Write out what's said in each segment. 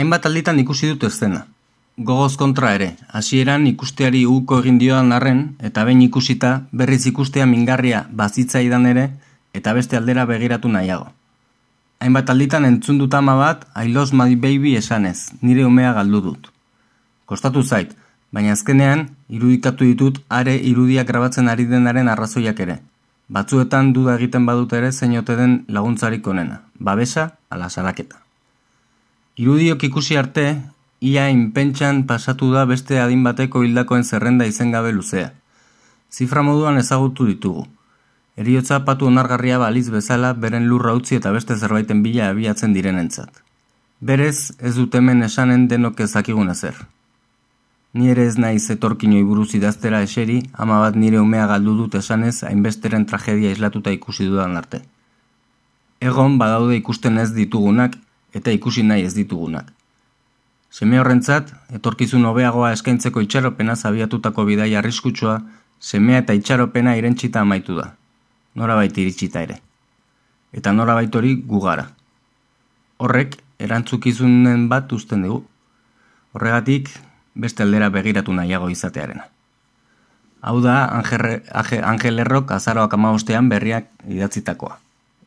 Hainbat alditan ikusi dut eszena. Gogoz kontra ere, hasieran ikusteari uko egin dioan arren, eta behin ikusita berriz ikustea mingarria bazitzaidan ere, eta beste aldera begiratu nahiago. Hainbat alditan entzun dut ama bat, I lost my baby esanez, nire umea galdu dut. Kostatu zait, baina azkenean, irudikatu ditut are irudiak grabatzen ari denaren arrazoiak ere. Batzuetan duda egiten badut ere zeinote den laguntzarik onena, babesa ala salaketa. Irudiok ikusi arte, ia inpentsan pasatu da beste adin bateko hildakoen zerrenda izen gabe luzea. Zifra moduan ezagutu ditugu, Eriotza patu onargarria baliz bezala beren lurra utzi eta beste zerbaiten bila abiatzen direnentzat. Berez, ez dut hemen esanen denok ezakigun ezer. Ni ere ez naiz etorkinoi buruz idaztera eseri, ama bat nire umea galdu dut esanez hainbesteren tragedia islatuta ikusi dudan arte. Egon badaude ikusten ez ditugunak eta ikusi nahi ez ditugunak. Seme horrentzat, etorkizun hobeagoa eskaintzeko itxaropena zabiatutako bidai arriskutsua, semea eta itxaropena irentsita amaitu da norabait iritsita ere. Eta norabait hori gugara. Horrek, erantzukizunen bat uzten dugu. Horregatik, beste aldera begiratu nahiago izatearena. Hau da, Angel Errok azaroak amabostean berriak idatzitakoa.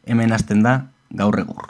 Hemen hasten da, gaur egur.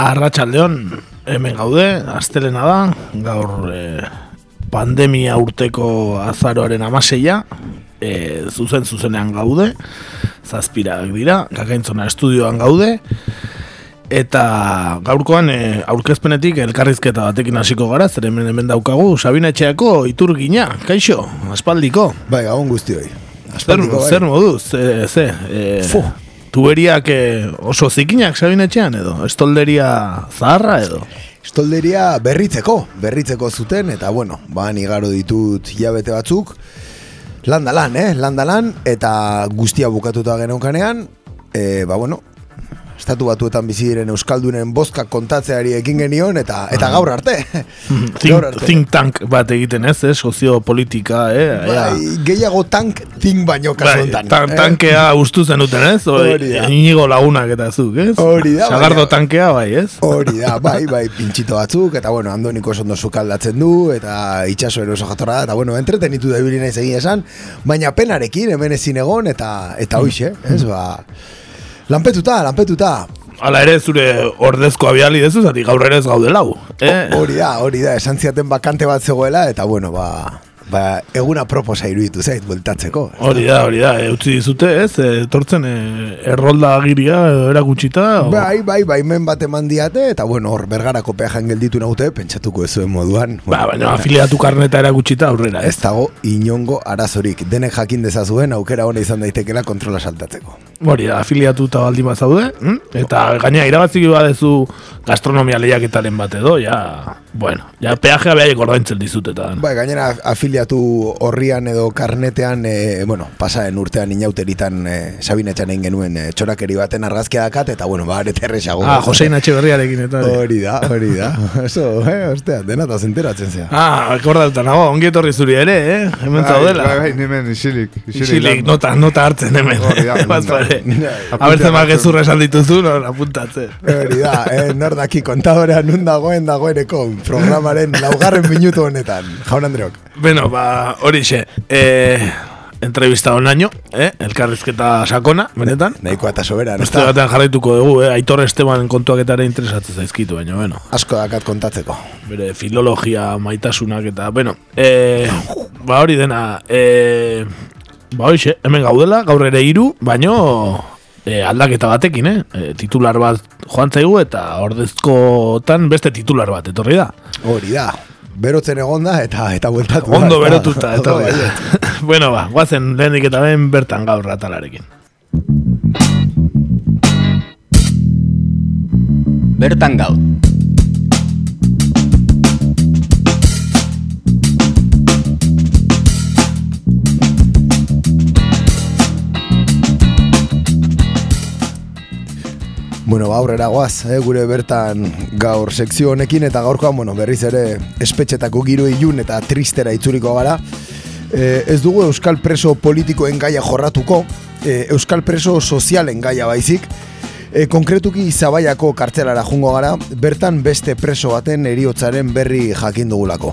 Arratxaldeon, hemen gaude, astelena da, gaur e, pandemia urteko azaroaren amaseia, e, zuzen zuzenean gaude, zazpirak dira, kakaintzona estudioan gaude, eta gaurkoan e, aurkezpenetik elkarrizketa batekin hasiko gara, zer hemen hemen daukagu, Sabina Etxeako iturgina, kaixo, aspaldiko. Bai, gabon guztioi. Zer, bai. zer moduz, e, ze, e, Tuberiak eh, oso zikinak sabinetxean edo? Estolderia zaharra edo? Estolderia berritzeko, berritzeko zuten, eta bueno, ba, igaro ditut hilabete batzuk, landa lan, eh, landa lan, eta guztia bukatuta genaukanean, e, ba, bueno, estatu batuetan bizi diren euskaldunen bozka kontatzeari ekin genion eta eta ah. gaur arte. think, arte. think tank bat egiten ez, eh? soziopolitika, eh? Bai, gehiago tank think baino kasu bai, tan, eh? Tankea ustu zenuten ez? Hori da. Inigo lagunak eta zuk, ez? Hori da. Sagardo tankea bai, ez? Hori da, bai, bai, pintxito batzuk, eta bueno, andoniko sondo zukaldatzen du, eta itxaso eroso jatorra, eta bueno, entretenitu da naiz egin esan, baina penarekin hemen ezin egon, eta, eta hoxe, ez, ba... Lanpetuta, lanpetuta. Hala ere zure ordezko abiali dezu, zati gaur ere ez gaude lau. Eh? Hori da, hori da, esan ziaten bakante bat zegoela, eta bueno, ba, ba, eguna proposa iruditu zait, bueltatzeko. Hori da, hori da, eutzi dizute, ez? E, tortzen e, errolda agiria erakutxita? O... Bai, bai, bai, men bat eman diate, eta bueno, hor, bergarako peajan gelditu naute, pentsatuko ez zuen moduan. Ba, baina afiliatu karneta erakutxita aurrera, ez? Dago, inongo arazorik, denek jakin dezazuen, aukera hona izan daitekela kontrola saltatzeko. Hori da, afiliatu eta baldin bat zaude, hm? eta gaina irabatzik badezu gastronomia lehiaketaren bat edo, ja, bueno, ja peajea behaiek ordaintzen dizutetan. Bai, gainera afiliatu horrian edo karnetean, e, bueno, pasaren urtean inauteritan e, sabinetxan egin genuen e, txorakeri baten argazkia dakat, eta bueno, ba, arete erresago. Ah, Josein Atxe berriarekin, eta. Hori da, hori da. Eso, eh, ostea, dena da zenteratzen zea. Ah, akordatuta nago, ongi etorri zuri ere, eh? Hemen bai, zaudela. Bai, bai, nimen, isilik. Isilik, nota, nota hartzen hemen. Hori da, Abertzen mak ezurra esan dituzu, no, apuntatzen. Hori da, eh, nordaki kontadorea nun dagoen dagoeneko programaren laugarren minutu honetan. Jaun Andreok. Beno, ba, hori xe, eh, entrevista on año, eh, elkarrizketa sakona, benetan. Nahiko eta sobera, no está. batean jarraituko dugu, eh, Aitor Esteban kontuak eta ere interesatzen zaizkitu, baina, bueno. Asko dakat kontatzeko. Bere, filologia, maitasunak eta, bueno, eh, ba, hori dena, eh, ba, hori xe, hemen gaudela, gaur ere iru, baino, eh, aldaketa batekin, eh, eh titular bat joan zaigu eta ordezkotan beste titular bat, etorri da. Hori da berotzen egonda eta eta bueltatu. Ondo da, berotuta eta bai. bueno, ba, guazen lehenik eta ben bertan gaur ratalarekin. Bertan gaur. Bueno, ba, aurrera goaz, eh, gure bertan gaur sekzio honekin eta gaurkoan, bueno, berriz ere espetxetako giro ilun eta tristera itzuliko gara. Eh, ez dugu Euskal Preso politikoen gaia jorratuko, eh, Euskal Preso sozialen gaia baizik, E, konkretuki Zabaiako kartzelara jungo gara, bertan beste preso baten eriotzaren berri jakin dugulako.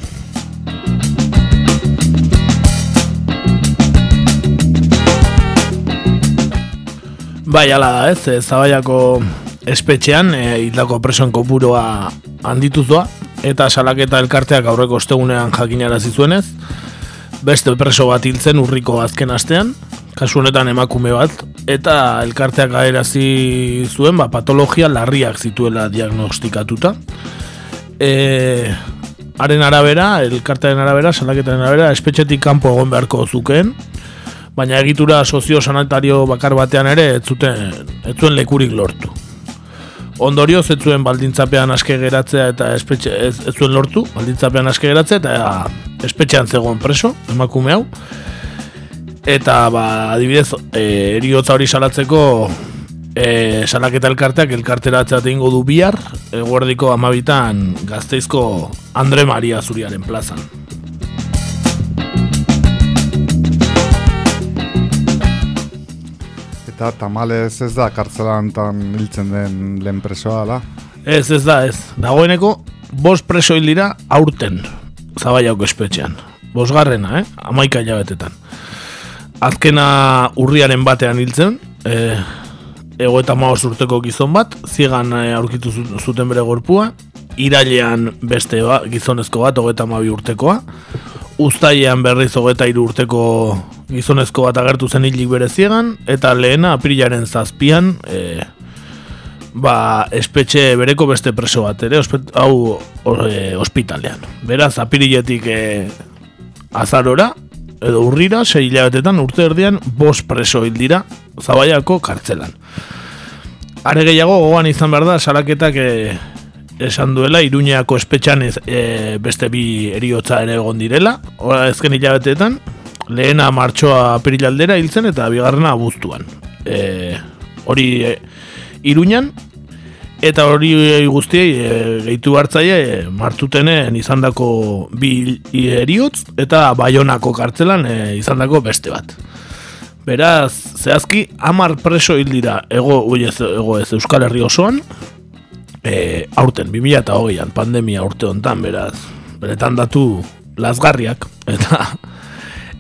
Bai, ala da, ez, e, Zabaiako espetxean, e, hildako presoen kopuroa handituz doa, eta salaketa elkarteak aurreko ostegunean jakinarazi zuenez, beste preso bat hiltzen urriko azken astean, kasu honetan emakume bat, eta elkarteak gaerazi zuen, ba, patologia larriak zituela diagnostikatuta. E, haren arabera, elkartearen arabera, salaketaren arabera, espetxetik kanpo egon beharko zukeen, baina egitura sozio-sanitario bakar batean ere ez zuten ez zuen lekurik lortu. Ondorioz ez zuen baldintzapean aske geratzea eta espetxe, ez, ez zuen lortu, baldintzapean aske geratzea eta espetxean zegoen preso, emakume hau. Eta ba, adibidez, e, eriotza hori salatzeko e, salaketa elkarteak elkarteratzea ingo du bihar, eguerdiko amabitan gazteizko Andre Maria Zuriaren plazan. Eta tamalez ez da kartzelan tan hiltzen den lehen presoa, ala? Ez, ez da, ez. Dagoeneko, bost preso hil dira aurten zabaiako espetxean. Bosgarrena, eh? Amaika jabetetan. Azkena urriaren batean hiltzen, e, ego eta maoz urteko gizon bat, ziegan e, aurkitu zu- zuten bere gorpua, irailean beste ba, gizonezko bat, hogeita mabi urtekoa, Uztailean berriz hogeita hiru urteko gizonezko bat agertu zen hilik bere ziegan, eta lehena aprilaren zazpian, e, ba, espetxe bereko beste preso bat ere, ospet, hau o, e, ospitalean. Beraz, apiriletik e, azarora, edo urrira, sei hilabetetan urte erdian, bost preso hil dira, zabaiako kartzelan. Are gehiago, gogoan izan behar da, salaketak e, esan duela, Iruñeako espetxan ez, e, beste bi eriotza ere egon direla, ora ezken hilabetetan, lehena martxoa apirilaldera hiltzen eta bigarrena abuztuan. E, hori e, Iruñan, eta hori guztiei e, gehitu hartzaile e, martutenen izandako bi eriotz eta Baionako kartzelan e, izandako beste bat. Beraz, zehazki, amar preso hil dira ego, ego ez Euskal Herri osoan, e, aurten, 2008an, pandemia urte hontan, beraz, beretan datu lazgarriak, eta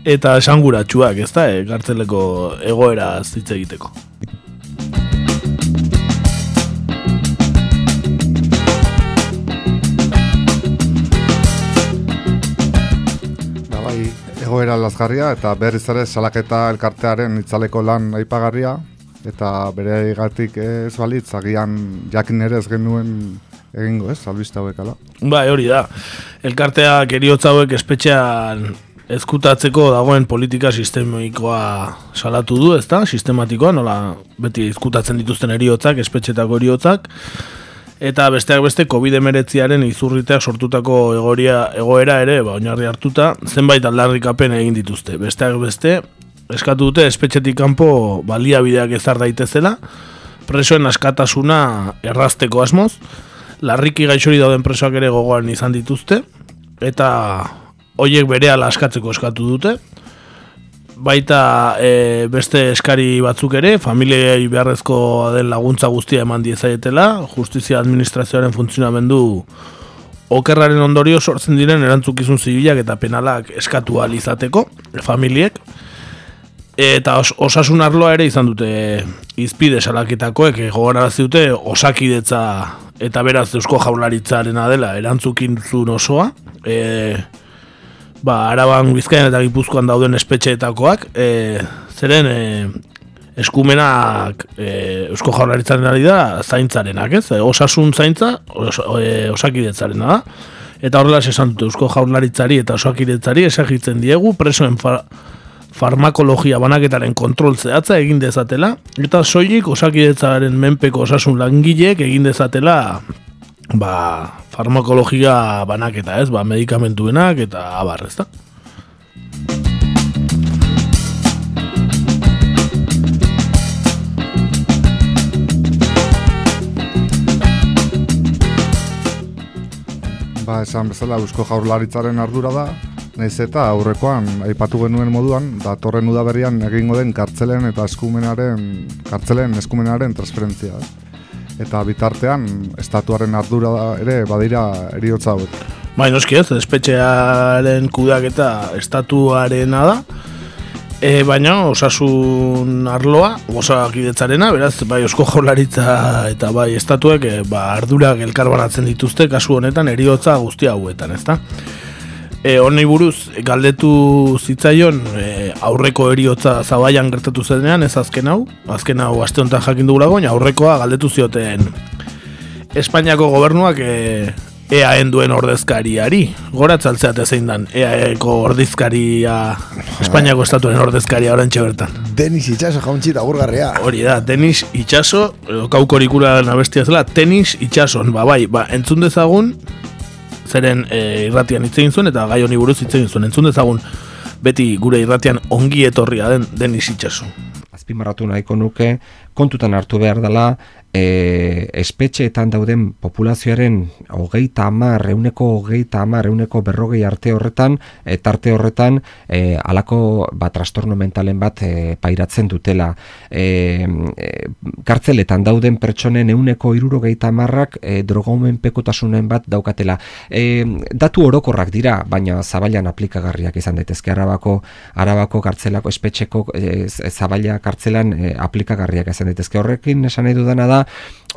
eta esanguratsuak, ez da, e, kartzeleko egoera hitz egiteko. Da bai, egoera lazgarria eta berriz ere salaketa elkartearen itzaleko lan aipagarria eta bere gatik ez balitz, agian jakin ere ez genuen egingo ez, albiste hauek ala. Bai, hori da. Elkarteak eriotza hauek espetxean ezkutatzeko dagoen politika sistemikoa salatu du, ezta? Sistematikoa, nola beti ezkutatzen dituzten eriotzak, espetxetako eriotzak. Eta besteak beste COVID-19aren izurriteak sortutako egoria, egoera ere, ba, oinarri hartuta, zenbait aldarrikapen egin dituzte. Besteak beste, eskatu dute espetxetik kanpo baliabideak ezar daitezela, presoen askatasuna errazteko asmoz, larriki gaixori dauden presoak ere gogoan izan dituzte, eta hoiek berehala askatzeko eskatu dute, baita e, beste eskari batzuk ere, familiei beharrezko den laguntza guztia eman diezaietela, justizia administrazioaren funtzionamendu okerraren ondorio sortzen diren erantzukizun zibilak eta penalak eskatu ahal izateko, familiek, eta os, osasun arloa ere izan dute izpide salaketakoek gogorarazi dute osakidetza eta beraz eusko jaularitzarena dela erantzukintzun osoa. E, ba, araban bizkaian eta gipuzkoan dauden espetxeetakoak e, zeren e, eskumenak e, eusko jaularitzaren ari da zaintzarenak ez? Osasun zaintza os, e, osakidetzarena da. Eta horrela esan dute eusko jaularitzari eta osakidetzari esagitzen diegu presoen fa, farmakologia banaketaren kontrol zehatza egin dezatela, eta soilik osakidetzaren menpeko osasun langileek egin dezatela ba, farmakologia banaketa, ez, ba, medikamentuenak eta abar, ez da. Ba, esan bezala, Eusko Jaurlaritzaren ardura da, nahiz eta aurrekoan aipatu genuen moduan, datorren udaberrian egingo den kartzelen eta eskumenaren, kartzelen eskumenaren transferentzia. Eta bitartean, estatuaren ardura ere badira eriotza hauek. Bai, noski ez, espetxearen kudeak eta estatuarena da, e, baina osasun arloa, osakidetzarena, beraz, bai eusko jaularitza eta bai estatuek e, ba, ardurak elkarbanatzen dituzte, kasu honetan, eriotza guztia hauetan, ezta? E, Honi buruz, galdetu zitzaion e, aurreko eriotza zabaian gertatu zenean, ez azken hau, azken hau aste honetan jakin dugulago, baina aurrekoa galdetu zioten Espainiako gobernuak e, EAen duen ordezkariari. Goratzaltzeat zein dan, EAeko ordezkaria, Espainiako estatuaren ordezkaria orantxe bertan. Denis itxaso jauntzi da gurgarria. Hori da, Denis itxaso, kaukorikura abestia zela, tenis itxason, ba bai, ba, entzun dezagun, zeren e, irratian hitz egin zuen, eta gai honi buruz hitz egin zuen, entzun dezagun, beti gure irratian ongi etorria den Denis itxaso. Azpimarratu nahiko nuke, kontutan hartu behar dela, e, espetxeetan dauden populazioaren hogeita amar, reuneko hogeita amar, reuneko berrogei arte horretan, e, tarte horretan, e, alako bat trastorno mentalen bat e, pairatzen dutela. E, e, kartzeletan dauden pertsonen euneko irurogeita amarrak e, drogomen pekotasunen bat daukatela. E, datu orokorrak dira, baina zabailan aplikagarriak izan daitezke arabako, arabako kartzelako espetxeko e, zabaila kartzelan e, aplikagarriak izan daitezke horrekin esan nahi dudana da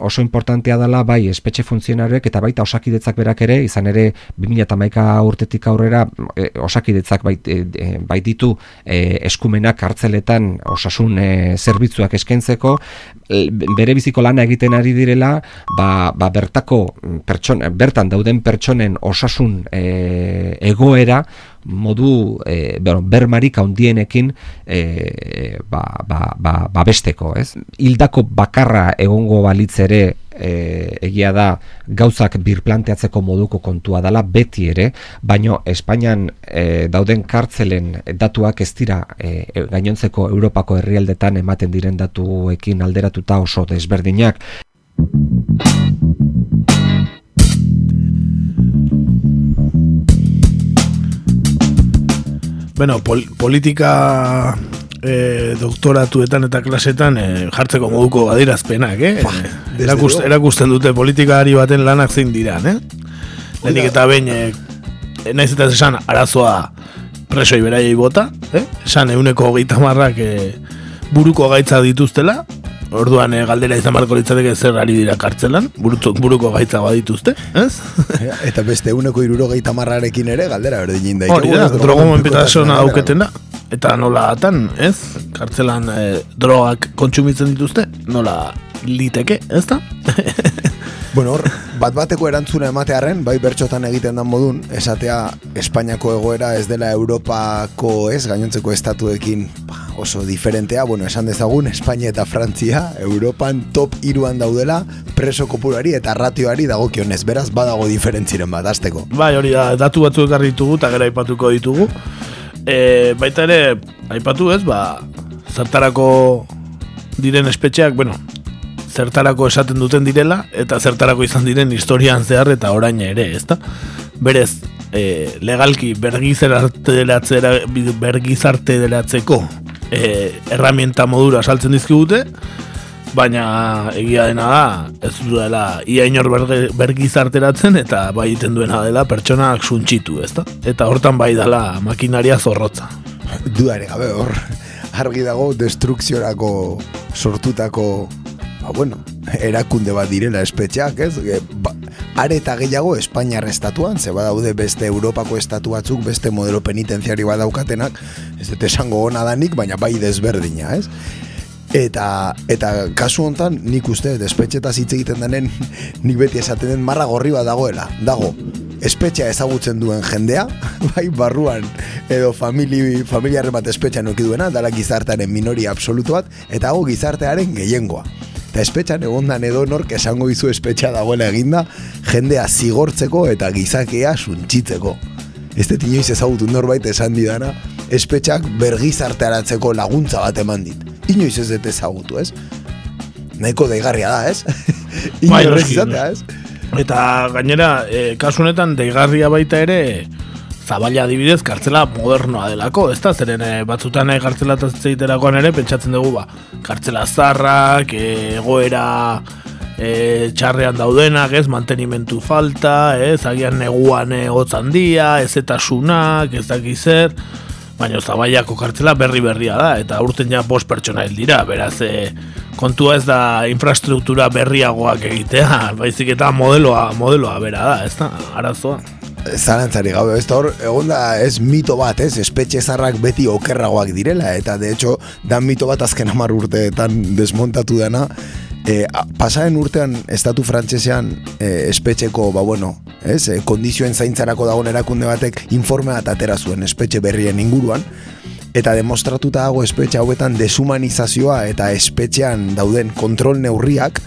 oso importantea dela bai espetxe funtzionarioek eta baita osakidetzak berak ere izan ere 2011 urtetik aurrera e, osakidetzak bai, e, bai ditu e, eskumenak hartzeletan osasun e, zerbitzuak eskaintzeko. Bere biziko lana egiten ari direla ba, ba bertako pertson, bertan dauden pertsonen osasun e, egoera modu e, bueno, bermarik handienekin e, ba, ba, ba, ba besteko, ez? Hildako bakarra egongo balitz ere e, egia da gauzak birplanteatzeko moduko kontua dela beti ere, baino Espainian e, dauden kartzelen datuak ez dira e, gainontzeko Europako herrialdetan ematen diren datuekin alderatuta oso desberdinak. Bueno, pol politika e, doktoratuetan eta klasetan e, jartzeko moduko badirazpenak, eh? Ba, Erakust, erakusten dute politikari baten lanak zein diran, eh? Lehenik eta behin, e, naiz eta esan arazoa presoi beraiei bota, eh? Esan euneko hogeita marrak e, buruko gaitza dituztela, Orduan e, galdera izan barko litzateke zer ari dira kartzelan, burutu, buruko gaitza badituzte, ez? Eta beste uneko iruro marrarekin ere, galdera berdin da. Hori da, drogo menpetazona auketena. Eta nola atan, ez? Kartzelan e, drogak kontsumitzen dituzte, nola liteke, ez da? Bueno, bat bateko erantzuna ematearen, bai bertxotan egiten dan modun, esatea Espainiako egoera ez dela Europako ez, gainontzeko estatuekin ba, oso diferentea, bueno, esan dezagun, Espainia eta Frantzia, Europan top iruan daudela, preso kopurari eta ratioari dagokionez, beraz badago diferentziren bat, azteko. Bai, hori da, datu batzu ekarri ditugu, eta gara aipatuko ditugu. E, baita ere, aipatu ez, ba, zertarako diren espetxeak, bueno, zertarako esaten duten direla eta zertarako izan diren historian zehar eta orain ere, ezta? Berez, e, legalki bergizarte delatzeko e, erramienta modura saltzen dizkigute, baina egia dena da, ez duela ia inor bergizarteratzen eta bai iten duena dela pertsonak suntxitu, ezta? Eta hortan bai dela makinaria zorrotza. Duare gabe hor, argi dago destrukziorako sortutako ba, bueno, erakunde bat direla espetxeak, ez? E, ba, are eta gehiago Espainiar estatuan, ze badaude beste Europako estatu batzuk, beste modelo penitenziari badaukatenak, ez dut esango hona danik, baina bai desberdina, ez? Eta, eta kasu hontan nik uste, despetxetaz hitz egiten denen, nik beti esaten den marra gorri bat dagoela. Dago, espetxea ezagutzen duen jendea, bai barruan edo famili, familiarren bat espetxean duena, dala gizartearen minoria absolutu bat, eta hago gizartearen gehiengoa. Eta espetxan egondan edo nork esango izu espetxa dagoela eginda, jendea zigortzeko eta gizakea suntxitzeko. Ez dut inoiz ezagutu norbait esan didana, espetxak bergizartearatzeko laguntza bat eman dit. Inoiz ez dut ezagutu, ez? Nahiko daigarria da, ez? Bai, Inoiz izatea, ez? Eta gainera, e, kasu honetan deigarria baita ere Zabala adibidez kartzela modernoa delako, ez da, zeren e, batzutan e, kartzela zeiterakoan ere pentsatzen dugu ba, kartzela zarrak, e, egoera e, txarrean daudenak, ez, mantenimentu falta, ez, agian neguan e, handia, ez eta sunak, ez dakizer, baina zabaiako kartzela berri berria da, eta urten ja bost pertsona hil dira, beraz, e, kontua ez da infrastruktura berriagoak egitea, baizik eta modeloa, modeloa bera da, ez da, arazoa. Zarantzari gabe, ez da hor, egon da ez mito bat, ez, espetxe zarrak beti okerragoak direla, eta de hecho, dan mito bat azken amar urteetan desmontatu dena, e, pasaren urtean estatu frantsesean e, espetxeko, ba bueno, ez, e, kondizioen zaintzarako dagoen erakunde batek informea eta atera zuen espetxe berrien inguruan, eta demostratuta dago espetxe hauetan deshumanizazioa eta espetxean dauden kontrol neurriak,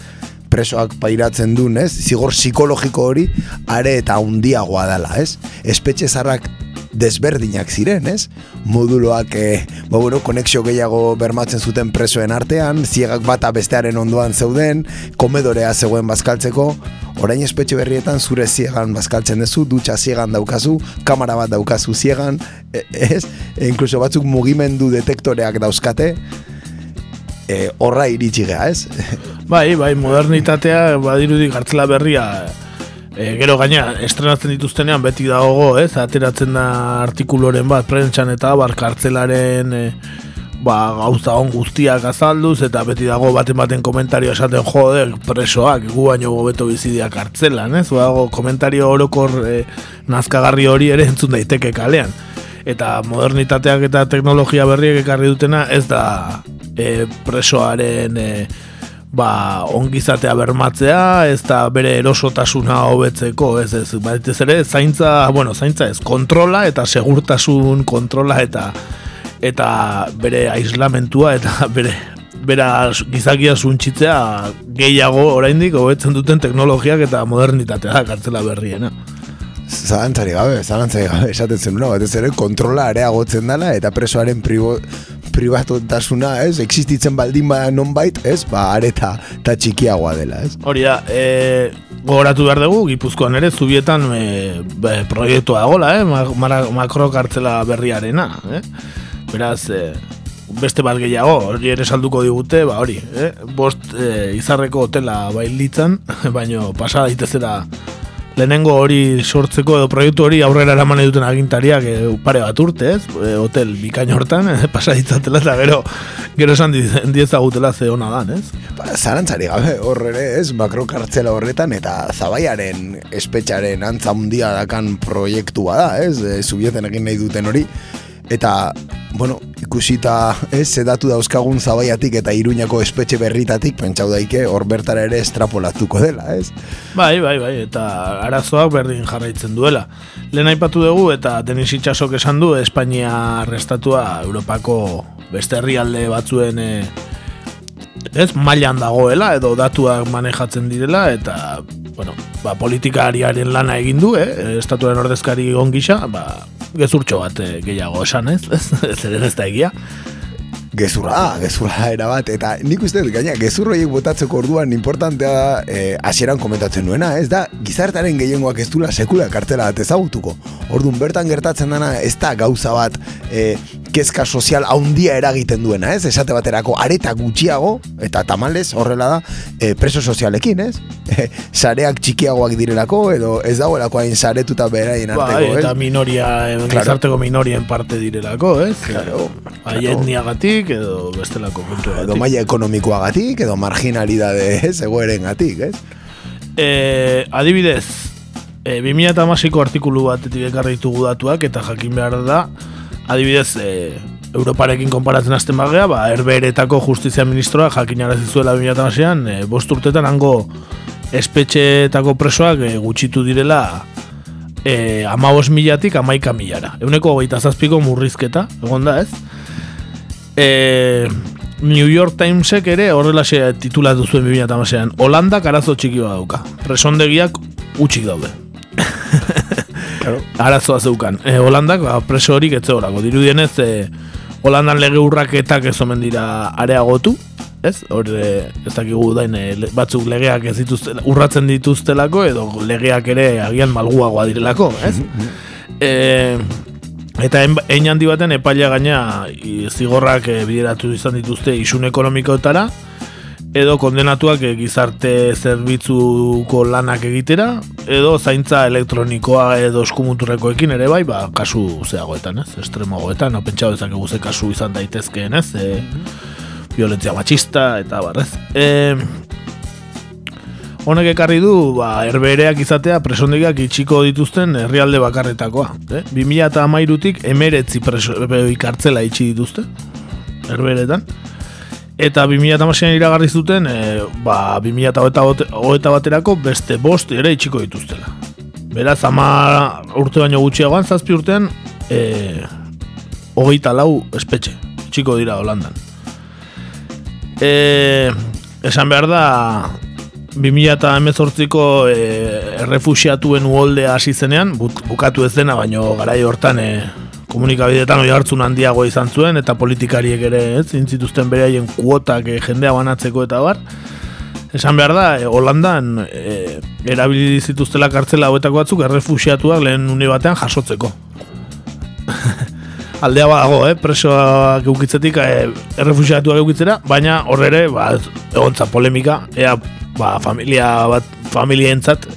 presoak pairatzen duen, ez? Zigor psikologiko hori are eta handiagoa dela, ez? Espetxe zarrak desberdinak ziren, ez? Moduloak, e, ba, bueno, konexio gehiago bermatzen zuten presoen artean, ziegak bata bestearen ondoan zeuden, komedorea zegoen bazkaltzeko, orain espetxe berrietan zure ziegan bazkaltzen duzu, dutxa ziegan daukazu, kamera bat daukazu ziegan, e, ez? E, inkluso batzuk mugimendu detektoreak dauzkate, e, horra iritsi geha, ez? Bai, bai, modernitatea badirudi gartzela berria e, gero gaina estrenatzen dituztenean beti dago, ez? Ateratzen da artikuloren bat prentxan eta bar kartzelaren e, ba, gauza on guztiak azalduz eta beti dago baten baten komentario esaten jode presoak gu baino gobeto bizidia kartzelan, ez? Bago komentario orokor e, nazkagarri hori ere entzun daiteke kalean eta modernitateak eta teknologia berriek ekarri dutena ez da e, presoaren e, ba, ongizatea bermatzea, ez da bere erosotasuna hobetzeko, ez ez, ez ere, zaintza, bueno, zaintza ez, kontrola eta segurtasun kontrola eta eta bere aislamentua eta bere bera gizakia suntxitzea gehiago oraindik hobetzen duten teknologiak eta modernitatea kartzela berriena. Zalantzari gabe, zalantzari gabe, esaten zen una, batez ere kontrola areagotzen dela eta presoaren pribo, pribatutasuna, ez, existitzen baldin bada nonbait, ez, ba, areta eta txikiagoa dela, ez. Hori da, e, gogoratu behar dugu, Gipuzkoan ere, zubietan e, be, proiektua dagoela, eh, makro kartzela berriarena, eh? Beraz, e, beste bat gehiago, hori ere salduko digute, ba hori, eh? bost e, izarreko hotela bailitzan, baino pasa daitezera lehenengo hori sortzeko edo proiektu hori aurrera eraman duten agintariak e, pare bat urte, ez? E, hotel bikain hortan, e, pasa ditzatela eta gero gero esan diezagutela ze hona dan, ez? Ba, zarantzari gabe, horre ez, makro kartzela horretan eta zabaiaren espetxaren antza mundia dakan proiektua da, ez? E, zubieten egin nahi duten hori, eta bueno, ikusita ez, zedatu dauzkagun zabaiatik eta iruñako espetxe berritatik, pentsau daike, hor bertara ere estrapolatuko dela, ez? Bai, bai, bai, eta arazoak berdin jarraitzen duela. Lehen aipatu dugu eta Denis Itxasok esan du Espainia restatua Europako beste herrialde batzuen e, ez, mailan dagoela edo datuak manejatzen direla eta bueno, ba, politikariaren lana egin du, eh? estatuaren ordezkari gisa, ba, gezurtxo bat eh, gehiago esan ez, ez ez da egia. Gezurra, gezurra era bat, eta nik uste dut, gaina, gezurroiek botatzeko orduan importantea da, eh, asieran komentatzen duena, ez da, gizartaren gehiengoak ez dula sekula kartela bat ezagutuko. Orduan, bertan gertatzen dena, ez da gauza bat, eh, kezka sozial haundia eragiten duena, ez? Esate baterako areta gutxiago, eta tamales horrela da, e, preso sozialekin, ez? E, sareak txikiagoak direlako, edo ez dagoelako hain saretuta beraien ba, arteko, ba, Eta minoria, claro. minorien parte direlako, ez? Claro. Bai, etniagatik, edo bestelako puntu Edo maia ekonomikoagatik, edo marginalidade, ez? Egoeren gatik, ez? E, adibidez, e, 2008ko artikulu bat ekarri ditugu datuak, eta jakin behar da, adibidez, e, Europarekin konparatzen azten bagea, ba, erberetako justizia ministroa jakinarazi zuela 2008an, e, bost urtetan hango espetxeetako presoak e, gutxitu direla e, amabos milatik amaika milara. Euneko gaita zazpiko murrizketa, egon da ez? E, New York Timesek ere horrela titulatu zuen 2008an, Holanda karazo txiki dauka. Presondegiak utxik daude. claro. arazoa zeukan. E, Holandak, ba, preso horik ez zeorako. Dirudienez, e, Holandan lege urraketak ez omen dira areagotu, ez? Hor, e, ez dakigu dain, e, batzuk legeak ez dituzte, urratzen dituztelako, edo legeak ere agian malguagoa direlako, ez? e, eta en, ein handi baten epaila gaina zigorrak e, bideratu izan dituzte isun ekonomikoetara, edo kondenatuak e, gizarte zerbitzuko lanak egitera, edo zaintza elektronikoa edo eskumuturrekoekin ere bai, ba, kasu zeagoetan, ez? Estremoagoetan, no, pentsa dezakegu ze kasu izan daitezkeen, ez? E, violentzia machista, eta barrez. E, honek ekarri du, ba, erbereak izatea presondegiak itxiko dituzten herrialde bakarretakoa. Eh? 2008tik emeretzi preso, e, kartzela itxi dituzte, herberetan. Eta 2008an iragarri zuten, e, ba, 2008 baterako beste bost ere itxiko dituztela. Beraz, ama urte baino gutxiagoan, zazpi urtean, e, hogeita lau espetxe, itxiko dira Holandan. E, esan behar da, 2018ko e, errefuxiatuen uholdea hasi zenean, buk- bukatu ez dena, baino garai hortan e, komunikabideetan oi hartzun handiago izan zuen, eta politikariek ere ez, intzituzten beraien kuotak e, jendea banatzeko eta bar. Esan behar da, e, Holandan e, erabili zituztela kartzela hauetako batzuk errefuxiatuak lehen une batean jasotzeko. aldea badago, eh? presoak eukitzetik eh, errefusiatuak eukitzera, baina horre ere, ba, egontza polemika, ea, ba, familia bat, familientzat,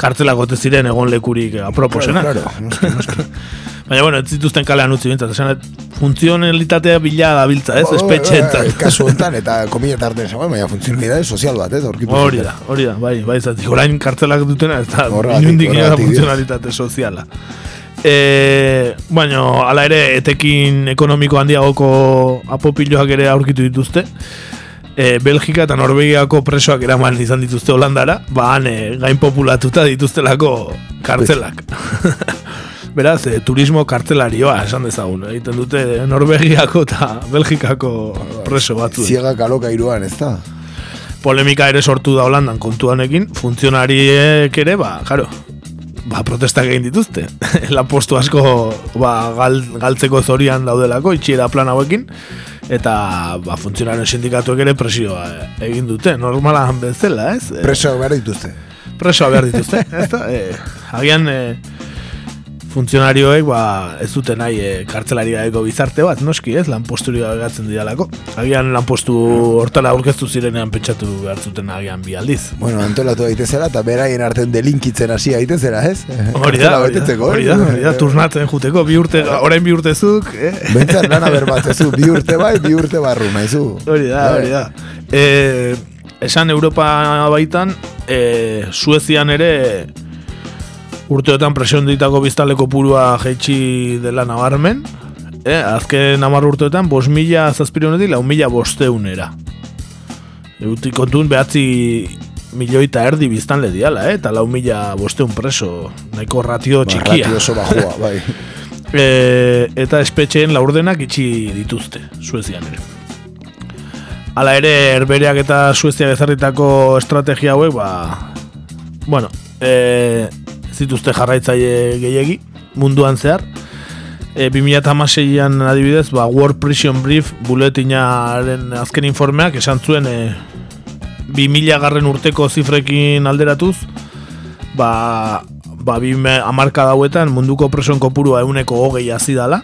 kartzelak ote ziren egon lekurik aproposena. Claro, noski. baina, bueno, ez zituzten kalean utzi bintzat, esan, funtzionalitatea bila dabiltza, ez, Ba, espetxeentzat. ba, Kasu honetan, eta komila tarten zagoen, baina funtzionalidade sozial bat, ez, aurkitu Hori da, hori da, bai, bai, zatik, orain kartzelak dutena, ez da, inundik da horregatik, funtzionalitate soziala. E, baina, ala ere, etekin ekonomiko handiagoko apopiloak ere aurkitu dituzte. E, Belgika eta Norvegiako presoak eraman izan dituzte Holandara, ba, han gain populatuta dituztelako kartzelak. Beraz, e, turismo kartzelarioa esan dezagun, egiten dute Norvegiako eta Belgikako preso batzu. Ziega kaloka iruan, ez da? polemika ere sortu da Holandan kontuanekin, funtzionariek ere, ba, jaro, ba, protestak egin dituzte. Lanpostu asko ba, gal, galtzeko zorian daudelako, itxiera plan hauekin, eta ba, funtzionarien sindikatuek ere presioa egin dute, normalan bezala, ez? E, Preso behar dituzte. presoa behar dituzte, ez da? E, agian e, funtzionarioek ba, ez dute nahi e, kartzelariaeko bizarte bat, noski ez, lanposturi gatzen didalako. Agian lanpostu hortara aurkeztu zirenean pentsatu behar zuten agian bi aldiz. Bueno, antolatu daitezela, eta beraien arten delinkitzen hasi daitezela, ez? Hori da, hori da, hori da, hori da, turnatzen juteko, bi urte, orain bi urtezuk, eh? Bentsat lana berbatzezu, bi urte bai, bi urte barru, naizu. Hori da, hori da. E, esan Europa baitan, e, Suezian ere urteotan presion ditako biztaleko purua jaitsi dela nabarmen. E, azken hamar urteotan, bos mila zazpironetik, lau mila bosteunera. Eutik kontun behatzi milioi eta erdi biztanle diala, eh? eta lau mila bosteun preso, nahiko ratio txikia. Ratio oso bajua, bai. E, eta espetxeen laurdenak itxi dituzte, Suezian ere. Hala ere, herbereak eta Suezia ezarritako estrategia hauek, ba, bueno, e, ez dituzte jarraitzaile gehiegi, munduan zehar. E, 2006an adibidez, ba, World Prison Brief buletinaren azken informeak esan zuen e, 2000 garren urteko zifrekin alderatuz, ba, ba bi hamarka dauetan munduko presoen kopurua euneko hogei hazi dala.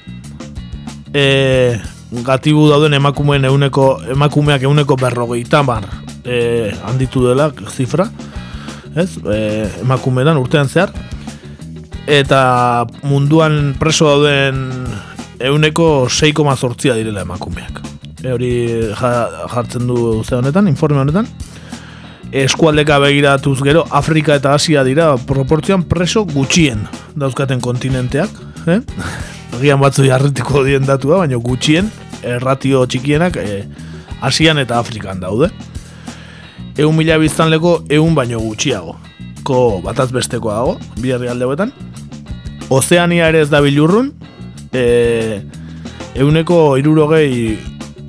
E, gatibu dauden emakumeen euneko, emakumeak euneko berrogeita mar e, handitu dela zifra, ez? E, emakumeetan urtean zehar. Eta munduan preso dauden euneko 6,zortzia direla emakumeak. E, hori ja- jartzen du ze honetan, informe honetan eskualdeka begiratuz gero Afrika eta Asia dira proportzioan preso gutxien dauzkaten kontinenteak, eh? Agian batzu jarritiko dien datua, baina gutxien erratio txikienak eh, Asian eta Afrikan daude. Eun mila biztanleko eun baino gutxiago. Ko bataz bestekoa dago, bi herrialde. Ozeania ere ez da bilurrun, e, euneko irurogei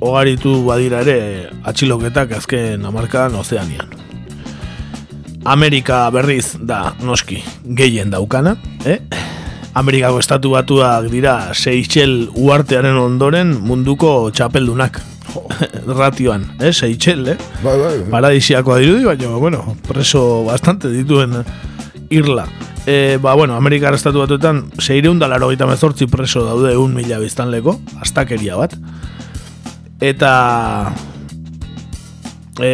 ogaritu badira ere atxiloketak azken amarkadan Ozeanian. Amerika berriz da noski gehien daukana, eh? Amerikako estatu batuak dira Seychelles uartearen ondoren munduko txapeldunak. ratioan, eh, Seychelles, eh? Bai, bai, bai. Paradisiakoa dirudi, baina, bueno, preso bastante dituen irla. E, ba, bueno, Amerikar estatu batuetan, seireun dalaro gita mezortzi preso daude un mila biztanleko, astakeria bat. Eta... E,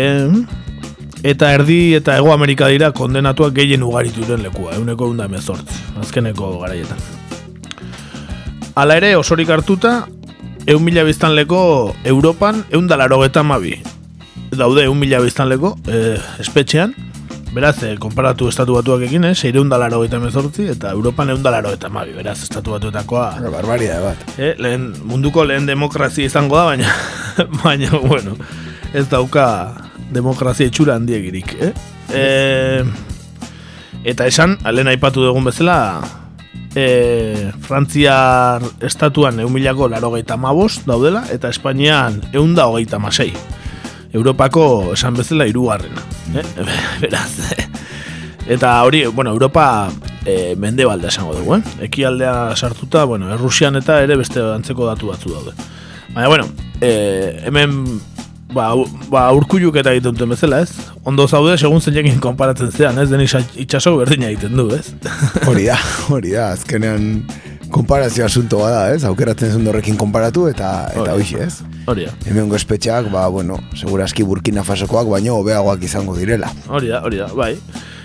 eta erdi eta ego Amerika dira kondenatuak gehien ugarituren lekua, euneko eunda mezortzi, azkeneko garaietan. Hala ere, osorik hartuta, eun mila biztanleko Europan eun dalaro mabi. Daude eun mila biztanleko e, espetxean, beraz, e, konparatu estatu batuak ekin, eh, seireun dalaro mezortzi, eta Europan eun dalaro mabi, beraz, estatu batuetakoa. Barbaria bat. Eh, lehen, munduko lehen demokrazia izango da, baina, baina, bueno, ez dauka demokrazia itxura handiegirik, eh? E, eta esan, lehen aipatu dugun bezala, e, Frantziar estatuan eumilako laro gaita daudela, eta Espainian eunda hogeita masei. Europako esan bezala irugarrena. Eh? Beraz, eh? Eta hori, bueno, Europa e, mende balde esango dugu, eh? Eki aldea sartuta, bueno, Errusian eta ere beste antzeko datu batzu daude. Baina, bueno, e, hemen ba, ba urkulluk eta egiten duten bezala, ez? Ondo zaude, segun zeinekin konparatzen zean, ez? Deniz itxaso berdina egiten du, ez? Hori da, hori da, azkenean konparazio asunto bada, ez? Aukeratzen zen horrekin konparatu eta eta hoxe, ez? Hori da. Hemen espetxeak, ba, bueno, seguraski burkina fasokoak, baino hobeagoak izango direla. Hori da, hori da, bai.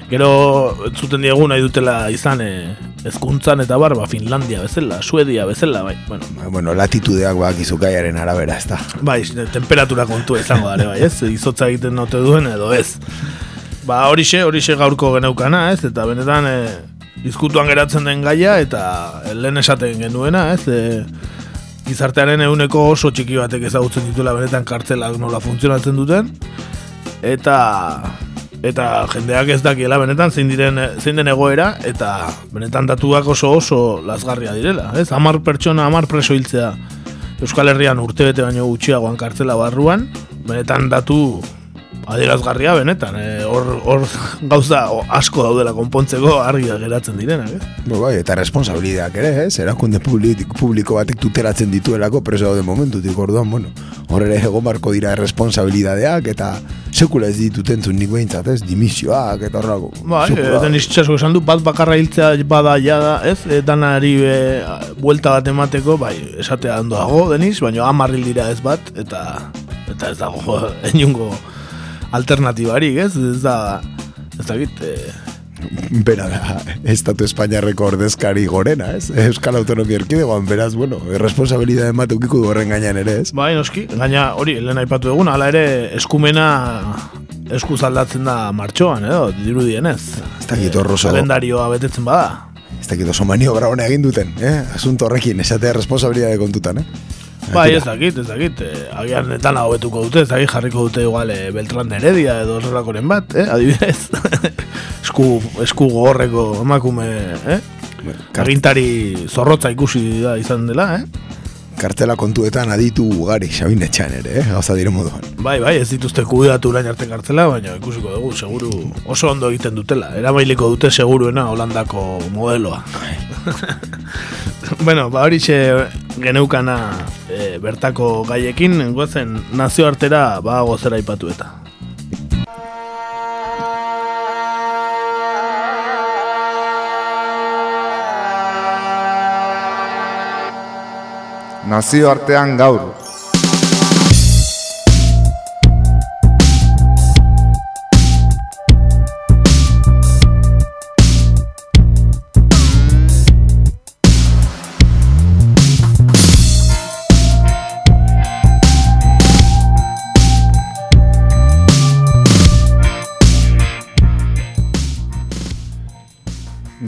Gero zuten diegu nahi dutela izan eh, ezkuntzan eta bar, ba, Finlandia bezala, Suedia bezala, bai. Bueno, ba, bueno latitudeak bak izukaiaren arabera, ez da. Bai, temperatura kontu izango dare, bai, ez? Izotza egiten note duen edo ez. Ba, horixe, horixe gaurko geneukana, ez? Eta benetan, e, izkutuan geratzen den gaia, eta lehen esaten genuena, ez? E, gizartearen euneko oso txiki batek ezagutzen dituela benetan kartzelak nola funtzionatzen duten. Eta eta jendeak ez dakiela benetan zein diren zein den egoera eta benetan datuak oso oso lazgarria direla, ez? 10 pertsona 10 preso hiltzea Euskal Herrian urtebete baino gutxiagoan kartzela barruan, benetan datu adierazgarria benetan, eh, hor, hor gauza asko daudela konpontzeko argia geratzen direna, eh? Bo, bai, eta responsabilidadeak ere, eh? Erakunde publiko, publiko batek tuteratzen dituelako preso daude momentutik, orduan, bueno, hor ere egon barko dira responsabilidadeak eta sekula ez dituten zun nik behintzat, ez? Dimisioak eta horrako. Bai, eden iztxasko esan du, bat bakarra hiltzea bada jada, ez? E, danari e, buelta bat emateko, bai, esatea handoago, deniz, baina amarril dira ez bat, eta eta ez dago, enungo alternatibarik, ez? Ez da, ez da git, eh... Bera da, Estatu Espainiarreko ordezkari gorena, ez? Euskal Autonomia Erkidegoan, beraz, bueno, responsabilidade emate ukiko du horren gainean ere, ez? Bai, noski, gaina hori, lehen aipatu egun, ala ere, eskumena eskuz aldatzen da martxoan, edo, dirudien ez? Ez da gito oso... Kalendarioa betetzen bada. Ez da gito oso maniobra hona egin duten, eh? Asunto horrekin, esatea responsabilidade kontutan, eh? Bai, ez dakit, ez dakit. Eh, agian netan hobetuko dute, ez dakit jarriko dute igual eh, Beltran de Heredia edo horrelakoren bat, eh? Adibidez. esku, esku gogorreko emakume, eh? Agintari zorrotza ikusi da izan dela, eh? Kartela kontuetan aditu ugari Xabin etxan ere, eh? Gauza dire moduan. Bai, bai, ez dituzte kudatu urain arte kartela, baina ikusiko dugu, seguru oso ondo egiten dutela. Erabailiko dute seguruena Holandako modeloa. bueno, ba hori geneukana e, bertako gaiekin, gozen nazioartera ba gozera ipatu eta. Nazioartean gaur.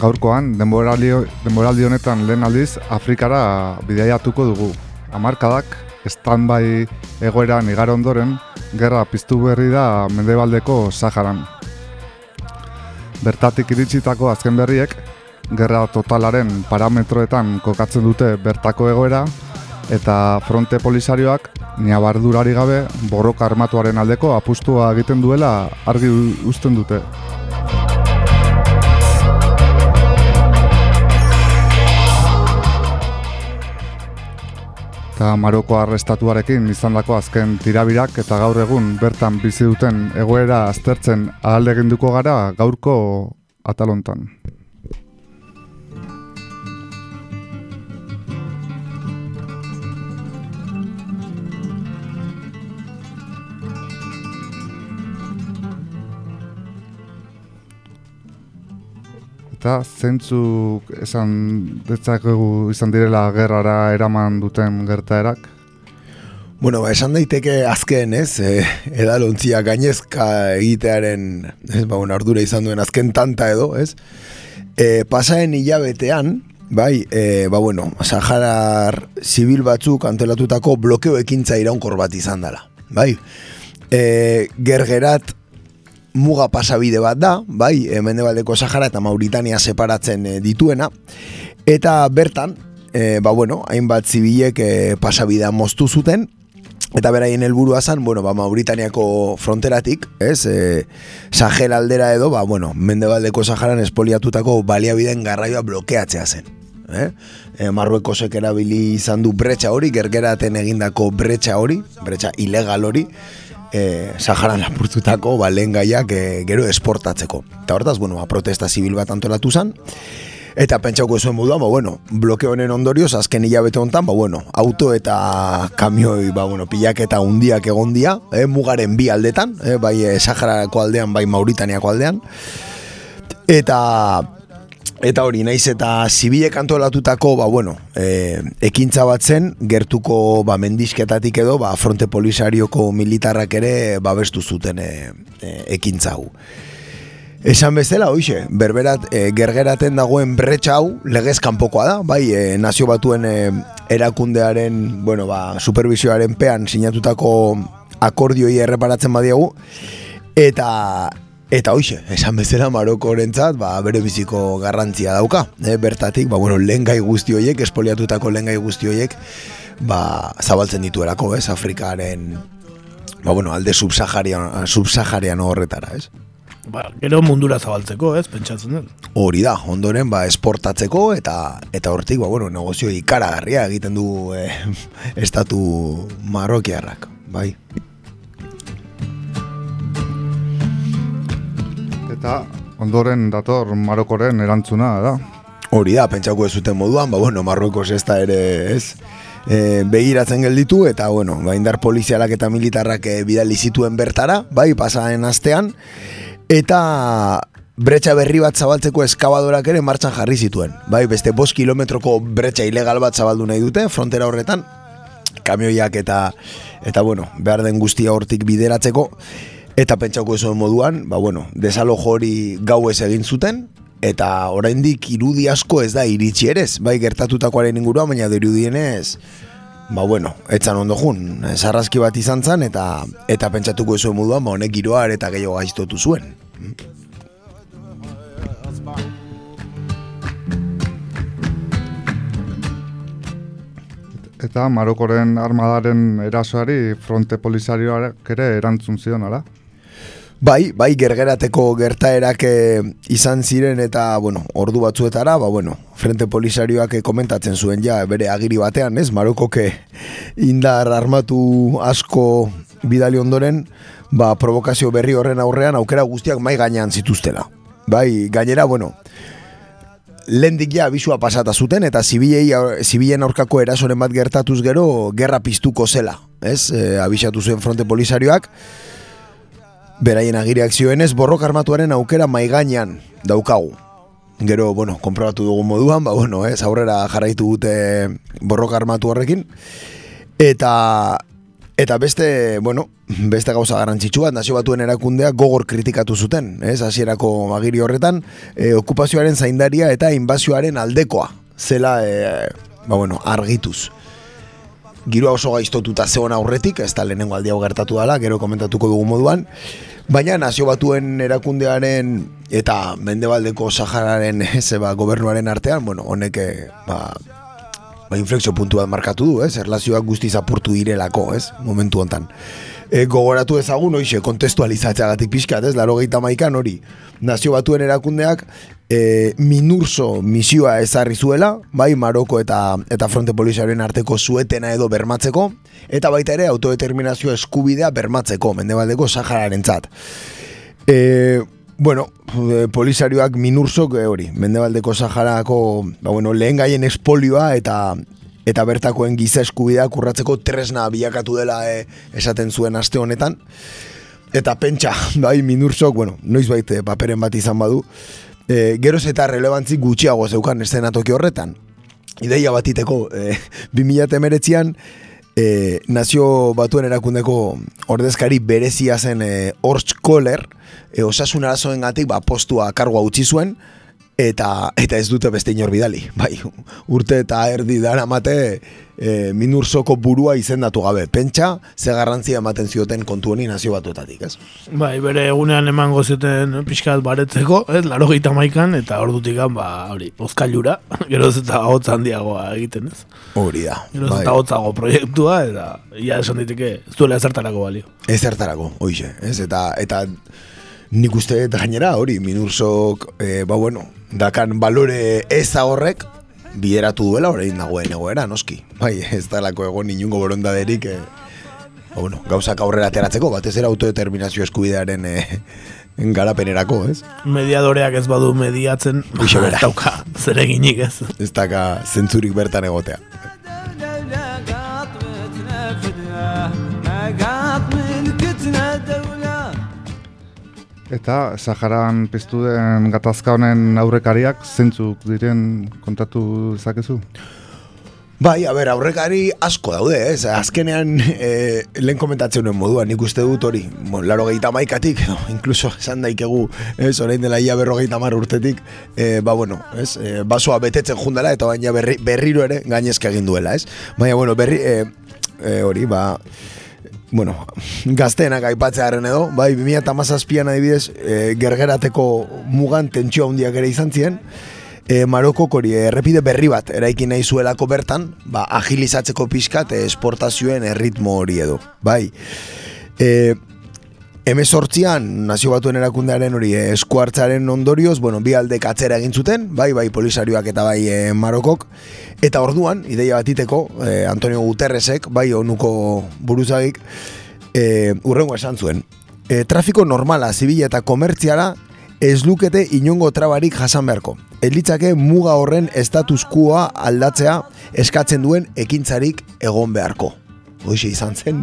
Gaurkoan denboraldi, honetan lehen aldiz Afrikara bidaiatuko dugu. Hamarkadak, standby egoeran igar ondoren, gerra piztu berri da mendebaldeko Saharan. Bertatik iritsitako azken berriek, gerra totalaren parametroetan kokatzen dute bertako egoera, eta fronte polisarioak niabardurari gabe borroka armatuaren aldeko apustua egiten duela argi uzten dute. Eta Maroko arrestatuarekin izandako azken tirabirak eta gaur egun bertan bizi duten egoera aztertzen ahaldeginduko gara gaurko atalontan. Eta zentzuk esan detzakegu izan direla gerrara eraman duten gertaerak? Bueno, ba, esan daiteke azken, ez, e, edalontzia gainezka egitearen, ez, ba, bueno, ardura izan duen azken tanta edo, ez, e, pasaen hilabetean, bai, e, ba, bueno, Saharar zibil batzuk antelatutako blokeo ekintza iraunkor bat izan dela, bai, e, gergerat muga pasabide bat da, bai, e, Mendebaldeko Sahara eta Mauritania separatzen e, dituena, eta bertan, e, ba bueno, hainbat zibilek e, pasabidea moztu zuten, eta beraien helburua zen, bueno, ba, Mauritaniako fronteratik, ez, e, Sahel aldera edo, ba, bueno, Mendebaldeko Saharan espoliatutako baliabideen garraioa blokeatzea zen. Eh? Marruekosek erabili izan du bretxa hori, gergeraten egindako bretxa hori, bretxa ilegal hori, e, Saharan lapurtutako ba, lehen gaiak e, gero esportatzeko. Eta hortaz, bueno, ba, protesta zibil bat antolatu zen, Eta pentsauko zuen moduan, ba, bueno, bloke honen ondorioz, azken hilabete honetan, ba, bueno, auto eta kamioi, ba, bueno, pilak eta egon dia, eh, mugaren bi aldetan, eh, bai eh, Saharako aldean, bai Mauritaniako aldean. Eta, eta hori, naiz eta zibilek antolatutako, ba, bueno, e, ekintza bat zen, gertuko ba, mendisketatik edo, ba, fronte polisarioko militarrak ere babestu zuten e, e, ekintza hau. Esan bezala, hoxe, berberat, e, gergeraten dagoen bretxa hau, legez kanpokoa da, bai, e, nazio batuen e, erakundearen, bueno, ba, supervisioaren pean sinatutako akordioi erreparatzen badiagu, eta, eta hoxe, esan bezala Maroko orentzat, ba, bere biziko garrantzia dauka, e, bertatik, ba, bueno, lehen gai guzti horiek, espoliatutako lehen gai guzti horiek, ba, zabaltzen dituerako, ez, Afrikaren, ba, bueno, alde subsaharian, subsaharian horretara, ez. Ba, gero mundura zabaltzeko, ez, pentsatzen dut. Hori da, ondoren ba, esportatzeko eta eta hortik ba, bueno, negozio ikaragarria egiten du eh, estatu marrokiarrak, bai. Eta ondoren dator Marokoren erantzuna da. Hori da, pentsako ez zuten moduan, ba, bueno, Marrokos ez da ere, ez, e, begiratzen gelditu, eta, bueno, ba, indar polizialak eta militarrak e, bidali zituen bertara, bai, pasaren astean, eta bretxa berri bat zabaltzeko eskabadorak ere martxan jarri zituen. Bai, beste bost kilometroko bretxa ilegal bat zabaldu nahi dute, frontera horretan, kamioiak eta, eta bueno, behar den guztia hortik bideratzeko, eta pentsako ezo moduan, ba bueno, desalo jori gau egin zuten, eta oraindik irudi asko ez da iritsi ere, bai gertatutakoaren inguruan, baina dirudienez, ba bueno, etzan ondo jun, sarraski bat izan zen, eta eta pentsatuko ez moduan, ba honek giroar eta gehiago gaiztotu zuen. Eta Marokoren armadaren erasoari fronte polisarioak ere erantzun zion, ala? Bai, bai gergerateko gertaerak eh, izan ziren eta, bueno, ordu batzuetara, ba, bueno, frente polisarioak eh, komentatzen zuen ja, bere agiri batean, ez, Marokoke indar armatu asko bidali ondoren, ba, provokazio berri horren aurrean aukera guztiak mai gainean zituztela. Bai, gainera, bueno, lendik ja abisua pasata zuten eta zibilei zibilen aurkako erasoren bat gertatuz gero gerra piztuko zela, ez? E, abisatu zuen fronte polisarioak beraien agiriak zioenez borrok armatuaren aukera maiganean daukagu. Gero, bueno, konprobatu dugu moduan, ba, bueno, ez, aurrera jarraitu dute borroka armatu horrekin. Eta, eta beste, bueno, beste gauza garrantzitsua, nazio batuen erakundea gogor kritikatu zuten, ez, hasierako agiri horretan, e, okupazioaren zaindaria eta inbazioaren aldekoa, zela, e, ba, bueno, argituz. Giroa oso gaiztotuta zeon aurretik, ez da lehenengo aldiago gertatu dela, gero komentatuko dugu moduan, Baina nazio batuen erakundearen eta mendebaldeko Sahararen ba, gobernuaren artean, bueno, honek ba, ba, inflexio puntu bat markatu du, ez? Erlazioak guztiz apurtu direlako, ez? Momentu hontan. E, gogoratu ezagun, hoxe, kontestualizatzeagatik pixkat, ez? Laro gehieta hori. Nazio batuen erakundeak e, minurso misioa ezarri zuela, bai, Maroko eta eta fronte polizaren arteko zuetena edo bermatzeko, eta baita ere autodeterminazio eskubidea bermatzeko, mendebaldeko Sahararen zat. E, bueno, e, polizarioak minursok e, hori, mendebaldeko Saharako, ba, bueno, lehen gaien espolioa eta eta bertakoen giza eskubideak urratzeko tresna bilakatu dela e, esaten zuen aste honetan. Eta pentsa, bai, minursok, bueno, noiz baite paperen bat izan badu, e, geroz eta relevantzi gutxiago zeukan eszenatoki horretan. Ideia batiteko, e, 2008an, e, nazio batuen erakundeko ordezkari berezia zen e, Hortz Kohler, e, osasun arazoen gatik, ba, postua kargoa utzi zuen, eta eta ez dute beste inor bidali. Bai, urte eta erdi dara mate e, minursoko burua izendatu gabe. Pentsa, ze garrantzia ematen zioten kontu honi nazio batuetatik, ez? Bai, bere egunean emango zioten pixkat baretzeko, ez, laro gita maikan, eta ordutik ba, hori, ozkailura, geroz eta hotz handiagoa egiten, ez? Hori da. Geroz bai. eta hotzago proiektua, eta ia esan diteke, ez duela ezertarako balio. Ezertarako, hoize, ez? Eta, eta nik uste eta gainera hori, minursok, e, ba bueno, dakan balore eza horrek, bideratu duela orain dagoen egoera, noski. Bai, ez dalako egon inungo borondaderik, e, ba, bueno, gauzak aurrera ateratzeko, batez ere autodeterminazio eskubidearen e, garapenerako, ez? Mediadoreak ez badu mediatzen, ez dauka zereginik ez. Ez daka zentzurik bertan egotea. Eta Saharan piztu den gatazka honen aurrekariak zeintzuk diren kontatu dezakezu? Bai, a ber, aurrekari asko daude, ez? Azkenean, e, lehen komentatzen moduan, nik uste dut hori, bon, laro gehieta maikatik, edo, inkluso esan daikegu, ez, orain dela ia berrogeita mar urtetik, e, ba, bueno, ez, e, basoa betetzen jundela, eta baina berri, berriro ere gainezka egin duela, ez? Baina, bueno, berri, e, e, hori, ba, bueno, gazteenak aipatzearen edo, bai, 2008an adibidez, e, gergerateko mugan tentsio handiak ere izan ziren, e, Maroko hori errepide berri bat eraikin nahi zuelako bertan, ba, agilizatzeko pixkat e, esportazioen erritmo hori edo. Bai, e, Hemezortzian, nazio batuen erakundearen hori eh, esku hartzaren ondorioz, bueno, bi aldek atzera egin zuten, bai, bai, polisarioak eta bai e, Marokok, eta orduan, ideia batiteko, e, Antonio Guterresek, bai, onuko buruzagik, e, urrengo esan zuen. E, trafiko normala, zibila eta komertziala ez lukete inongo trabarik jasan beharko. Ez litzake muga horren status quoa aldatzea eskatzen duen ekintzarik egon beharko. Hoxe izan zen,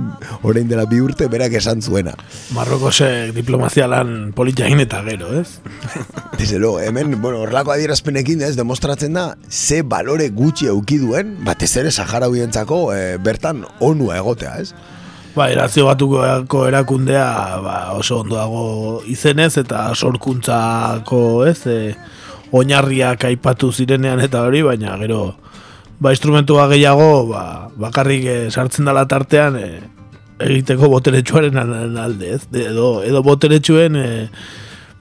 orain dela bi urte berak esan zuena. Marrokosek diplomazia lan politiain eta gero, ez? Desde luego, hemen, bueno, horlako adierazpenekin ez, demostratzen da, ze balore gutxi euki duen, batez ere Sahara huientzako e, bertan onua egotea, ez? Ba, erazio batuko erakundea ba, oso ondo dago izenez eta sorkuntzako, ez, e, oinarriak aipatu zirenean eta hori, baina gero ba, instrumentua gehiago ba, bakarrik e, sartzen dela tartean e, egiteko boteretsuaren alde, ez? De, edo, edo boteretsuen e,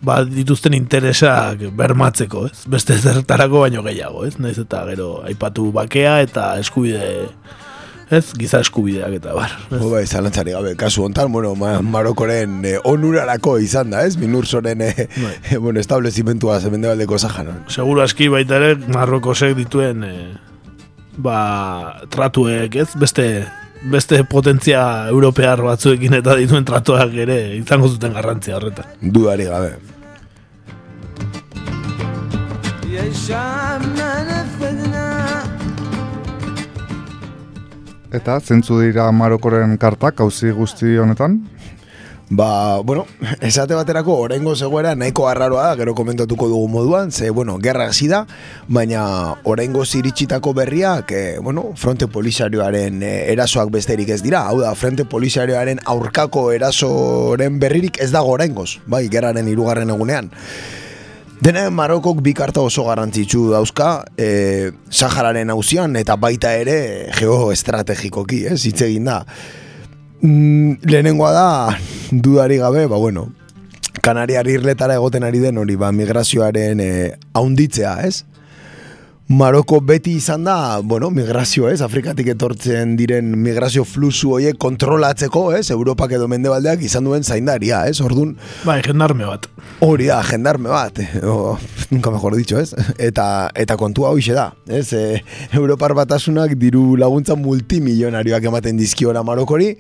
ba, dituzten interesak bermatzeko, ez? Beste zertarako baino gehiago, ez? Naiz eta gero aipatu bakea eta eskubide ez, giza eskubideak eta bar. Ez? Bai, zalantzari gabe, kasu hontan, bueno, ma, Marokoren eh, onurarako izan da, ez? Minursoren eh, eh, bueno, establezimentua zemendebaldeko Saharan. Seguro aski baita ere Marrokosek dituen eh, ba, tratuek, ez? Beste beste potentzia europear batzuekin eta dituen tratuak ere izango zuten garrantzia horretan. Dudari gabe. Eta zentzu dira Marokoren kartak hauzi guzti honetan? Ba, bueno, esate baterako orengo zegoera nahiko arraroa da, gero komentatuko dugu moduan, ze, bueno, gerra hasi da, baina orengo ziritsitako berriak, e, bueno, fronte polisarioaren e, erasoak besterik ez dira, hau da, fronte polisarioaren aurkako erasoren berririk ez dago orengoz, bai, gerraren hirugarren egunean. Dena Marokok bi karta oso garrantzitsu dauzka, e, Sahararen hauzian eta baita ere geoestrategikoki, ez, hitz egin da. Mm, lehenengoa da, dudari gabe, ba bueno, Kanariar irletara egoten ari den hori, ba, migrazioaren e, haunditzea, ez? Maroko beti izan da, bueno, migrazio, ez? Afrikatik etortzen diren migrazio fluxu horiek kontrolatzeko, ez? Europak edo mendebaldeak izan duen zaindaria, ez? Ordun Bai, jendarme bat. Hori da, jendarme bat, o, nunca mejor dicho, ez? Eta, eta kontua hoxe da, ez? E, Europar batasunak diru laguntza multimilionarioak ematen dizkiora Marokori,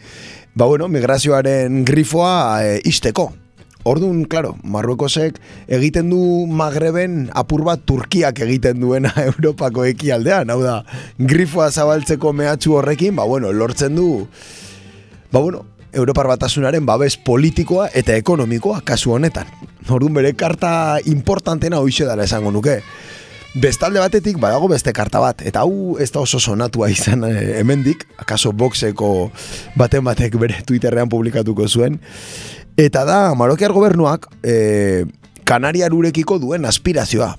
ba bueno, migrazioaren grifoa e, isteko. Orduan, claro, Marruekosek egiten du Magreben apur bat Turkiak egiten duena Europako ekialdean, hau da, grifoa zabaltzeko mehatxu horrekin, ba bueno, lortzen du, ba bueno, Europar batasunaren babes politikoa eta ekonomikoa kasu honetan. Orduan bere karta importantena hoixe dara esango nuke. Bestalde batetik badago beste karta bat, eta hau ez da oso sonatua izan eh, hemendik, akaso boxeko baten batek bere Twitterrean publikatuko zuen, Eta da, Marokiar gobernuak e, Kanariar urekiko duen aspirazioa.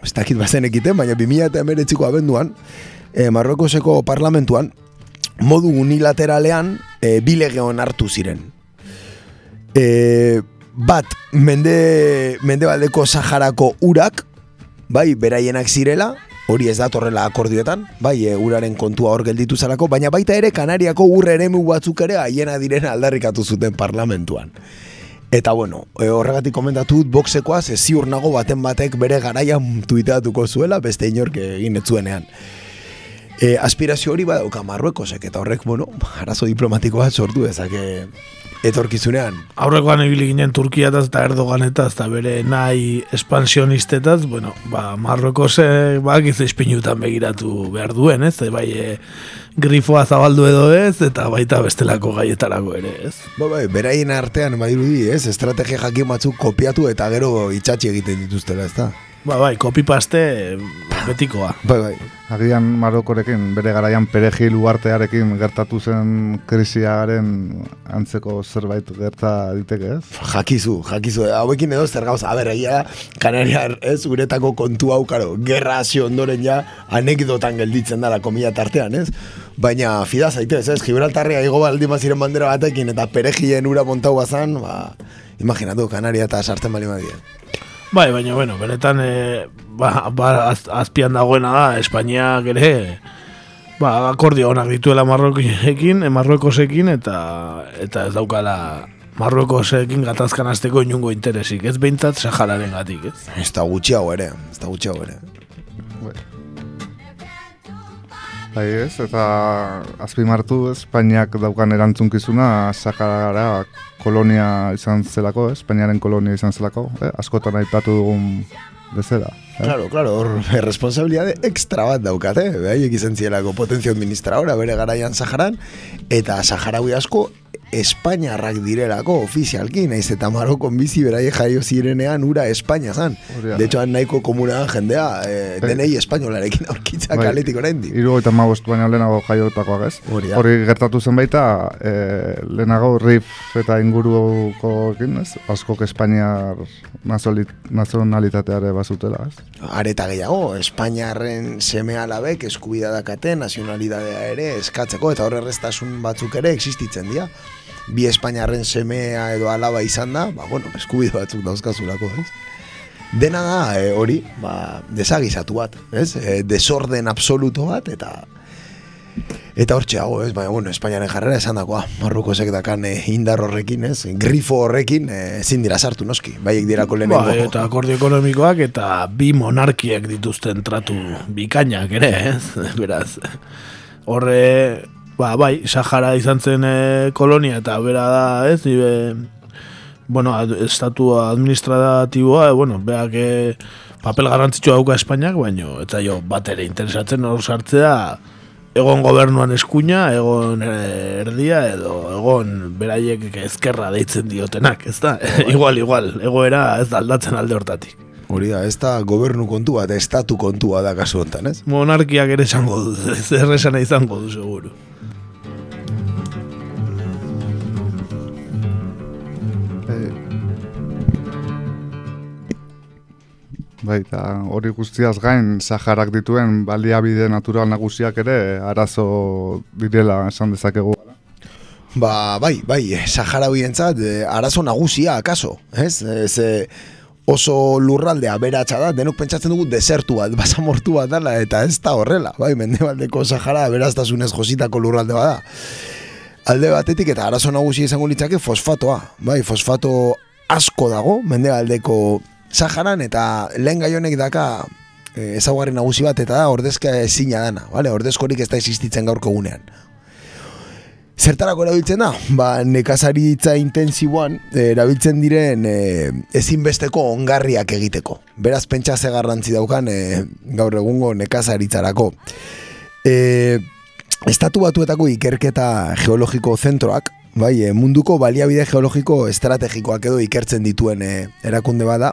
Ez dakit bazen ekiten, baina 2000 eta emeretziko abenduan, e, Marrokoseko parlamentuan, modu unilateralean e, bilegeon hartu ziren. E, bat, mende, mende baldeko Saharako urak, bai, beraienak zirela, hori ez datorrela akordioetan, bai, e, uraren kontua hor gelditu zarako, baina baita ere Kanariako urre eremu batzuk ere haiena diren aldarrikatu zuten parlamentuan. Eta bueno, e, horregatik komentatu dut boxekoaz, ez ziur nago baten batek bere garaian tuiteatuko zuela, beste inork egin ez zuenean. E, aspirazio hori badauka Marruekosek, eta horrek, bueno, arazo diplomatikoa sortu dezake etorkizunean. Aurrekoan ibili ginen Turkiataz eta Erdoganetaz eta bere nahi espansionistetaz, bueno, ba, Marrokose bak ispinutan begiratu behar duen, ez? E, bai, e, grifoa zabaldu edo ez, eta baita bestelako gaietarako ere, ez? Ba, bai, beraien artean, badirudi, ez? Estrategia jakin batzuk kopiatu eta gero itxatxi egiten dituztela, ez da? Ba, bai, kopipaste betikoa. Bai, bai. Agian Marokorekin, bere garaian perejil uartearekin gertatu zen krisiaren antzeko zerbait gerta diteke, ez? Jakizu, jakizu, hauekin edo zer gauza, aber, egia, kanariar, ez, uretako kontu hau, karo, gerra hasi ondoren ja, anekdotan gelditzen dara komila tartean, ez? Baina, fida zaitez, ez, Gibraltarria igo baldi maziren bandera batekin, eta perejien ura montau bazan, ba, imaginatu, kanaria eta sartzen bali madien. Bai, baina, bueno, benetan, e, ba, ba, az, azpian dagoena da, Espainiak ere, ba, akordio honak dituela Marrokosekin, Marrokosekin, eta, eta ez daukala Marrokosekin gatazkan azteko inungo interesik, ez behintzat Sahararen gatik, ez? Ez da gutxiago ere, ez da gutxiago ere. Bai ez, eta azpimartu Espainiak daukan erantzunkizuna Saharara kolonia izan zelako? Espainiaren kolonia izan zelako, eh? askotan aipatu dugun bezala. Eh? Claro, claro, hor responsabilidade extra bat daukate, eh? behaiek izan zielako potentzio administradora bere garaian Saharan, eta Saharaui asko Espainiarrak direlako ofizialki, naiz eta Marokon bizi beraie jaio zirenean ura Espainia zan. De hecho, nahiko komuna jendea, eh, denei espainolarekin aurkitza Bai, kaletik oraindik. Hiru eta magost baina lehenago jaiotakoak ez. Hori gertatu zen baita, e, lehenago Rif eta inguruko ez, askok Espainiar nazionalitateare bazutela ez. Areta gehiago, Espainiarren seme alabek eskubida dakate nazionalidadea ere eskatzeko eta horre erreztasun batzuk ere existitzen dira. Bi Espainiarren semea edo alaba izan da, ba, bueno, eskubide batzuk dauzkazulako, ez? Dena da, e, hori, ba, desagizatu bat, ez? E, desorden absoluto bat, eta Eta hortxe hago, ez, baina, bueno, Espainiaren jarrera esan dakoa, Marrukosek dakan e, indar horrekin, ez, grifo horrekin, ezin dira sartu noski, baiek dirako lehenengo. Ba, eta akordio ekonomikoak eta bi monarkiek dituzten tratu bikainak ere, ez? Beraz, horre, ba, bai, Sahara izan zen eh, kolonia eta bera da, ez? Ibe, bueno, ad, estatu administratiboa, e, bueno, beak eh, papel garrantzitsua dauka Espainiak, baino, eta jo, bat ere interesatzen hor sartzea, egon gobernuan eskuina, egon erdia, edo egon beraiek ezkerra deitzen diotenak, ez da? igual, igual, egoera ez da aldatzen alde hortatik. Hori da, ez da gobernu kontua, eta estatu kontua da kasu honetan, ez? Monarkiak ere esango du, zer esana izango du, seguru. Bai, eta hori guztiaz gain, Saharak dituen baliabide natural nagusiak ere arazo direla esan dezakegu. Ba, bai, bai, Sahara bientzat, arazo nagusia, akaso, ez? Ez, eh, oso lurralde aberatsa da, denok pentsatzen dugu desertu bat, basamortu bat dela, eta ez da horrela, bai, mendebaldeko Sahara aberaztasunez jositako lurralde bada. Alde batetik eta arazo nagusi izango litzake fosfatoa, bai, fosfato asko dago mendebaldeko Saharan eta lehen gaionek daka e, ezaugarri nagusi bat eta da ordezka ezina dana, vale? ordezkorik ez da existitzen gaurko gunean. Zertarako erabiltzen da? Ba, nekazaritza intensiboan eh, erabiltzen diren e, ezinbesteko ongarriak egiteko. Beraz, pentsa ze garrantzi daukan e, gaur egungo nekazaritzarako. E, estatu batuetako ikerketa geologiko zentroak, bai, e, munduko baliabide geologiko estrategikoak edo ikertzen dituen e, erakunde bada,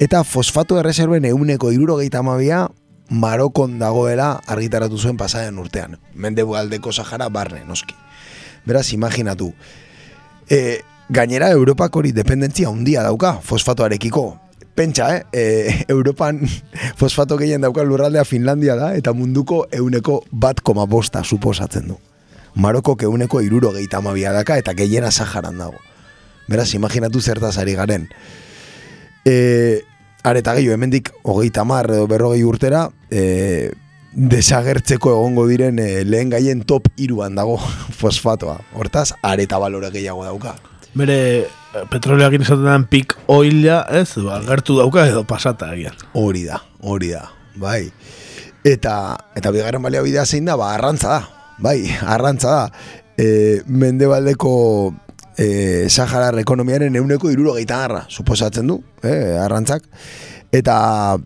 eta fosfato erreserben euneko irurogeita amabia Marokon dagoela argitaratu zuen pasaren urtean. Mende aldeko Sahara barne, noski. Beraz, imaginatu. E, gainera, Europak hori dependentzia handia dauka fosfatoarekiko. Pentsa, eh? E, Europan fosfato gehien dauka lurraldea Finlandia da, eta munduko euneko bat koma bosta suposatzen du. Maroko euneko iruro gehieta amabia daka, eta gehiena Saharan dago. Beraz, imaginatu zertaz ari garen. E, areta gehiago, hemendik hogeita mar edo berrogei urtera, e, desagertzeko egongo diren e, lehen gaien top iruan dago fosfatoa. Hortaz, areta balore gehiago dauka. Bere eh, petroleak izaten den pik oila, ez, ba, gertu dauka edo pasata egian. Hori da, hori da, bai. Eta, eta bigarren balia bidea zein da, ba, arrantza da, bai, arrantza da. E, mendebaldeko e, Saharar ekonomiaren euneko iruro gehitan suposatzen du, e, arrantzak. Eta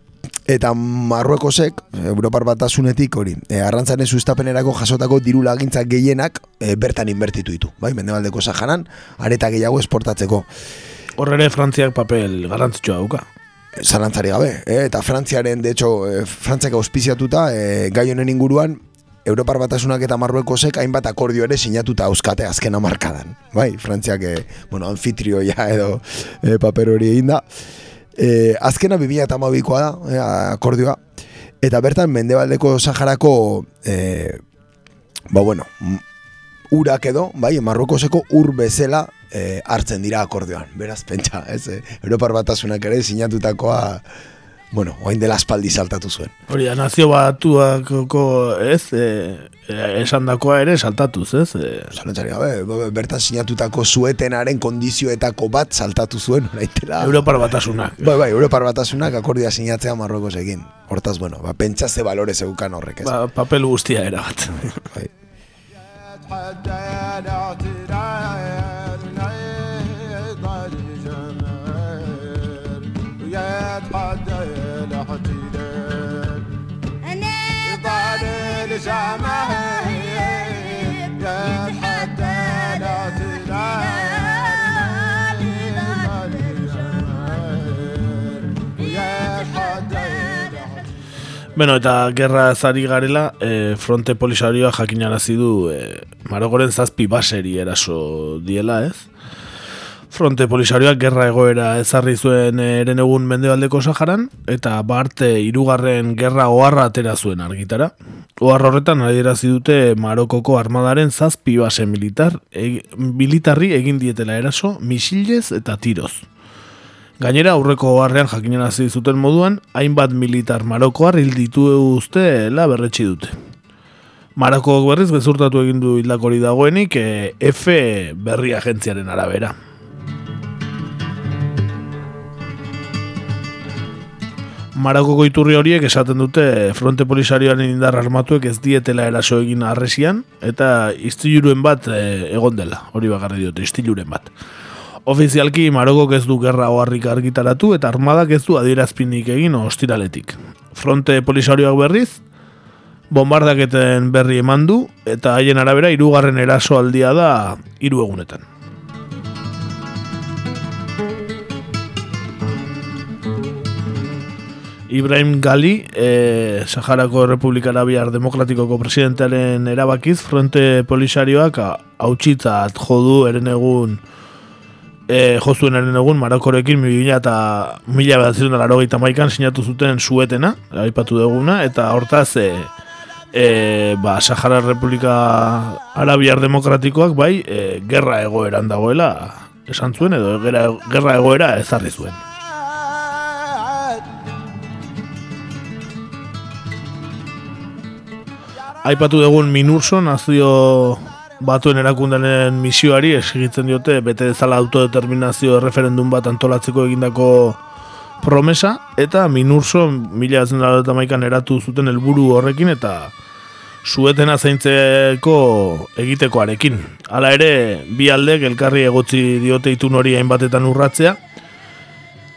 eta Marruekosek Europar batasunetik hori e, arrantzaren sustapenerako jasotako diru lagintzak gehienak e, bertan inbertitu ditu, bai, mendebaldeko saharan, areta gehiago esportatzeko. Horrere Frantziak papel garrantzitsua dauka. Zalantzari gabe, e, eta Frantziaren, de hecho, e, Frantziak auspiziatuta, e, gai honen inguruan, Europar batasunak eta Marruekosek hainbat akordio ere sinatuta euskate azken amarkadan. Bai, Frantziak, e, bueno, anfitrioia edo e, paper hori egin da. E, azkena 2008koa da, e, akordioa. Eta bertan, mendebaldeko Saharako, e, ba bueno, urak edo, bai, Marrokoseko ur bezala e, hartzen dira akordioan. Beraz, pentsa, ez, e, Europar batasunak ere sinatutakoa bueno, oain dela aspaldi saltatu zuen. Hori da, nazio batuako, ez, e, e, esan dakoa ere saltatuz, ez? E... Zalantzari gabe, bertan sinatutako zuetenaren kondizioetako bat saltatu zuen, oraitela. Europar batasunak. Bai, bai, Europar batasunak akordia sinatzea Marrokos egin. Hortaz, bueno, ba, pentsa ze balore zeukan horrek, ez? Ba, papel guztia era bat. bai. Bueno, eta gerra zari garela, e, fronte polisarioa jakinarazi du e, Marogoren zazpi baseri eraso diela, ez? Fronte polisarioak gerra egoera ezarri zuen eren egun mendebaldeko Saharan, eta barte irugarren gerra oharra atera zuen argitara. Oharra horretan adierazi dute Marokoko armadaren zazpi base militar, e, militarri egin dietela eraso, misilez eta tiroz. Gainera aurreko harrean jakinen hasi zuten moduan, hainbat militar marokoar hil ditu uste la berretsi dute. Maroko berriz gezurtatu egin du hildakori dagoenik e, F berri agentziaren arabera. Marokoko iturri horiek esaten dute fronte polisarioaren indar armatuek ez dietela eraso egin arresian eta istiluruen bat e, egon dela, hori bakarri diote, istiluren bat. Ofizialki Marokok ez du gerra oharrik argitaratu eta armadak ez du adierazpinik egin ostiraletik. Fronte polisarioak berriz, bombardaketen berri eman du eta haien arabera hirugarren eraso aldia da hiru egunetan. Ibrahim Gali, e, Saharako Republika Arabiar Demokratikoko presidentearen erabakiz, fronte polisarioak hautsitzat jodu eren egun e, jozuen eren egun Marokorekin mila eta mila behatzen laro maikan sinatu zuten suetena, aipatu duguna, eta hortaz e, e, ba, Sahara Republika Arabiar Demokratikoak bai e, gerra egoeran dagoela esan zuen edo gerra, gerra egoera ezarri zuen. Aipatu dugun Minurso nazio batuen erakundaren misioari egitzen diote bete dezala autodeterminazio referendum bat antolatzeko egindako promesa eta Minurso mila maikan eratu zuten helburu horrekin eta suetena zaintzeko egitekoarekin. Hala ere, bi aldek elkarri egotzi diote itun hori hainbatetan urratzea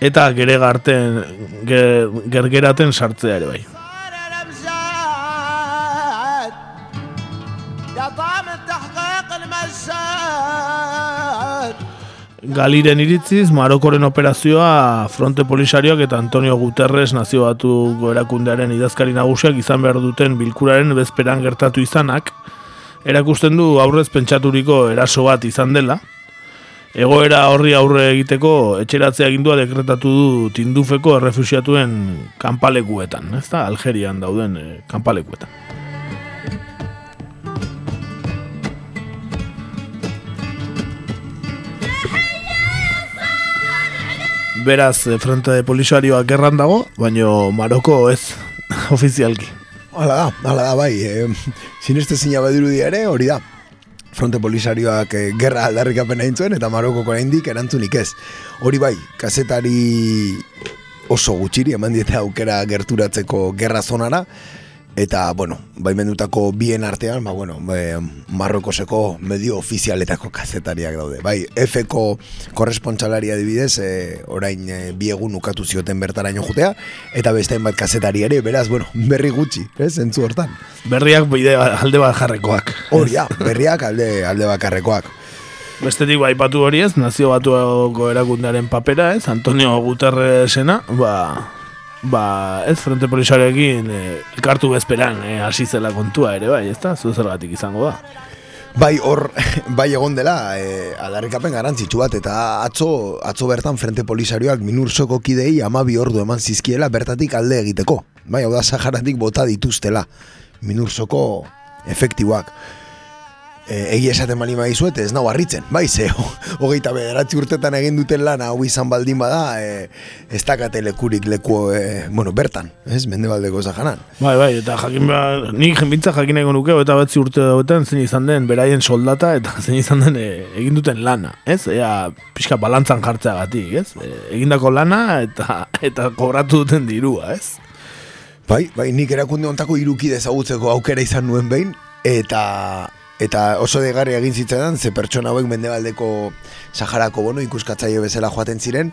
eta gere garten ger, gergeraten sartzea ere bai. Galiren iritziz, Marokoren operazioa fronte polisarioak eta Antonio Guterres nazio batu erakundearen idazkari nagusiak izan behar duten bilkuraren bezperan gertatu izanak, erakusten du aurrez pentsaturiko eraso bat izan dela, egoera horri aurre egiteko etxeratzea gindua dekretatu du tindufeko errefusiatuen kanpalekuetan, ez da, Algerian dauden e, kanpalekuetan. Beraz eh, frente de polisarioak gerran dago, baino Maroko ez ofizialki. Hala da, hala da, bai, e, sineste zina badiru ere, hori da. Fronte polisarioak e, gerra aldarrik apena intzuen, eta Maroko koraindik erantzunik ez. Hori bai, kazetari oso gutxiri, eman dieta aukera gerturatzeko gerra zonara, Eta, bueno, baimendutako bien artean, ba, bueno, e, Marrokoseko medio ofizialetako kazetariak daude. Bai, F-ko korrespontsalaria dibidez, e, orain e, biegun ukatu zioten bertaraino jutea, eta beste bat kazetari ere, beraz, bueno, berri gutxi, ez, zentzu hortan. Berriak bide alde bakarrekoak. Hori, berriak alde, alde bakarrekoak. Bestetik bai patu hori ez, nazio batuako erakundaren papera ez, Antonio Guterresena, ba, ba, ez frente polisarekin e, elkartu bezperan e, hasi zela kontua ere bai, ezta? Zu zergatik izango da. Bai, hor, bai egon dela, e, adarrikapen garantzitsu bat, eta atzo, atzo bertan frente polisarioak minursoko kidei ama bi ordu eman zizkiela bertatik alde egiteko. Bai, hau da, Saharatik bota dituztela minursoko efektiboak e, egia esaten mani maizuet ez nau harritzen, bai, ze hogeita bederatzi urtetan egin duten lan hau izan baldin bada e, ez dakate lekurik leku, e, bueno, bertan, ez, mende baldeko zahanan. Bai, bai, eta jakin behar, nik jenbintza jakin egon nuke, eta batzi urte dauetan zen izan den beraien soldata, eta zen izan den e, egin duten lana, ez, ea pixka balantzan jartzea gatik, ez, e, egindako lana eta eta kobratu duten dirua, ez. Bai, bai, nik erakunde ontako irukide ezagutzeko aukera izan nuen behin, eta Eta oso degarri egin zitzaidan, ze pertsona hauek mendebaldeko Saharako bono ikuskatzaio bezala joaten ziren,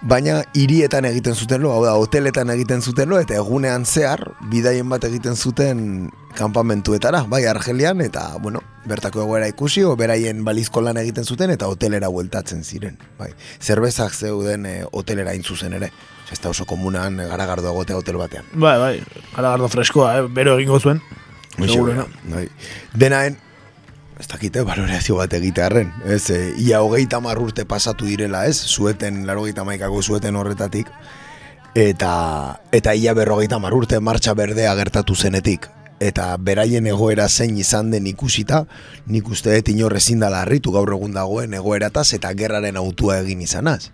baina hirietan egiten zuten lo, hau da, hoteletan egiten zuten lo, eta egunean zehar, bidaien bat egiten zuten kanpamentuetara, bai, Argelian, eta, bueno, bertako egoera ikusi, o beraien balizko lan egiten zuten, eta hotelera bueltatzen ziren, bai. Zerbezak zeuden e, hotelera intzuzen ere. Ez da oso komunan garagardo egotea hotel batean. Bai, bai, garagardo freskoa, eh? bero egingo zuen. Seguro, bai. Denaen, ez dakite, baloreazio bat egitearen. Ez, e, ia hogeita marrurte pasatu direla, ez? Zueten, laro maikako zueten horretatik. Eta, eta ia berrogeita marrurte martxa berdea gertatu zenetik. Eta beraien egoera zein izan den ikusita, nik uste dut inorrezin dala harritu gaur egun dagoen egoerataz eta gerraren autua egin izanaz.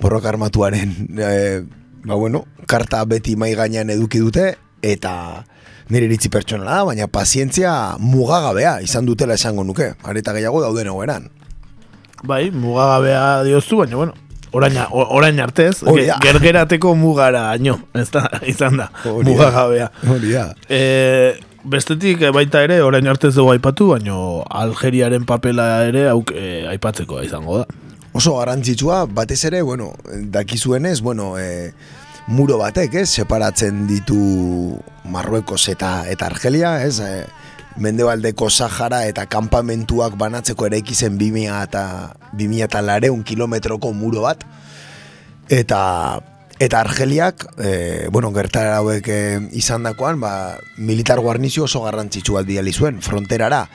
Borrok armatuaren, e, ba bueno, karta beti mai gainean eduki dute, eta nire iritzi pertsonala baina pazientzia mugagabea izan dutela esango nuke, areta gehiago dauden egoeran. Bai, mugagabea dioztu, baina bueno, orain, orain artez, gergerateko mugara aino, ez da, izan da, mugagabea. E, bestetik baita ere, orain artez dugu aipatu, baina Algeriaren papela ere auk, e, aipatzeko izango da. Oso garantzitsua, batez ere, bueno, dakizuenez, bueno, e, muro batek, ez, separatzen ditu Marruekos eta eta Argelia, ez, e, Mendebaldeko Sahara eta kanpamentuak banatzeko ere ikizen 2000 eta 2000 eta lareun kilometroko muro bat, eta eta Argeliak, e, bueno, gertara hauek e, izan dakoan, ba, militar guarnizio oso garrantzitsu bat biali zuen, fronterara.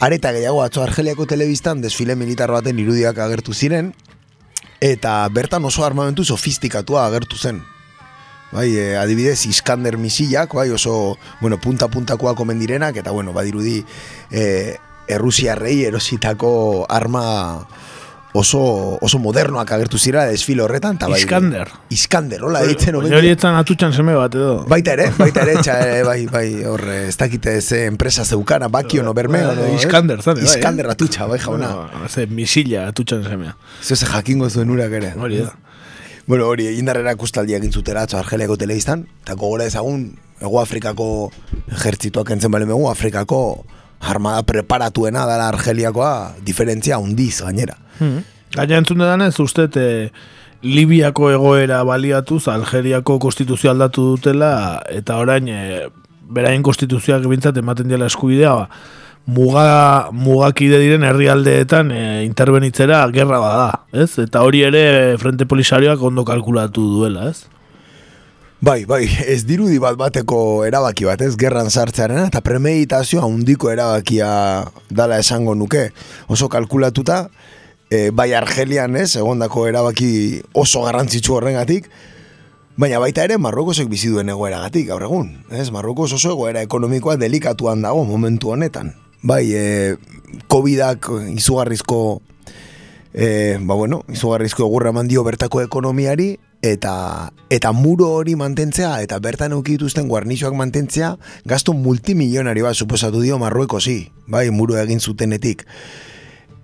Areta gehiago atzo Argeliako telebistan desfile militar baten irudiak agertu ziren, eta bertan oso armamentu sofistikatua agertu zen. Bai, e, adibidez, Iskander misilak, bai, oso, bueno, punta-puntakoa komen direnak, eta, bueno, badirudi, e, Errusiarrei erositako arma oso, oso modernoak agertu zira desfile horretan. ta bai- Iskander. Iskander, hola ditzen Baina hori etzan atutxan seme bat edo. Baita ere, baita ere, txa, eh, bai, bai, horre, ez dakite ze enpresa zeukana, bakio no bermeo. no, eh? Iskander, zane, bai, eh? Iskander atutxa, bai, jauna. No, ze misila atutxan semea. Zeu ze jakingo zuen urak ere. Hori da. Bueno, hori, indarrera kustaldia egin zutera, atzo Argeliako telebistan, eta gogora ezagun, Ego Afrikako ejertzituak entzen bale megu, Afrikako armada preparatuena dela Argeliakoa, diferentzia hundiz gainera. Hmm. Gaina entzun ez uste e, Libiako egoera baliatuz Algeriako konstituzio aldatu dutela eta orain e, beraien konstituzioak bintzat ematen dela eskubidea ba, muga, mugakide diren herrialdeetan e, interbenitzera gerra bada, ez? Eta hori ere Frente Polisarioak ondo kalkulatu duela, ez? Bai, bai, ez dirudi bat bateko erabaki bat, ez gerran sartzearena eta premeditazioa handiko erabakia dala esango nuke. Oso kalkulatuta, e, bai Argelian ez, egondako erabaki oso garrantzitsu horrengatik, baina baita ere Marrokosek bizi duen egoeragatik gaur egun. Ez, Marrokos oso egoera ekonomikoa delikatuan dago momentu honetan. Bai, e, Covidak izugarrizko e, ba bueno, izugarrizko egurra eman dio bertako ekonomiari eta eta muro hori mantentzea eta bertan eduki dituzten guarnixoak mantentzea gasto multimilionari bat suposatu dio Marruekosi, bai, muro egin zutenetik.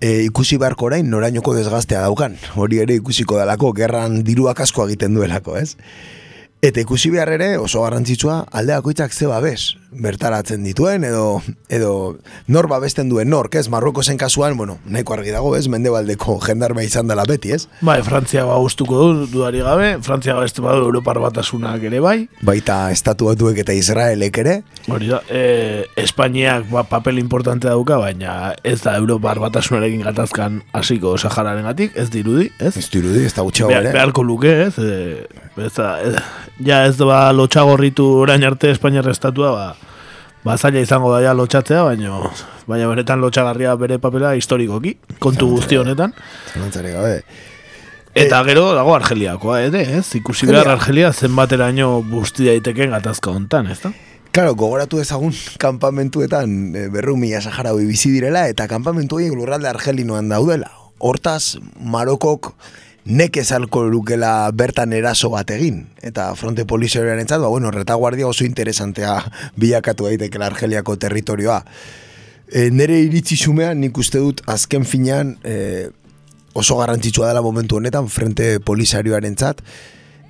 E, ikusi beharko orain norainoko desgaztea daukan. Hori ere ikusiko dalako gerran diruak asko egiten duelako, ez? Eta ikusi behar ere oso garrantzitsua aldeakoitzak ze babes bertaratzen dituen edo edo nor babesten duen nork, ez? Marrokosen kasuan, bueno, nahiko argi dago, ez? Mendebaldeko jendarme izan dela beti, ez? Bai, Frantzia ba gustuko du dudari gabe, Frantzia beste badu Europar batasunak ere bai. Baita estatu batuek eta Israelek ere. Hori da, e, Espainiak ba, papel importante dauka, baina ez da Europar batasunarekin gatazkan hasiko Sahararen ez dirudi, ez? Ez dirudi, ez da gutxago ere. beharko luke, ez? E, ez da, ez, ja ez da ba, lotxagorritu orain arte Espainiar estatua, ba, ba zaila izango da ja lotxatzea, baina baina benetan lotxagarria bere papela historikoki, kontu guzti honetan. Zalantzarik gabe. Eta gero dago Argeliakoa ere, ez? Ikusi behar Argelia zenbateraino busti daiteken gatazka hontan, ez da? Claro, gogoratu ezagun kanpamentuetan e, berru mila saharaui bizi direla eta kanpamentu horiek lurralde argelinoan daudela. Hortaz, Marokok nekez alko lukela bertan eraso bat egin. Eta fronte polizioaren entzat, ba, bueno, retaguardia oso interesantea bilakatu daitekela Argeliako territorioa. E, nere iritzi xumean nik uste dut azken finean e, oso garrantzitsua dela momentu honetan frente polisarioaren zat,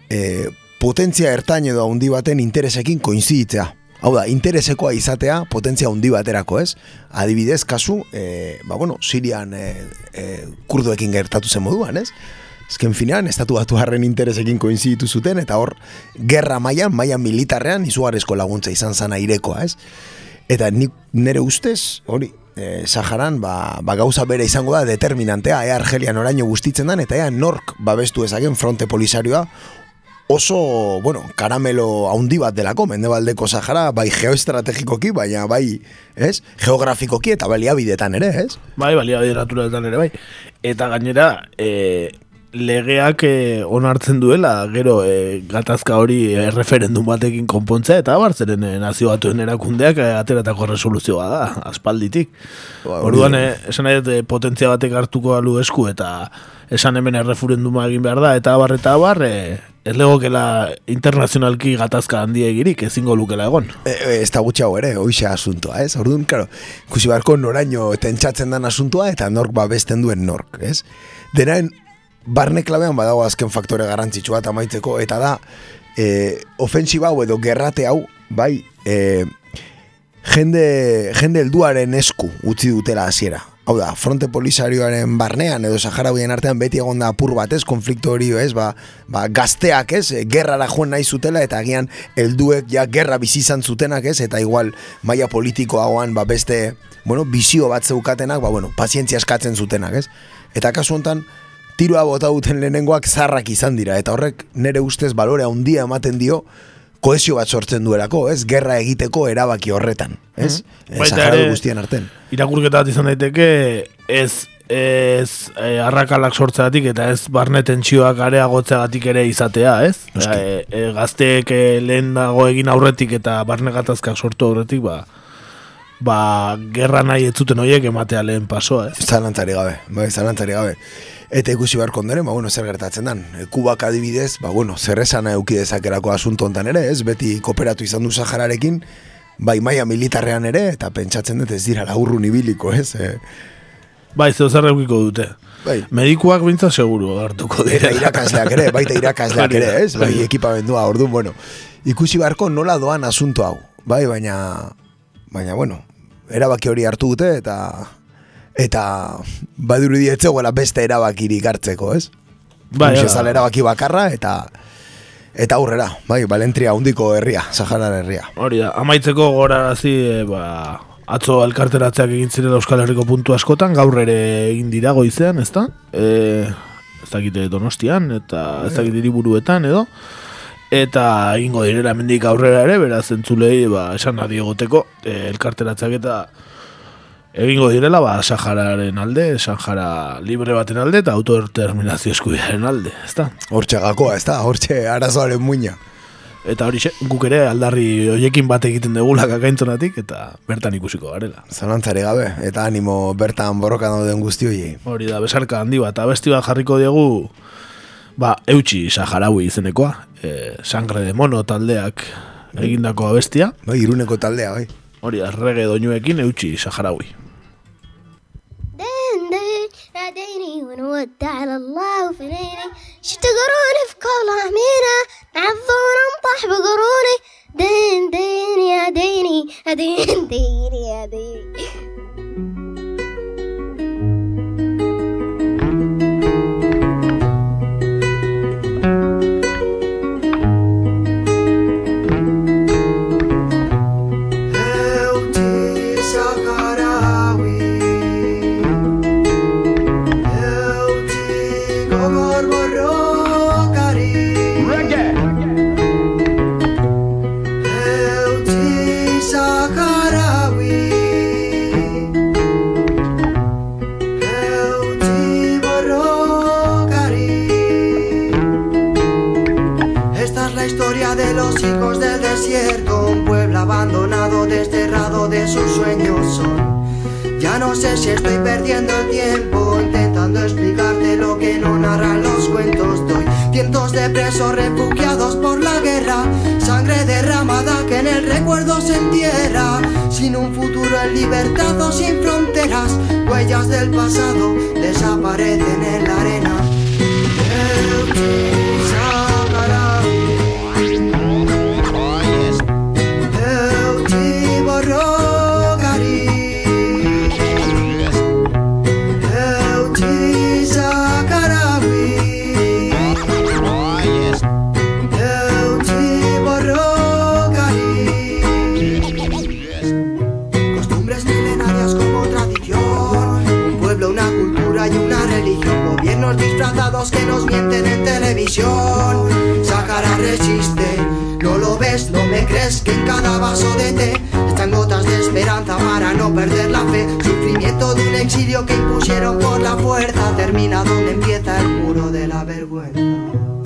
e, potentzia ertain edo handi baten interesekin koinziditzea. Hau da, interesekoa izatea potentzia handi baterako, ez? Adibidez, kasu, e, ba, bueno, Sirian e, e, kurdoekin gertatu zen moduan, ez? Ezken finean, estatu batu harren interesekin koinziditu zuten, eta hor, gerra mailan, mailan militarrean, izugarrizko laguntza izan zana irekoa, ez? Eta nik nere ustez, hori, e, Saharan, ba, ba gauza bere izango da determinantea, ea Argelian oraino guztitzen dan, eta ea nork babestu ezagen fronte polisarioa, oso, bueno, karamelo haundi bat delako, mendebaldeko Sahara, bai geoestrategikoki, baina bai, ez? Geografikoki eta baliabidetan ere, ez? Bai, baliabide naturaletan ere bai. Eta gainera, e, legeak e, onartzen duela, gero e, gatazka hori e, referendum batekin konpontzea, eta bartzeren e, nazio batuen erakundeak e, ateratako resoluzioa da, aspalditik. Ba, Orduan, e, esan nahi dut, e, potentzia batek hartuko alu esku, eta esan hemen erreferenduma egin behar da, eta abar, eta abar, e, ez legokela internazionalki gatazka handia egirik, ezingo lukela egon. E, e, ez da gutxiago ere, hoxe asuntoa, ez? Orduan, karo, ikusi beharko noraino tentsatzen dan asuntoa eta nork babesten duen nork, ez? Denaen, barne klabean badago azken faktore garrantzitsua eta amaitzeko, eta da, e, ofensiba hau edo gerrate hau, bai, e, jende, jende helduaren esku utzi dutela hasiera. Hau da, fronte polisarioaren barnean edo Saharauien artean beti egon da apur bat ez, konflikto hori ez, ba, ba, gazteak ez, e, gerrara joan nahi zutela eta agian helduek ja gerra bizi izan zutenak ez, eta igual maila politikoagoan ba, beste, bueno, bizio bat zeukatenak, ba, bueno, pazientzia eskatzen zutenak ez. Eta kasu hontan, tiroa bota duten lehenengoak zarrak izan dira, eta horrek nere ustez balore handia ematen dio, kohesio bat sortzen duelako, ez? Gerra egiteko erabaki horretan, ez? Mm Baita Saharaui ere- guztien arten. irakurketa bat izan daiteke ez ez e, arrakalak sortzeatik eta ez barne tentsioak areagotzeagatik ere izatea, ez? E, e, gazteek e, lehen dago egin aurretik eta barne gatazkak sortu aurretik, ba, ba, gerra nahi ez zuten horiek ematea lehen pasoa, ez? Zalantzari gabe, bai, zalantzari gabe. Eta ikusi beharko ondoren, ba, bueno, zer gertatzen dan. E, Kubak adibidez, ba, bueno, zer esan euki dezakerako asunto hontan ere, ez? Beti kooperatu izan du Sahararekin, bai maia militarrean ere, eta pentsatzen dut ez dira laurrun ibiliko, ez? E, Bai, zeu zer eukiko dute. Bai. Medikuak bintza seguru hartuko Eta dira. irakasleak ere, baita irakasleak ere, ez? Bai, ekipamendua, orduan, bueno. Ikusi beharko nola doan asunto hau. Bai, baina, baina, bueno, erabaki hori hartu dute, eta, eta, badirudi ez zegoela beste erabakirik hartzeko, ez? Bai, Hauxe hala. zala erabaki bakarra, eta, eta aurrera, bai, Valentria hundiko herria, Sahara herria. Hori da, amaitzeko gorarazi, e, ba, atzo elkarteratzeak egin zirela Euskal Herriko puntu askotan, gaur ere egin dira goizean, ezta? E, ez dakite donostian, eta ez dakite hiriburuetan edo. Eta egingo direla hemendik aurrera ere, beraz entzulei, ba, esan adi egoteko, e, elkarteratzeak eta egingo direla, ba, Sahararen alde, Sahara libre baten alde, eta autodeterminazio eskubiaren alde, ezta? Hortxe gakoa, ez da, hortxe arazoaren muina. Eta hori guk ere aldarri hoiekin bat egiten degula kakaintzonatik, eta bertan ikusiko garela. Zalantzare gabe, eta animo bertan borroka dauden guzti hoiei. Hori da, besarka handi bat, abesti bat jarriko diegu, ba, eutxi saharaui izenekoa, e, sangre de mono taldeak egindako abestia. Bai, iruneko taldea, bai. Hori da, doinuekin eutxi saharaui. ودع على الله وفنيني شفت قروني في كولا مينا نعظون انطح بقروني. دين دين يا ديني. دين دين يا ديني. Sé si estoy perdiendo el tiempo intentando explicarte lo que no narran los cuentos. Doy cientos de presos refugiados por la guerra, sangre derramada que en el recuerdo se entierra. Sin un futuro en libertad o sin fronteras, huellas del pasado desaparecen en la arena. Televisión Sahara resiste no lo ves, no me crees que en cada vaso de té están gotas de esperanza para no perder la fe. Sufrimiento de un exilio que impusieron por la fuerza termina donde empieza el muro de la vergüenza.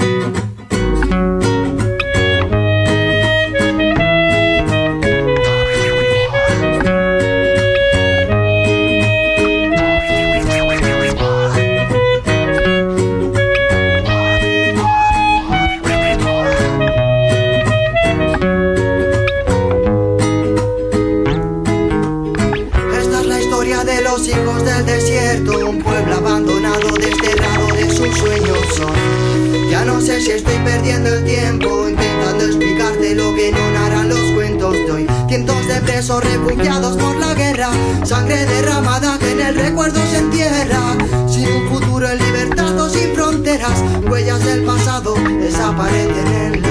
Sé si estoy perdiendo el tiempo intentando explicarte lo que no narran los cuentos. Doy cientos de presos refugiados por la guerra, sangre derramada que en el recuerdo se entierra. Sin un futuro en libertad o sin fronteras, huellas del pasado desaparecen en la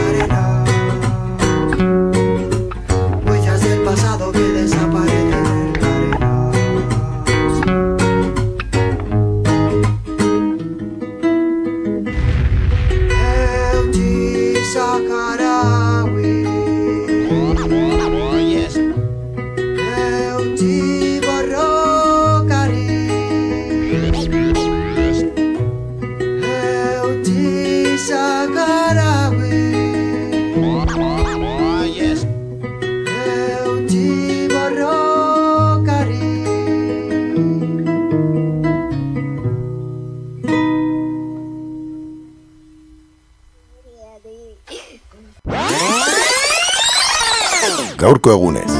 gaurko egunez.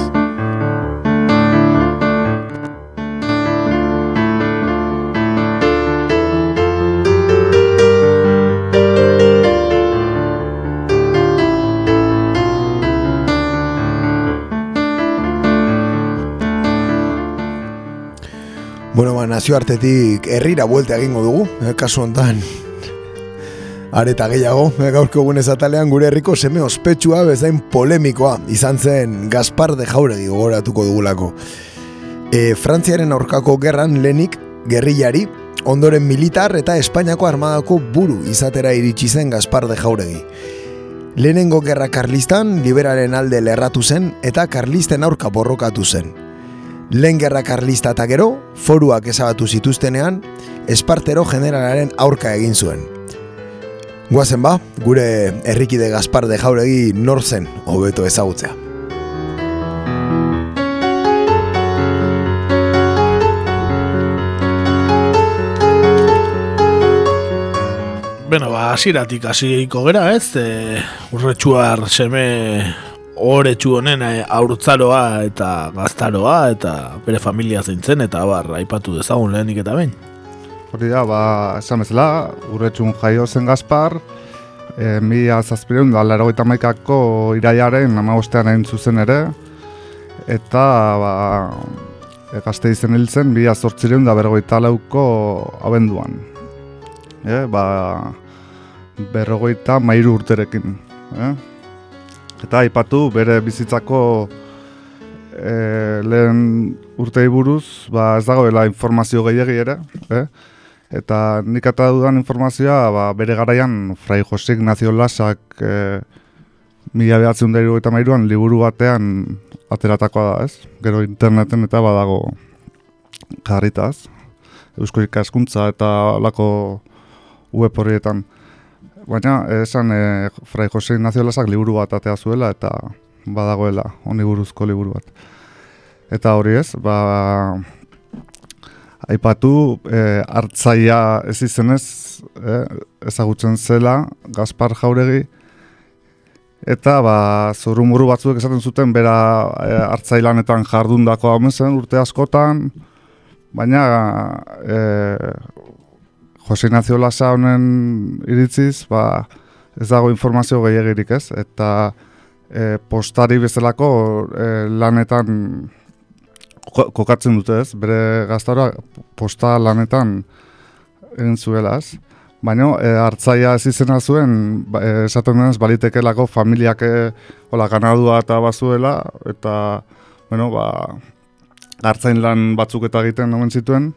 Bueno, ba, nazioartetik herrira buelta egingo dugu, eh, kasu hontan. Areta gehiago, eh, gaurko egunez atalean gure herriko seme ospetsua bezain polemikoa izan zen Gaspar de Jauregi gogoratuko dugulako. E, Frantziaren aurkako gerran lenik gerrillari, ondoren militar eta Espainiako armadako buru izatera iritsi zen Gaspar de Jauregi. Lehenengo gerra karlistan liberaren alde lerratu zen eta karlisten aurka borrokatu zen. Lehen gerra karlista eta gero, foruak ezabatu zituztenean, Espartero generalaren aurka egin zuen. Guazen ba, gure herrikide Gaspar de Jauregi nor zen hobeto ezagutzea. Beno, ba, asiratik hasiko gera, ez? E, urretxuar seme oretxu honen e, aurtzaroa eta gaztaroa eta bere familia zeintzen eta bar, aipatu dezagun lehenik eta behin. Hori da, ba, esan bezala, urretxun jaio zen Gaspar, e, mila zazpireun da, laro maikako iraiaren amabostean egin zuzen ere, eta, ba, e, gazte izen hil zen, mila zortzireun da berrogeita lauko abenduan. E, ba, berrogeita mairu urterekin. Eh? Eta aipatu bere bizitzako e, lehen urtei buruz, ba ez dagoela informazio gehiagi ere, eh? Eta nik eta dudan informazioa ba, bere garaian Frai Jose Ignacio Lasak e, mila behatzen dairu eta mairuan liburu batean ateratakoa da, ez? Gero interneten eta badago jarritaz. Eusko ikaskuntza eta lako web horietan. Baina, esan e, Frai Jose Ignacio Lasak liburu bat atea zuela eta badagoela, honi buruzko liburu bat. Eta hori ez, ba, aipatu e, hartzaia ez izenez e, ezagutzen zela Gaspar Jauregi eta ba, zurumuru batzuek esaten zuten bera e, hartzailanetan jardundako hau zen urte askotan, baina e, Jose Ignacio Lasa honen iritziz, ba, ez dago informazio gehiagirik ez, eta e, postari bezalako e, lanetan kokatzen dute ez, bere gaztaroa posta lanetan egin zuela ez. Baina e, hartzaia ez izena zuen, ba, e, esaten denez, balitekelako familiak e, hola, ganadua eta bazuela, eta bueno, ba, hartzain lan batzuk eta egiten omen zituen,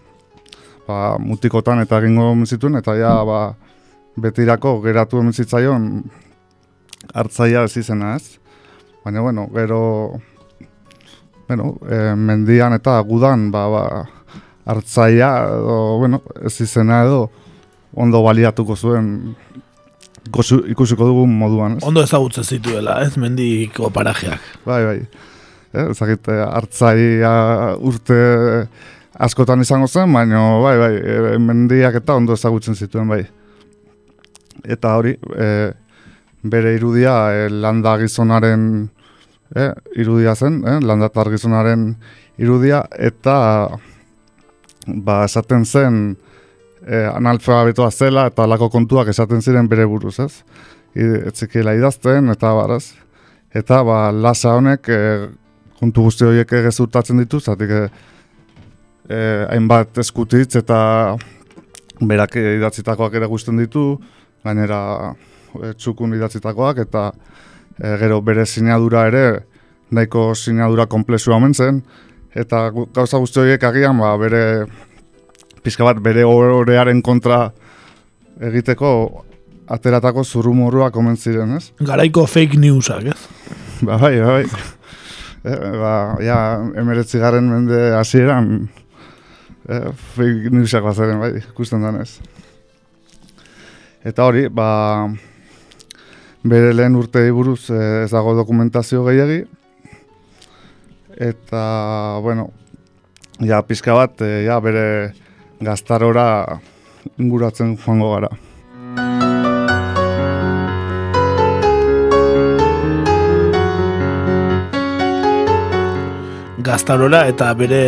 ba, mutikotan eta egingo zituen eta ja ba, betirako geratu hemen zitzaion hartzaia ez izena ez. Baina, bueno, gero bueno, e, mendian eta gudan ba, ba, hartzaia edo, bueno, ez izena edo ondo baliatuko zuen ikusiko dugun moduan. Ez? Ondo ezagutzen zituela, ez mendiko parajeak. Bai, bai. Eh, ezagite, hartzaia urte askotan izango zen, baina bai, bai, e, mendiak eta ondo ezagutzen zituen bai. Eta hori, e, bere irudia e, landa gizonaren e, irudia zen, e, landatar gizonaren irudia, eta ba, esaten zen e, analfabetoa zela eta lako kontuak esaten ziren bere buruz, ez? Etzikila idazten, eta baraz. Eta ba, lasa honek e, kontu guzti horiek egezurtatzen ditu, zatik e, eh, hainbat eskutitz eta berak idatzitakoak ere guztien ditu, gainera e, txukun idatzitakoak eta e, gero bere sinadura ere nahiko sinadura komplexu omen zen, eta gauza guzti horiek agian ba, bere pizka bat bere orearen kontra egiteko ateratako zurrumorruak omen ziren, ez? Garaiko fake newsak, ez? Ba, bai, ba, bai. E, ba, ja, emeretzi garen mende hasieran eh, fake newsak bazaren, bai, ikusten danez. Eta hori, ba, bere lehen urte buruz eh, ez dago dokumentazio gehiagi. Eta, bueno, ja, pizka bat, eh, ja, bere gaztarora inguratzen joango gara. gaztarora eta bere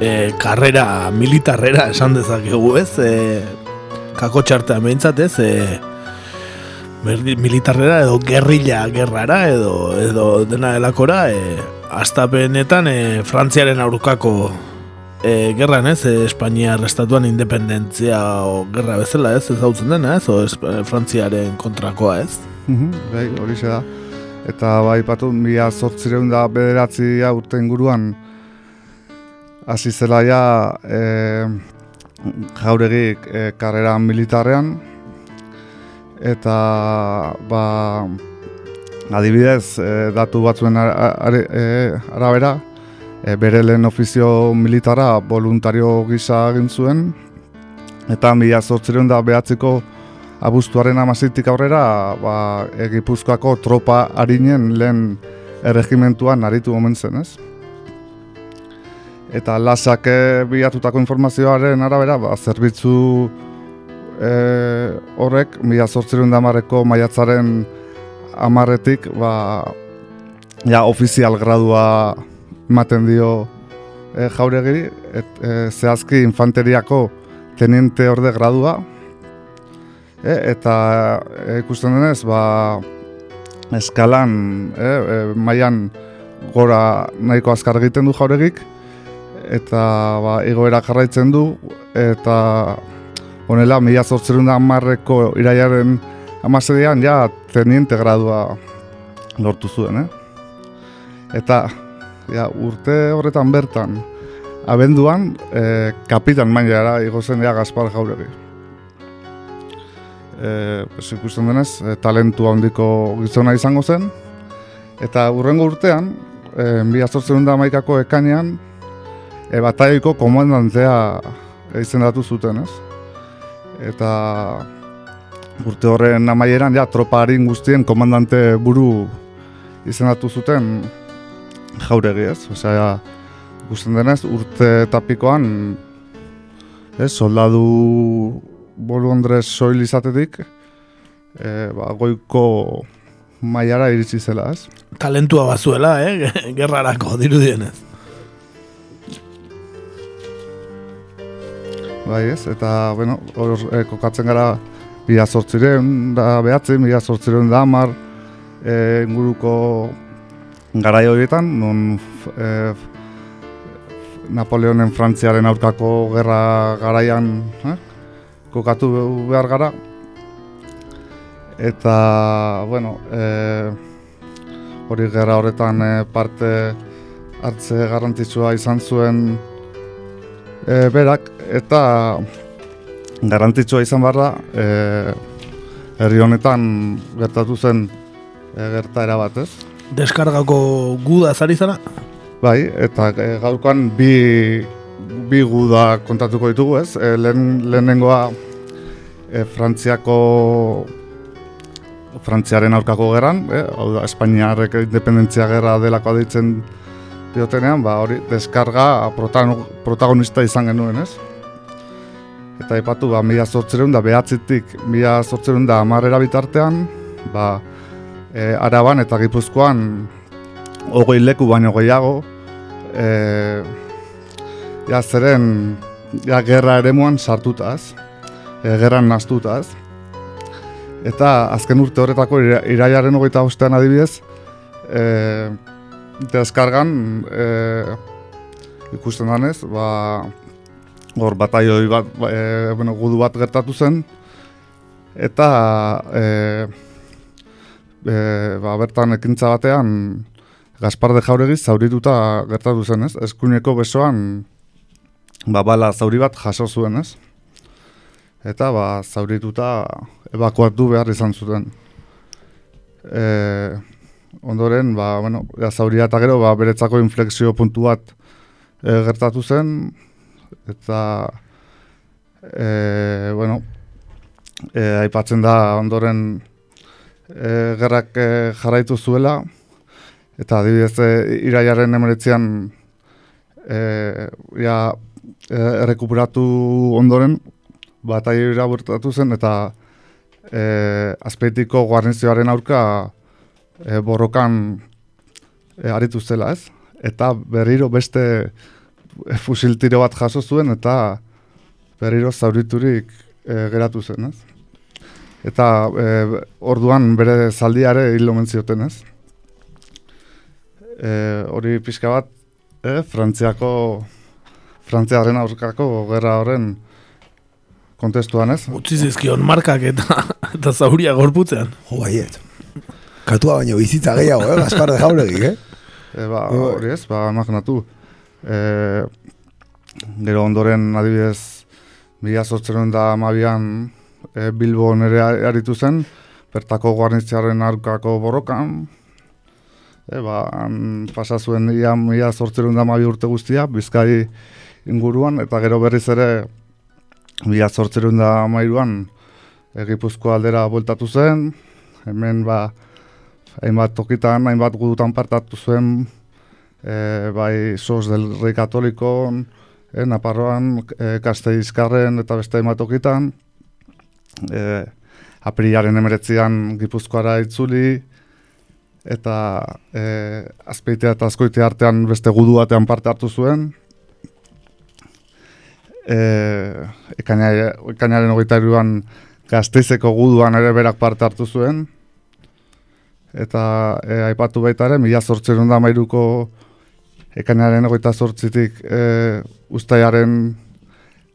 e, karrera militarrera esan dezakegu ez, e, kako txartean behintzat ez, e, militarrera edo gerrilla gerrara edo, edo dena delakora, e, astapenetan e, Frantziaren aurkako e, gerran ez, e, Espainiar estatuan independentzia o gerra bezala ez, ez hautzen dena ez, o ez, Frantziaren kontrakoa ez. Mhm, bai, hori da. Eta bai, patu, mila zortzireun da bederatzi urte inguruan hasi zela ja e, jauregik e, karrera militarrean eta ba adibidez e, datu batzuen ara- are- e, arabera e, bere lehen ofizio militara voluntario gisa egin zuen eta mila zortzireun da behatziko abuztuaren amazitik aurrera ba, e, Gipuzkoako tropa harinen lehen erregimentuan aritu omen zen, ez? Eta lasak bilatutako informazioaren arabera, ba, zerbitzu e, horrek, mila zortzirun damareko maiatzaren amarretik, ba, ja, ofizial gradua ematen dio e, jauregiri, et, e, zehazki infanteriako teniente orde gradua, e, eta e, ikusten denez, ba, eskalan, e, e, mailan gora nahiko azkar egiten du jauregik, eta ba, egoera jarraitzen du, eta honela, mila zortzerun da amarreko iraiaren amasedian, ja, teniente gradua lortu zuen, eh? Eta, ja, urte horretan bertan, abenduan, e, kapitan mailara igo zen ja Gaspar Jauregi. E, pues, ikusten denez, e, talentu handiko gizona izango zen, eta urrengo urtean, e, mila zortzen da maikako ekainean, e, bataiako komandantzea izendatu zuten, ez? Eta urte horren amaieran, ja, tropa harin guztien komandante buru izendatu zuten jauregi, ez? Osea, ikusten denez, urte tapikoan, ez, soldadu bolu Andres soil izatetik, e, ba, goiko mailara iritsi zela, ez? Talentua bazuela, eh? Gerrarako dirudienez. Bai ez, eta, bueno, hor e, kokatzen gara mila zortzireun da behatzi, mila zortzireun da hamar e, inguruko garai horietan, non e, Napoleonen Frantziaren aurkako gerra garaian eh, kokatu behar gara. Eta, bueno, e, hori gerra horretan e, parte hartze garrantzitsua izan zuen e, berak, eta garrantzitsua izan barra, e, herri honetan gertatu zen e, gertaera bat, ez? Deskargako guda zari zara? Bai, eta e, gaurkoan bi, bi guda kontatuko ditugu, ez? E, lehen, lehenengoa e, Frantziako Frantziaren aurkako gerran, e, hau da, Espainiarrek independentzia gerra delako deitzen diotenean, ba, hori deskarga protago- protagonista izan genuen, ez? Eta ipatu, ba, mila zortzereun da behatzitik, mila zortzereun da amarrera bitartean, ba, e, Araban eta Gipuzkoan hogei leku baino gehiago, e, ja zeren ja gerra eremuan sartutaz, e, gerran nastutaz. Eta azken urte horretako ira- iraiaren hogeita bostean adibidez, e, deskargan e, ikusten danez, ba, hor bataioi bat, ba, e, bueno, gudu bat gertatu zen, eta e, e, ba, bertan ekintza batean Gaspar de Jauregi zaurituta gertatu zen, ez? Eskuineko besoan ba, bala zauri bat jaso zuen, ez? Eta ba, zaurituta ebakuatu behar izan zuten. E, ondoren, ba, bueno, ja, zauria eta gero, ba, beretzako inflexio puntu bat e, gertatu zen, eta e, bueno, e, aipatzen da ondoren e, gerrak e, jarraitu zuela, eta adibidez e, iraiaren emeretzean e, ja, e, errekuperatu ondoren batailera bertatu zen eta e, azpeitiko guarnizioaren aurka e, borrokan e, aritu zela ez. eta berriro beste fusil tiro bat jaso zuen eta berriro zauriturik e, geratu zen, ez? Eta e, orduan bere zaldiare hil omen zioten, ez? E, hori pixka bat, e, Frantziako Frantziaren aurkako gerra horren kontestuan, ez? Utsi zizkion markak eta eta zauria gorputzean. Jo, baiet. Katua baino bizitza gehiago, eh? Gaspar de Jauregik, eh? E, ba, hori ez, ba, imaginatu. E, gero ondoren adibidez, mila sortzeren da amabian e, Bilbo nere aritu zen, bertako guarnitzearen aurkako borrokan, e, ba, han pasa zuen ia mila sortzeren da amabi urte guztia, bizkai inguruan, eta gero berriz ere mila sortzeren da amairuan egipuzko aldera bueltatu zen, hemen ba, hainbat tokitan, hainbat gudutan partatu zuen, e, bai sos del rei katoliko, e, Naparroan, e, Kasteizkarren eta beste hainbat tokitan, e, aprilaren emeretzian gipuzkoara itzuli, eta e, azpeitea eta azkoitea artean beste gudu batean parte hartu zuen, e, ekainaren hogeita eruan gazteizeko guduan ere berak parte hartu zuen, eta e, aipatu baita ere, mila sortzen da mairuko ekainaren egoita sortzitik e, ustaiaren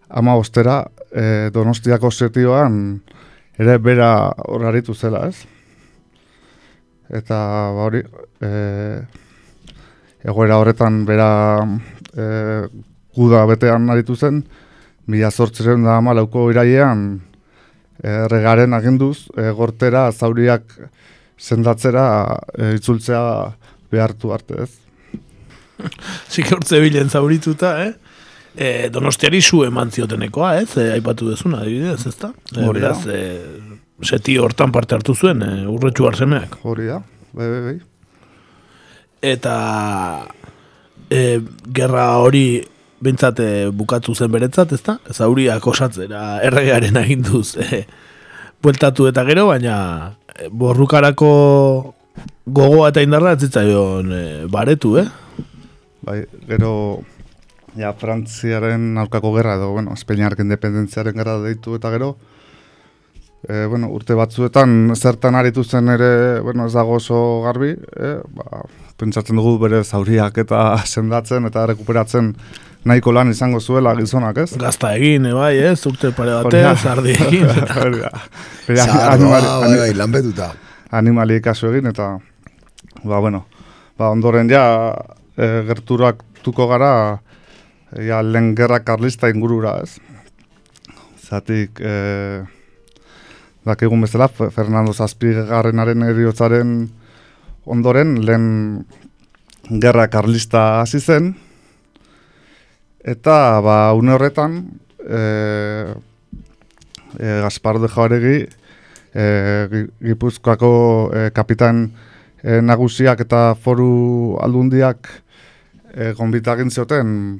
ama ostera e, donostiako setioan ere bera horraritu zela, ez? Eta ba hori, e, egoera horretan bera e, guda betean aritu zen, mila sortzen da ama lauko irailean e, regaren aginduz, e, gortera zauriak sendatzera e, itzultzea behartu arte ez. Sikortze bilen zaurituta, eh? E, donostiari zu eman ziotenekoa, ez? E, aipatu dezuna, adibidez, ez da? E, Hori da. beraz, e, seti hortan parte hartu zuen, e, urretxu arsemeak. Hori da, bai, bai, bai. Eta e, gerra hori bintzate bukatu zen beretzat, ez da? Zauriak osatzera erregearen aginduz e, bueltatu eta gero, baina e, borrukarako gogoa eta indarra ez zitzaion e, baretu, eh? Bai, gero ja, Frantziaren aurkako gerra edo, bueno, Espainiark independentziaren gerra deitu eta gero e, bueno, urte batzuetan zertan aritu zen ere, bueno, ez dago oso garbi, e, ba, pentsatzen dugu bere zauriak eta sendatzen eta rekuperatzen nahiko lan izango zuela gizonak, ez? Gazta egin, e, bai, ez? Urte pare batea, zardi egin. Bere Zarroa, animali- bai, bai, lanbetuta. animali kasu egin eta ba bueno, ba ondoren ja e, gerturak tuko gara ja lehen gerra karlista ingurura, ez? Zatik e, dakigun bezala Fe- Fernando Zazpigarrenaren eriotzaren ondoren lehen gerra karlista hasi zen eta ba une horretan e, e, Gaspar de Jauregi e, Gi- Gipuzkoako e, kapitan e, nagusiak eta foru aldundiak e, gonbita egin zioten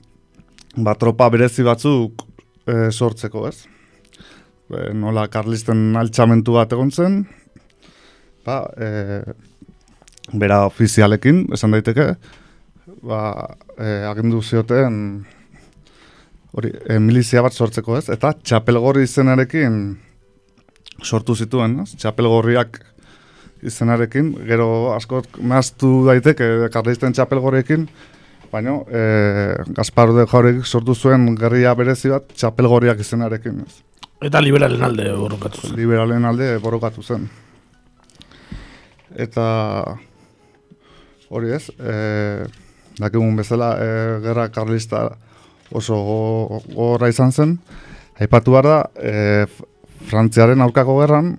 ba, tropa berezi batzuk e, sortzeko, ez? E, nola karlisten altxamentu bat egon zen, ba, e, bera ofizialekin, esan daiteke, ba, e, agindu zioten hori, e, milizia bat sortzeko, ez? Eta txapelgorri izenarekin sortu zituen, ez? Txapelgorriak izenarekin, gero askot maztu daiteke karlisten txapelgorriekin, baina e, Gaspar de Jauregik sortu zuen gerria berezi bat txapelgorriak izenarekin, ez? Eta liberalen alde borrokatu zen. Liberalen alde borrokatu zen. Eta hori ez, e, dakigun bezala e, gerra karlista oso go- gogorra izan zen. Aipatu behar da, e, Frantziaren aurkako gerran,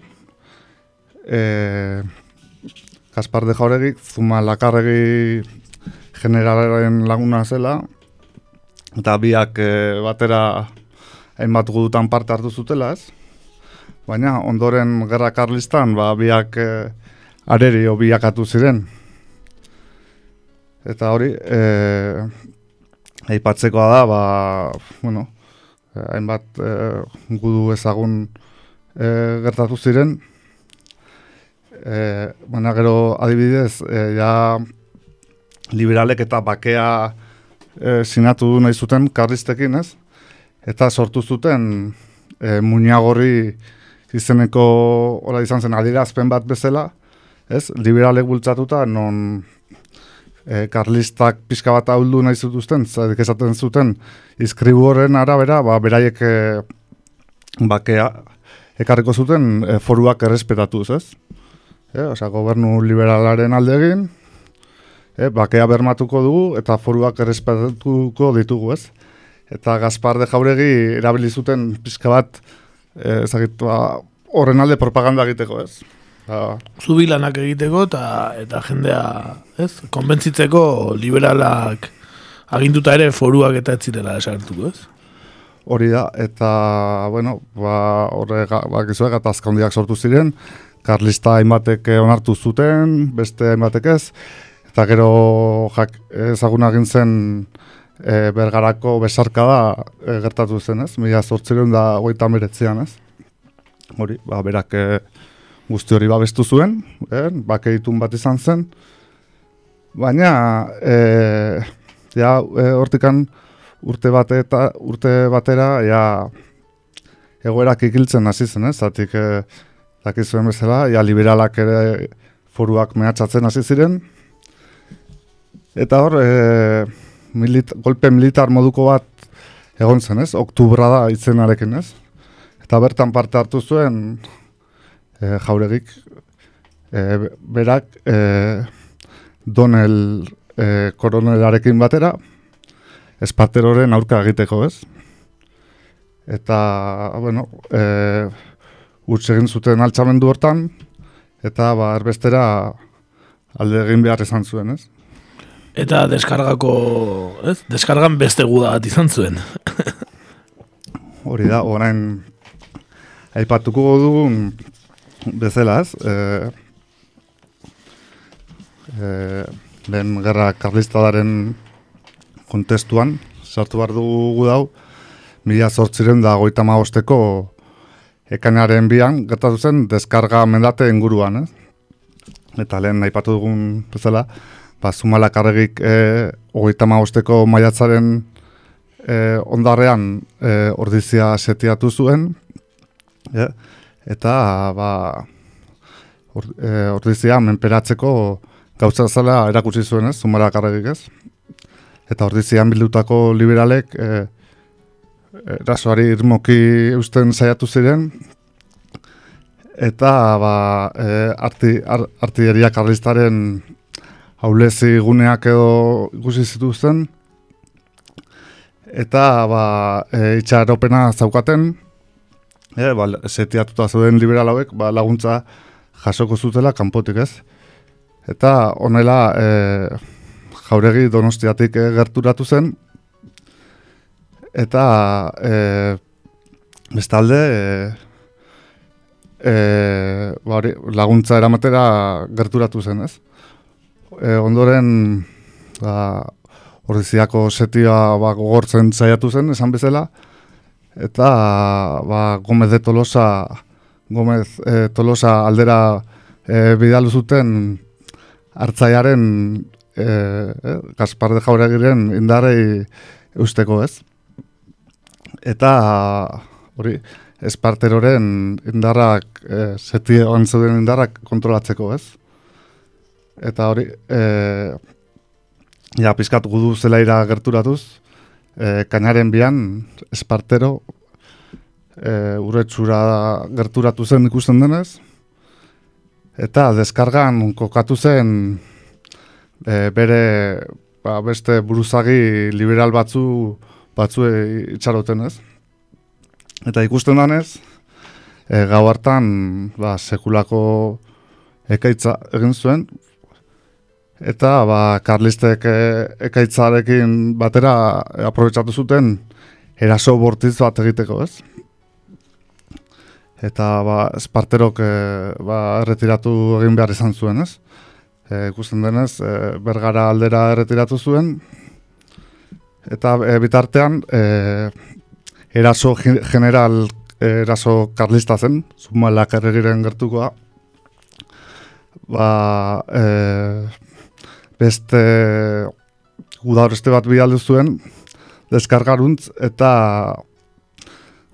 e, Gaspar de Jauregik, Zuma Lakarregi generalaren laguna zela, eta biak e, batera hainbat gudutan parte hartu zutela, ez? Baina ondoren gerra karlistan, ba, biak e, arerio biakatu ziren. Eta hori, e, aipatzekoa da, ba, bueno, hainbat e, gudu ezagun e, gertatu ziren. E, baina gero adibidez, e, ja liberalek eta bakea e, sinatu nahi zuten karlistekin, ez? Eta sortu zuten e, muñagorri izeneko ora izan zen adierazpen bat bezala, ez? Liberalek bultzatuta non e, karlistak pixka bat ahuldu nahi zutuzten, esaten zuten, izkribu horren arabera, ba, beraiek e, bakea ekarriko zuten e, foruak errespetatuz, ez? E, Osa, gobernu liberalaren alde egin, e, bakea bermatuko dugu eta foruak errespetatuko ditugu, ez? Eta Gaspar de Jauregi erabili zuten pixka bat e, ezagitu, ba, horren alde propaganda egiteko, ez? Zubilanak egiteko eta eta jendea, ez? Konbentzitzeko liberalak aginduta ere foruak eta ez zirela esartuko, ez? hori da, eta, bueno, ba, horre, ba, gizuek, azkaundiak sortu ziren, Karlista hainbatek onartu zuten, beste hainbatek ez, eta gero jak, ezaguna egin zen e, bergarako besarka da e, gertatu zen, ez? Mila zortzireun da goita meretzean, ez? Hori, ba, berak e, guzti hori babestu zuen, e, bake ditun bat izan zen, baina, e, ja, e, hortikan, urte bate eta urte batera ja egoerak ikiltzen hasi zen, ez? Zatik eh dakizuen bezala, ja liberalak ere foruak mehatxatzen hasi ziren. Eta hor, e, milit, golpe militar moduko bat egon zen, ez? Oktubra da izenarekin, ez? Eta bertan parte hartu zuen e, jauregik e, berak e, Donel e, koronelarekin batera, espateroren aurka egiteko, ez? Eta, bueno, e, utz egin zuten altxamendu hortan, eta ba, erbestera alde egin behar izan zuen, ez? Eta deskargako, ez? Deskargan beste guda bat izan zuen. Hori da, orain aipatuko dugun bezala, ez? E, e, lehen gerra karlistadaren kontestuan, sartu behar dugu dau, mila zortziren da goita maosteko ekainaren bian, gertatu zen, deskarga mendate inguruan, ez? Eta lehen nahi patu dugun bezala, ba, zumalak arregik e, ogeita maosteko maiatzaren e, ondarrean e, ordizia setiatu zuen, e, eta ba, or, e, menperatzeko gauza zela erakutsi zuen, ez? Arregik ez? eta ordizian bildutako liberalek e, erasoari irmoki eusten saiatu ziren eta ba, e, arti, ar, artilleria karlistaren haulezi guneak edo ikusi zituzten eta ba, e, itxaropena zaukaten e, ba, setiatuta zuen liberal hauek ba, laguntza jasoko zutela kanpotik ez. Eta honela e, jauregi donostiatik e, gerturatu zen, eta e, bestalde e, e, bari, laguntza eramatera gerturatu zen, ez? E, ondoren, ba, ordiziako setia ba, gogortzen zaiatu zen, esan bezala, eta ba, Gomez de Tolosa, Gomez e, Tolosa aldera e, bidalu zuten hartzaiaren e, e, Gaspar de Jauregiren indarrei eusteko ez. Eta hori Esparteroren indarrak, e, seti zuden indarrak kontrolatzeko ez. Eta hori, e, ja, pizkat gudu zelaira gerturatuz, e, kainaren bian, Espartero, e, urretxura gerturatu zen ikusten denez, eta deskargan kokatu zen e, bere ba, beste buruzagi liberal batzu batzu itxaroten ez. Eta ikusten danez, e, gau hartan ba, sekulako ekaitza egin zuen, eta ba, karlistek e, ekaitzarekin batera aprobetsatu zuten eraso bortiz bat egiteko ez. Eta ba, esparterok e, ba, erretiratu egin behar izan zuen ez? E, ikusten denez, e, bergara aldera erretiratu zuen, eta e, bitartean, e, eraso general, eraso karlista zen, zumalak erregiren gertukoa, ba, e, beste udaureste bat bidaldu zuen deskargaruntz eta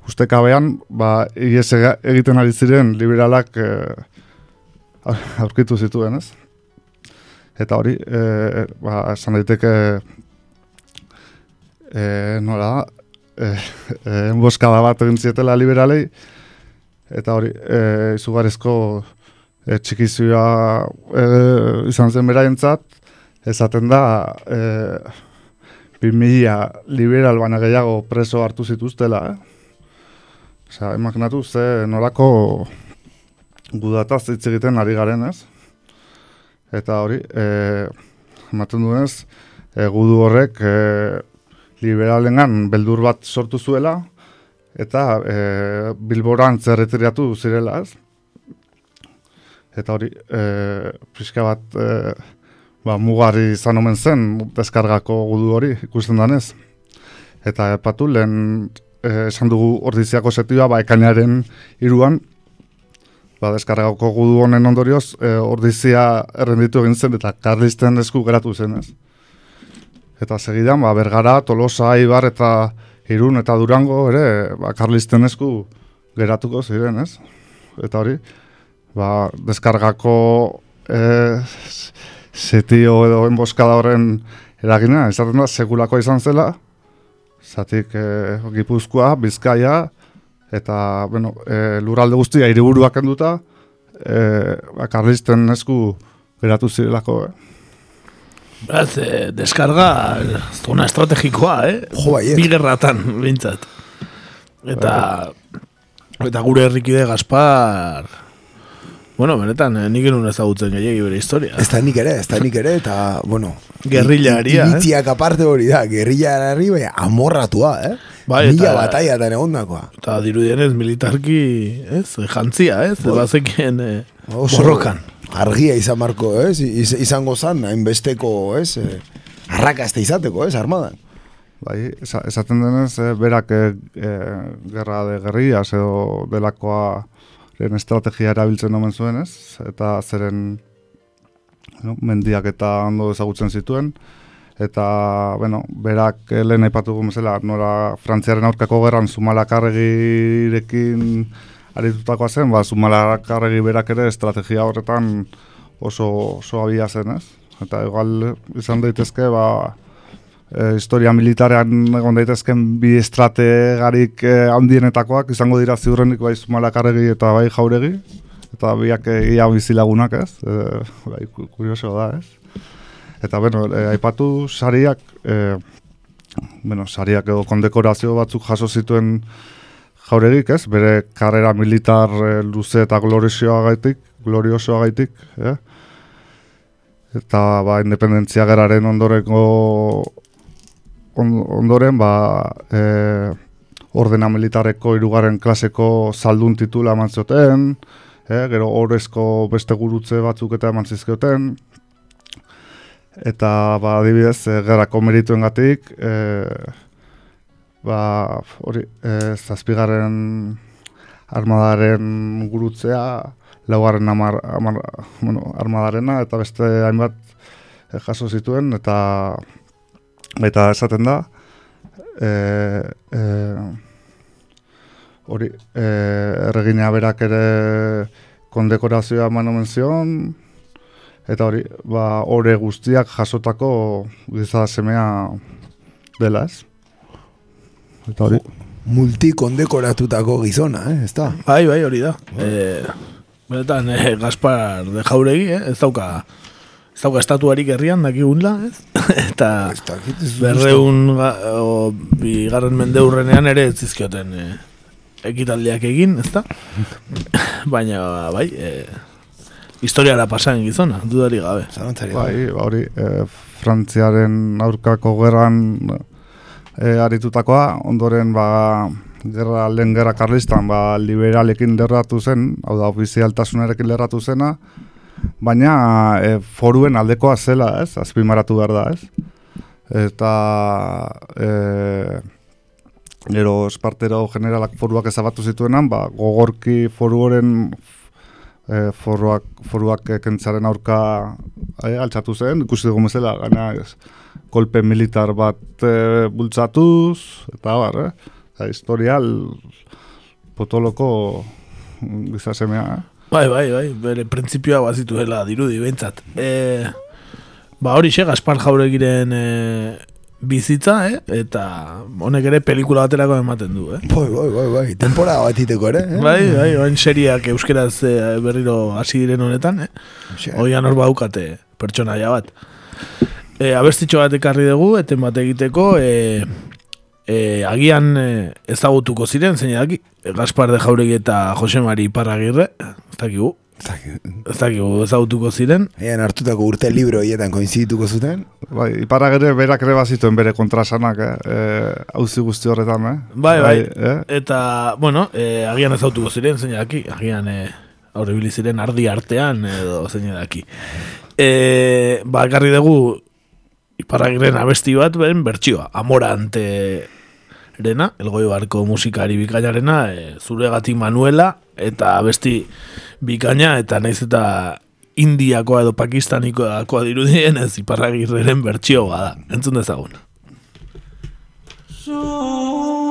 ustekabean ba, ies egiten ari ziren liberalak eh, aurkitu zituen, ez? Eta hori, eh, ba, esan daiteke eh, nola eh, eh, enboskada bat egin zietela liberalei, eta hori, eh, izugarrizko eh, txikizioa eh, izan zen beraientzat, esaten da, eh, 2000 liberal baina gehiago preso hartu zituztela, eh? Osea, imaginatu ze nolako gudataz hitz egiten ari garen, ez? Eta hori, eh, ematen duenez, e, gudu horrek e, liberalengan beldur bat sortu zuela, eta e, bilboran zerretiratu zirela, ez? Eta hori, e, pixka bat, e, ba, mugarri izan omen zen, deskargako gudu hori, ikusten danez. Eta epatu lehen eh, esan dugu ordiziako setioa, ba, ekainaren iruan, ba, deskargako gudu honen ondorioz, eh, ordizia errenditu egin zen, eta karlisten esku geratu zen, ez? Eta segidan, ba, Bergara, Tolosa, Ibar eta Irun eta Durango ere, ba, karlisten esku geratuko ziren, ez? Eta hori, ba, deskargako eh, setio edo enboskada horren eragina, esaten da, segulako izan zela, zatik e, Gipuzkoa, Bizkaia, eta bueno, e, lurralde guztia hiriburuak kenduta, e, ba, karlisten esku geratu zirelako. Eh? Beraz, eh, deskarga zona estrategikoa, eh? Jo, baiet. Bi gerratan, bintzat. Eta, eta gure herrikide Gaspar, bueno, benetan, eh, nik enun ezagutzen gehiagi bere historia. Ez da nik ere, ez da nik ere, eta, bueno... Gerrillaria, eh? Iritziak aparte hori da, gerrillaari, baina amorratua, eh? Bai, Mila eta- bataia eta egondakoa. Eta dirudienez militarki, ez, jantzia, ez, Bai. bazekien eh, Oso borrokan. Argia izan marko, ez? Iz, izango zan, hainbesteko, ez? Eh, arrakaste izateko, ez, armadan. Bai, esa- esaten denez, eh, berak eh, eh, gerra de guerrillas edo delakoa ren estrategia erabiltzen omen zuen, ez? Eta zeren no, mendiak eta ondo ezagutzen zituen. Eta, bueno, berak eh, lehen aipatuko bezala, nora Frantziaren aurkako gerran Zumalakarregirekin aritutakoa zen, ba, Zumalakarregi berak ere estrategia horretan oso, oso abia zen, ez? Eta igual izan daitezke, ba, e, historia militarean egon daitezken bi estrategarik e, handienetakoak izango dira ziurrenik bai Zumalakarregi eta bai jauregi, eta biak e, ia bizilagunak ez, e, bai, ku- kurioso da ez. Eta bueno, e, aipatu sariak, e, bueno, sariak edo kondekorazio batzuk jaso zituen jauregik, ez? Bere karrera militar e, luze eta gloriosoa gaitik, gloriosoa gaitik, eh? Eta ba, independentzia geraren ondoreko on, ondoren ba, e, ordena militareko irugarren klaseko zaldun titula eman zioten, eh, gero orezko beste gurutze batzuk eta eman zizkioten, eta ba, adibidez, e, gerrako merituengatik, e, ba, hori, e, zazpigarren armadaren gurutzea, laugarren amar, amar, bueno, armadarena, eta beste hainbat e, jaso zituen, eta eta esaten da, e, e, hori, e, erregina berak ere kondekorazioa eman omen zion, eta hori, ba, ore guztiak jasotako giza semea dela, ez? Eta hori, Multikondekoratutako gizona, eh? Ez da? Bai, bai, hori da. Eh, benetan, eh, Gaspar de Jauregi, eh, ez dauka ez dauka estatuarik herrian dakigunla, ez? Eta berreun ga, o, bigarren mendeurrenean ere ez zizkioten eh, ekitaldiak egin, ez da? Baina, bai, eh, historiara pasan gizona, dudari gabe. bai, ba, hori, e, Frantziaren aurkako gerran e, aritutakoa, ondoren ba, gerra, lehen gerra karlistan ba, liberalekin lerratu zen, hau da ofizialtasunarekin lerratu zena, baina e, foruen aldekoa zela, ez, azpimaratu behar da, ez. Eta e, gero espartero generalak foruak ezabatu zituenan, ba, gogorki foru horren e, foruak, foruak e, kentzaren aurka e, altxatu zen, ikusi dugu mesela, gaina ez, kolpe militar bat e, bultzatuz, eta bar, eh? Historial potoloko gizasemea, eh? Bai, bai, bai, bere printzipioa bazituela dirudi behintzat. E, ba hori xe, Gaspar Jauregiren e, bizitza, eh? eta honek ere pelikula baterako ematen du, eh? Bai, bai, bai, bai, temporada bat iteko ere, eh? Bai, bai, oin seriak euskeraz e, berriro hasi diren honetan, eh? Oian hor baukate pertsonaia bat. E, abestitxo bat ekarri dugu, eten bat egiteko, e, e, agian e, ezagutuko ziren, zein daki, Gaspar de Jauregi eta Jose Mari Parragirre, ez dakigu, ez dakigu ezagutuko ziren. Ean hartutako urte libro hietan koinzidituko zuten. Bai, iparagere berak ere bazituen bere kontrasanak, eh? E, hauzi guzti horretan, eh? Bai, bai, eh? eta, bueno, e, agian ezagutuko ziren, zein daki, agian e, aurre ziren ardi artean, edo zein daki. E, ba, garri dugu, iparragiren abesti bat, ben, bertxioa, amorante rena, elgoi barko musikari bikainarena, e, zure gati Manuela, eta abesti bikaina, eta naiz eta Indiakoa edo Pakistanikoa dirudien ez iparragirreren bertxioa da. Entzun dezagun. Zugana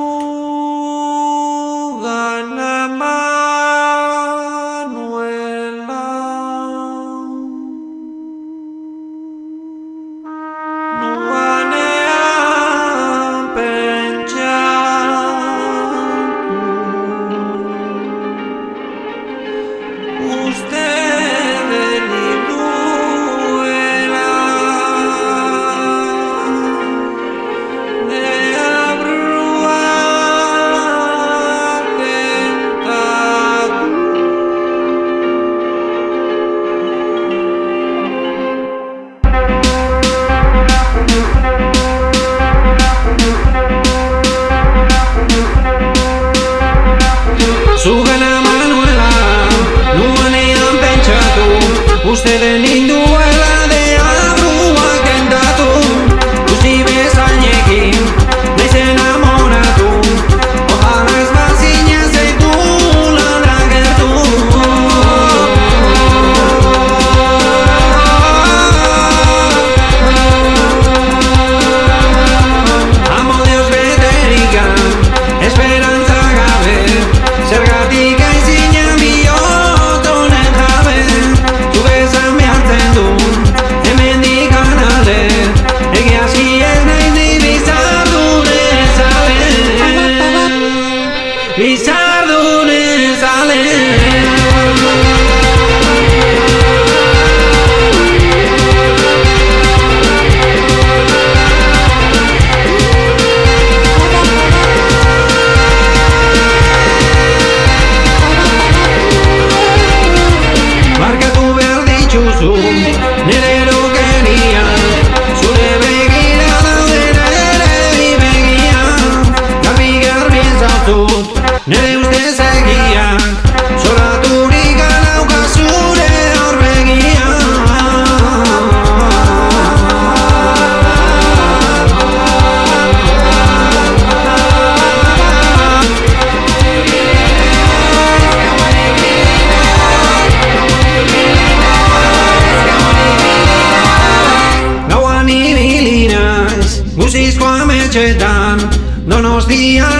Yeah.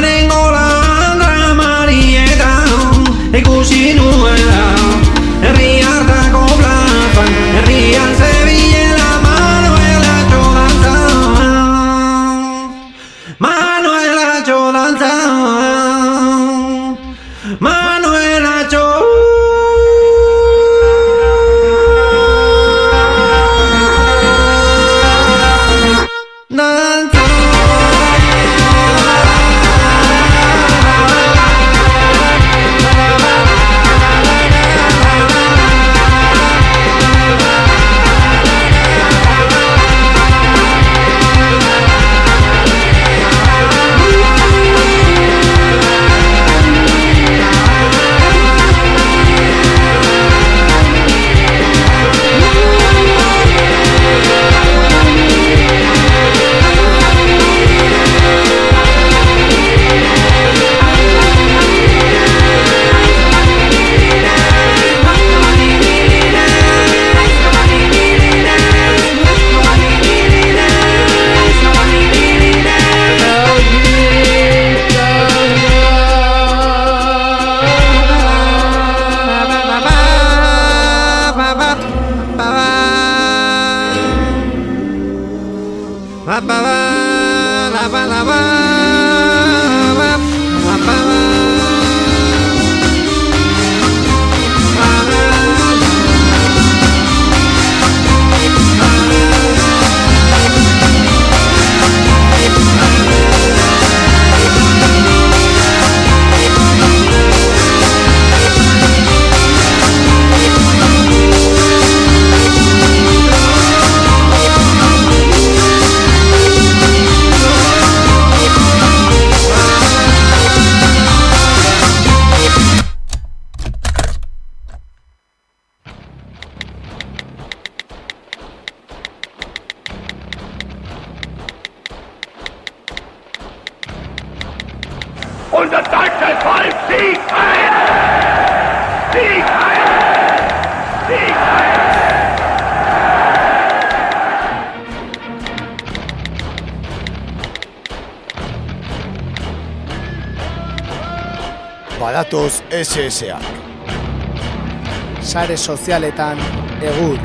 SS-ak. Sare sozialetan egur.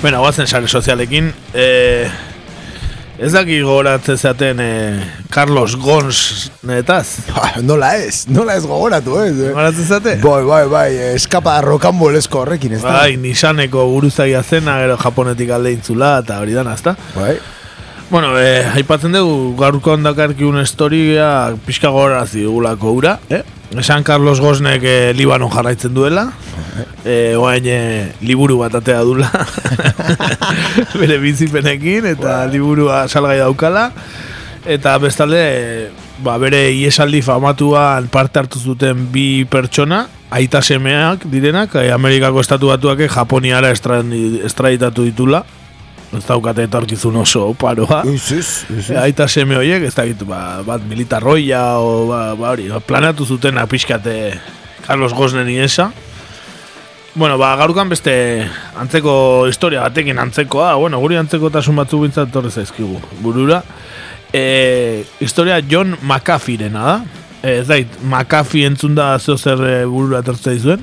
Bueno, guazen sare sozialekin. Eh, ez daki gogoratzen zaten eh, Carlos Gons netaz. Ba, nola ez, nola ez gogoratu, ez? Eh? Gogoratzen zate? Bai, bai, bai, eskapa rokanbolesko horrekin, ez da? Bai, Nissaneko buruzaia zena, gero japonetik alde intzula, eta hori dana, ezta? Bai. Bueno, eh, aipatzen dugu, gaurko ondakarki un historia pixka gogorazi dugulako ura, eh? Esan Carlos Gosnek eh, Libanon jarraitzen duela, eh, oain eh, liburu bat atea dula, bere bizipenekin, eta liburua salgai daukala, eta bestalde, eh, ba, bere iesaldi famatuan parte hartu zuten bi pertsona, aita semeak direnak, eh, Amerikako estatu batuak Japoniara estra- estraditatu ditula, ez daukate etorkizun oso paroa. Ez, ez, ez. Aita seme horiek, ez dakit, ba, bat militarroia, o, ba, ba, hori, ba, planatu zuten apiskate Carlos Gosnen iesa. Bueno, ba, gaurkan beste antzeko historia batekin antzekoa, bueno, guri antzeko tasun batzu bintzat torre zaizkigu, burura. E, historia John McAfeerena da. E, ez dait, McAfee entzun da zeo zer e, burura tortzea izuen.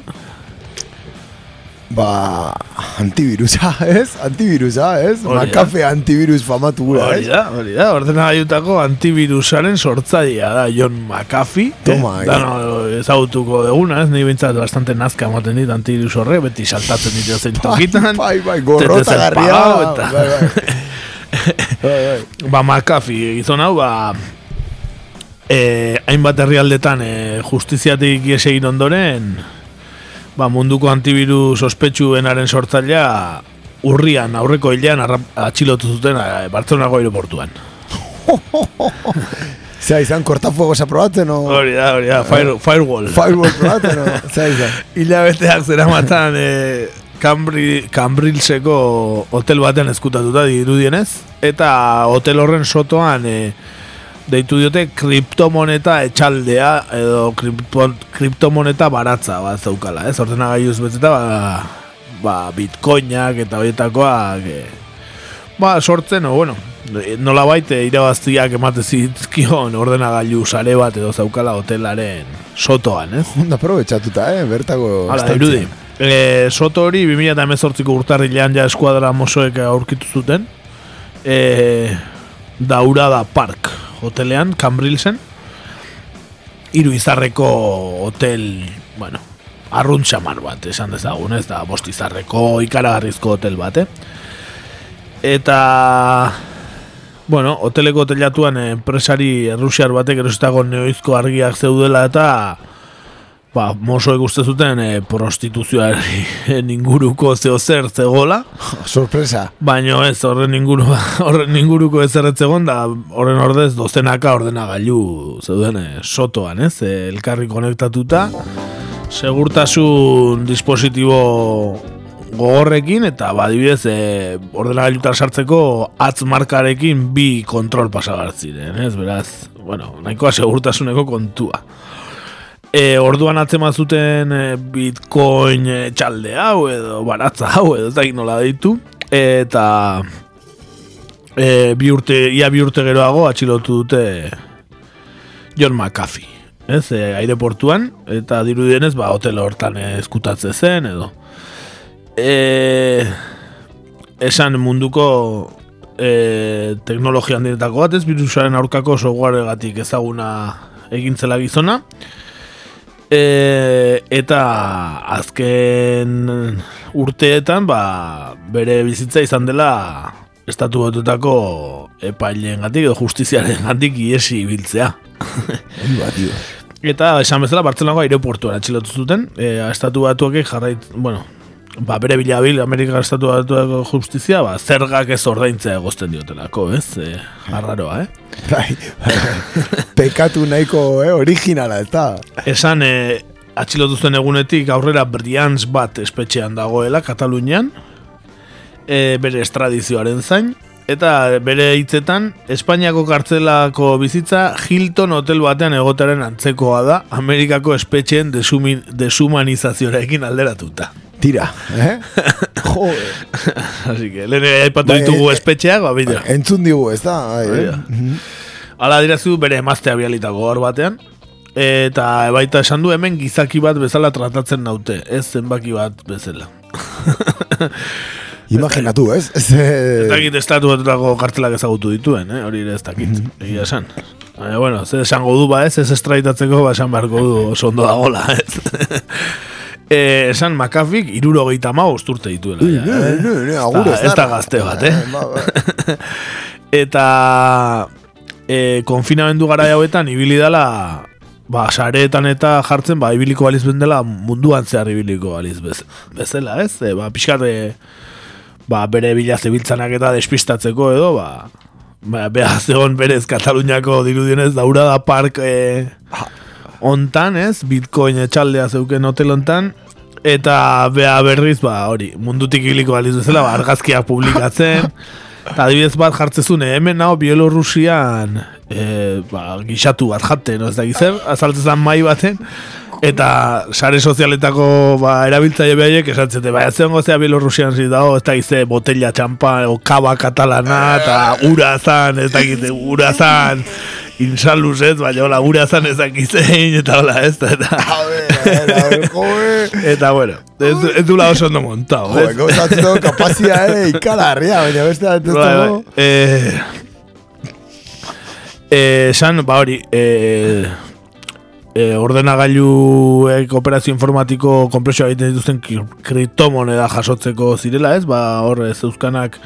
Ba, antivirusa, ez? Antivirusa, ez? Hori da. Makafe antivirus famatu gura, Hori ez? da, hori da, ordenagailutako antivirusaren sortzailea da John McAfee. Toma, eh? eh. Dano ezagutuko deguna, ez? Ni bintzat bastante nazka ematen dit antivirus horre, beti saltatzen ditu zein tokitan. Bai, bai, gorrota garria. Bai, bai. ba, McAfee, gizon hau, ba, eh, hainbat herrialdetan eh, justiziatik ies egin ondoren, ba, munduko antivirus ospetsuenaren sortzailea urrian, aurreko hilean atxilotu zuten eh, Bartzelonako aeroportuan. Zea izan, kortafuegos aprobatzen, o... Hori da, hori da, fire, firewall. Firewall probatzen, o... Zea izan. Hilabeteak zera matan eh, Cambri, Cambrilseko hotel baten ezkutatuta dirudienez, eta hotel horren sotoan eh, deitu diote kriptomoneta etxaldea edo kripto, kriptomoneta baratza bat zaukala, ez? Ordenagailuz beteta ba, ba bitcoinak eta horietakoak eh, ba sortzen, o bueno, nola baite irabaztiak emate zizkion ordenagailu sare bat edo zaukala hotelaren sotoan, ez? Onda aprobetxatuta, eh? Bertako... Hala, irudi. E, soto hori 2018ko urtarrilean ja eskuadra mosoek aurkitu zuten. E, Daurada Park hotelean, Cambrilsen. Hiru izarreko hotel, bueno, arrunt xamar bat, esan dezagun, ez da, bost izarreko ikaragarrizko hotel bat, eh? Eta, bueno, hoteleko hotelatuan enpresari errusiar batek erositako neoizko argiak zeudela eta ba, mosoek uste zuten e, prostituzioaren inguruko zeo zer zegola. Sorpresa. Baina ez, horren, inguru, horren inguruko ez erretzegon, da horren ordez dozenaka ordenagailu zeuden e, sotoan, ez? E, elkarri konektatuta, segurtasun dispositibo gogorrekin eta badibidez e, ordenagailutan sartzeko atz markarekin bi kontrol pasabar ziren, ez? Beraz, bueno, nahikoa segurtasuneko kontua. E, orduan atzema zuten e, bitcoin e, txalde hau edo baratza hau edo ez dakit nola deitu. Eta e, bi urte, ia bi urte geroago atxilotu dute John McAfee ez, e, aireportuan. Eta dirudienez ba hotel hortan eskutatze zen edo. E, esan munduko e, teknologia handietako bat ez virusaren aurkako softwaregatik ezaguna egintzela gizona E, eta azken urteetan ba, bere bizitza izan dela estatu batutako epaileen gatik edo justiziaren gatik iesi ibiltzea. eta esan bezala Bartzelonako aireportuan atxilotu zuten, e, estatu batuak jarrait, bueno, ba, bere bilabil Amerika estatu batuako justizia, ba, zergak ez ordaintzea egozten diotelako, ez? E, arraroa, eh? Bai, bai. Pekatu nahiko, eh, originala, eta... Esan, e, atxilotu zuen egunetik aurrera Brians bat espetxean dagoela Katalunian, e, bere estradizioaren zain, eta bere hitzetan Espainiako kartzelako bizitza Hilton hotel batean egotaren antzekoa da Amerikako espetxeen desumin, deshumanizazioarekin alderatuta. Tira, eh? Jode. Así que, lehen aipatu Bai, ditugu eh, espetxeak, ba, bida. Entzun digu, ez da? Ai, eh? da. Mhm. Hala dirazu bere emaztea bialitako hor batean, eta baita esan du hemen gizaki bat bezala tratatzen naute, ez zenbaki bat bezala. Imaginatu, ez? Ez, Ez eh, dakit estatu batutako kartelak ezagutu dituen, eh? hori ere ez dakit, egia esan. Baina, bueno, ze esango du ba ez, ez estraitatzeko ba esan beharko du oso ondo dagola, ez? Eh, esan makafik iruro gehieta ma urte dituela. Ja, eh? ne, ne, agur Ez da- da da. gazte bat, eh? ba, ba. Eta e, konfinamendu gara hauetan ibili dela ba, sareetan eta jartzen ba, ibiliko baliz bendela munduan zehar ibiliko baliz bez, bezala, ez? E, ba, pixkat e, ba, bere bila zebiltzanak eta despistatzeko edo, ba, ba, beha zegoen berez Kataluniako dirudienez daurada park e, ontan, ez? Bitcoin etxaldea zeuken hotel ontan, eta beha berriz, ba, hori, mundutik ibiliko baliz bezala, ba, argazkiak publikatzen, Eta adibidez bat jartzezune, hemen nao Bielorusian e, ba, gixatu bat jaten, no? ez da gizer, azaltzezan mai baten, eta sare sozialetako ba, erabiltzaile behaiek esatzete, bai, zeon gozea Bielorusian zi dago, ez da gize botella txampa, o kaba katalana, eta ura zan, ez da gize, ura zan, insaluz ez, baina hola, ura zan ez dakizein, eta hola, ez da, eta... Eta bueno, ez, ez dula oso ondo montao, ez? gauzatzen dugu kapazia, eh, ikalarria, baina beste bat ez Bai, bai. dago. Eh, eh, esan, ba hori, eh, eh, ordenagailuek operazio informatiko komplexioa egiten dituzten kriptomoneda jasotzeko zirela, ez? Ba, hor ez euskanak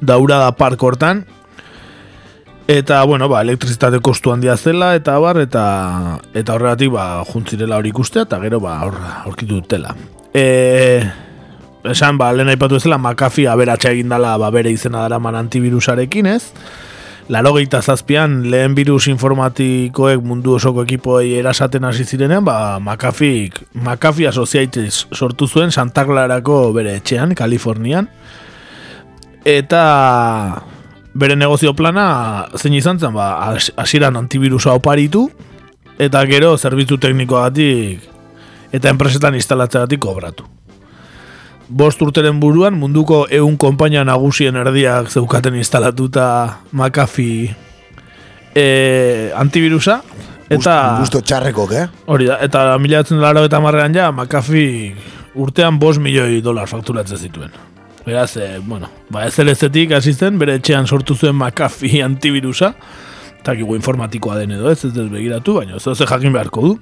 daurada park hortan. Eta, bueno, ba, elektrizitate kostu handia zela, eta bar, eta eta horregatik, ba, juntzirela hori ikustea, eta gero, ba, hor, aurkitu dutela. E, esan, ba, lehen aipatu ezela, McAfee aberatsa egin dala, ba, bere izena daraman antivirusarekin, ez? Larogeita zazpian, lehen virus informatikoek mundu osoko ekipoei erasaten hasi zirenean, ba, McAfee, McAfee Associates sortu zuen Santa Clarako bere etxean, Kalifornian. Eta bere negozio plana zein izan zen, ba, has- hasieran antivirusa oparitu, eta gero zerbitzu teknikoagatik eta enpresetan instalatzeagatik kobratu. Bost urteren buruan munduko ehun konpainia nagusien erdiak zeukaten instalatuta McAfee e, antivirusa, eta... Gusto txarrekok, eh? Hori da, eta mila eta marrean ja, McAfee urtean bost milioi dolar fakturatzen zituen. Beraz, e, bueno, ba ez elezetik hasi zen, bere etxean sortu zuen McAfee antivirusa, eta kigu informatikoa den edo ez, ez dut begiratu, baina ez ze jakin beharko du,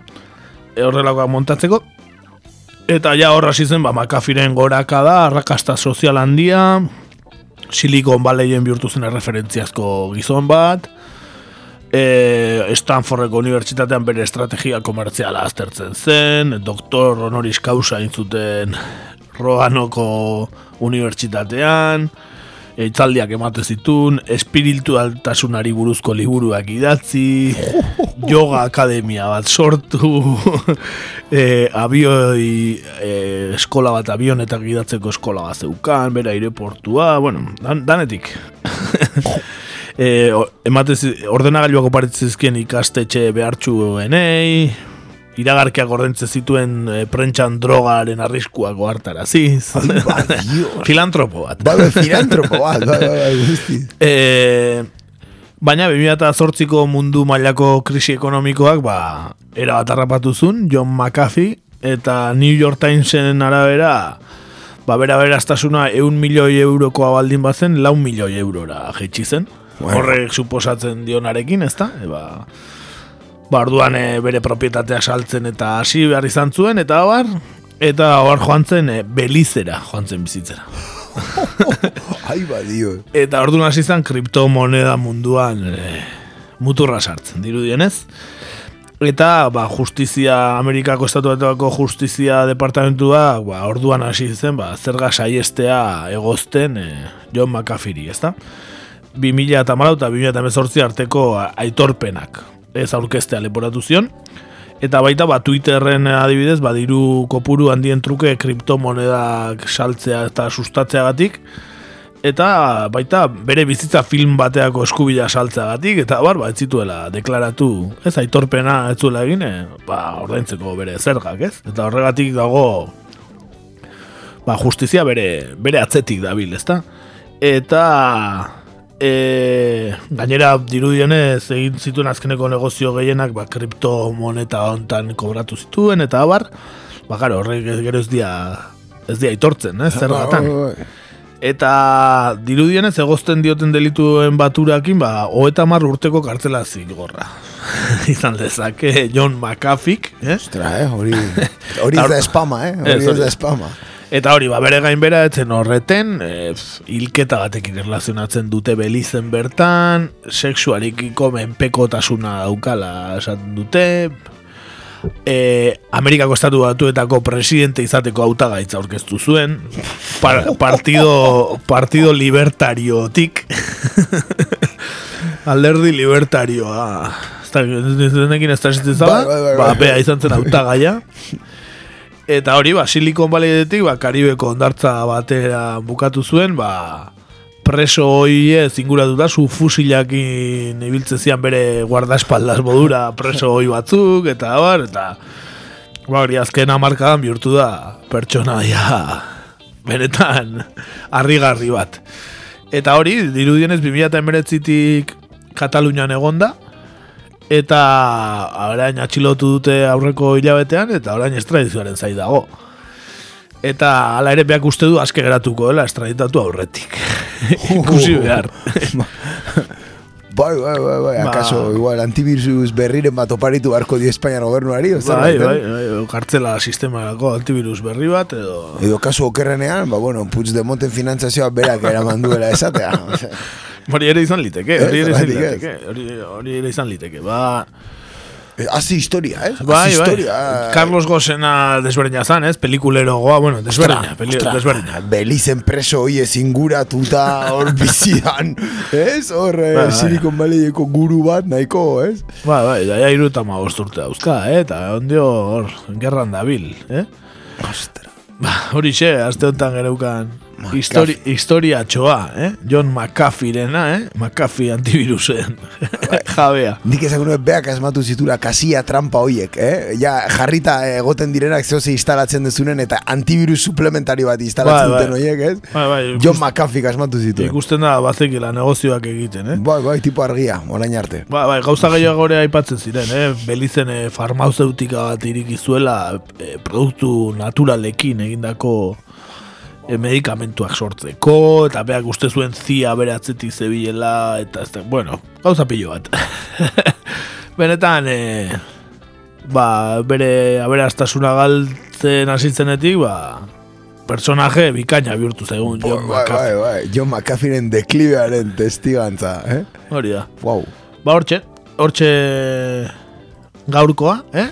e, horrelakoak montatzeko. Eta ja hor hasi zen, ba, McAfeeren goraka da, arrakasta sozial handia, Silicon Valleyen bihurtu zen referentziazko gizon bat, e, Stanfordeko unibertsitatean bere estrategia komertziala aztertzen zen, doktor honoris causa intzuten Roanoko unibertsitatean, itzaldiak emate zitun, espiritualtasunari buruzko liburuak idatzi, yoga akademia bat sortu, e, abioi e, eskola bat avionetak idatzeko eskola bat zeukan, bera aireportua, bueno, dan, danetik. e, o- emate zi- ordenagailuak oparitzizkien ikastetxe behartxuenei, iragarkiak ordentze zituen e, prentxan drogaren arriskuak ohartaraziz. Filantropo bat. Bai, bai, filantropo bat. E, baina 2008ko mundu mailako krisi ekonomikoak ba, era bat harrapatu zuen, John McAfee, eta New York Timesen arabera, ba, bera beraztasuna eun milioi eurokoa baldin bazen, lau milioi eurora jaitsi zen. Bueno. Horrek suposatzen dionarekin, ezta? E, ba, orduan e, bere propietatea saltzen eta hasi behar izan zuen, eta bar, eta hor joan zen e, Belizera joan zen bizitzera. Ai, ba, dio. Eta orduan hasi zen kriptomoneda munduan e, muturra sartzen, dirudienez. Eta ba, justizia, Amerikako estatuetako justizia departamentua, ba, orduan hasi zen, ba, zerga saiestea egozten e, John McAfee, ezta? 2000 eta malau eta 2000 eta arteko aitorpenak ez aurkestea leporatu zion. Eta baita ba Twitterren adibidez, ba diru kopuru handien truke kriptomonedak saltzea eta sustatzeagatik eta baita bere bizitza film bateako eskubila saltzeagatik eta bar ba ez zituela deklaratu, ez aitorpena ez zuela egin, eh, ba ordaintzeko bere zergak, ez? Eta horregatik dago ba justizia bere bere atzetik dabil, ezta? Eta e, gainera dirudienez egin zituen azkeneko negozio gehienak ba, kriptomoneta hontan kobratu zituen eta abar ba claro, horrek gero ez dia ez dia aitortzen, eh, zer gatan. Eta dirudienez egozten dioten delituen baturakin, ba, hoeta mar urteko kartzela zigorra. Izan dezake John McAfee, eh? Ostra, eh? Hori, hori ez da espama, eh? Hori ez da espama. Eta hori, ba, bere gainbera etzen horreten, e, hilketa batekin erlazionatzen dute belizen bertan, sexualikiko menpekotasuna daukala esaten dute, e, Amerikako estatu batuetako presidente izateko hautagaitza aurkeztu zuen, par, partido, partido libertariotik, alderdi libertarioa, ez da, ez da, ez da, Bai, bai, Eta hori, ba, Silicon Valleydetik, ba, Karibeko ondartza batera bukatu zuen, ba, preso hoi ez inguratuta, su fusilakin ibiltze zian bere guardaespaldas modura preso hoi batzuk, eta bar, eta ba, hori azken amarkadan bihurtu da pertsonaia benetan harrigarri bat. Eta hori, dirudienez 2019tik Katalunian egonda, eta orain atxilotu dute aurreko hilabetean eta orain estradizioaren zai dago. Eta hala ere beak uste du aske geratuko dela estraditatu aurretik. Ikusi behar. Bai, bai, bai, bai, Ba. akaso, igual, antivirus berriren bat oparitu barko dio Espainian gobernuari, o zer bai, baiten? bai, bai, kartzela sistemarako antivirus berri bat edo... Edo kasu okerrenean, ba, bueno, Puigdemonten finantzazioa berak eraman duela esatea. Hori ere izan liteke, hori ere izan liteke, hori, ere izan liteke, ba... Hazi historia, eh? Bai, bai, historia. Carlos Gosena desberdina zan, ez? Pelikuleroa, bueno, desberdina, peli, desberdina. Belizen preso hoiez inguratuta hor bizian, ez? Hor, bai. Silicon Valleyeko guru bat, nahiko, ez? Ba, bai, daia iru eta magost urte dauzka, eh? Eta ondio hor, gerran dabil, eh? Ostra. Ba, hori xe, azte honetan gereukan histori, historia txoa, eh? John McAfee-rena, eh? McAfee antivirusen jabea. Nik esango nuen beak asmatu zitura kasia trampa hoiek, eh? Ja, jarrita egoten direnak zehoze instalatzen dezunen eta antivirus suplementario bat instalatzen Bai, bai. duten hoiek, ez? Bai, bai, John McAfee asmatu zituen. Ikusten da bazekila negozioak egiten, eh? Bai, bai, tipo argia, orain arte. Ba, bai, gauza gehiago gore aipatzen ziren, eh? Belizen eh, farmazeutika bat iriki zuela eh, produktu naturalekin egindako eh, medikamentuak sortzeko, eta beak uste zuen zia bere atzetik zebilela, eta ez bueno, gauza pilo bat. Benetan, eh, ba, bere aberastasuna galtzen hasitzenetik, ba, personaje bikaina bihurtu zaigun John Bai, McAfee. bai, bai, John McAfeeren deklibearen testigantza, eh? Hori da. Wow. Ba, hortxe, hortxe gaurkoa, eh?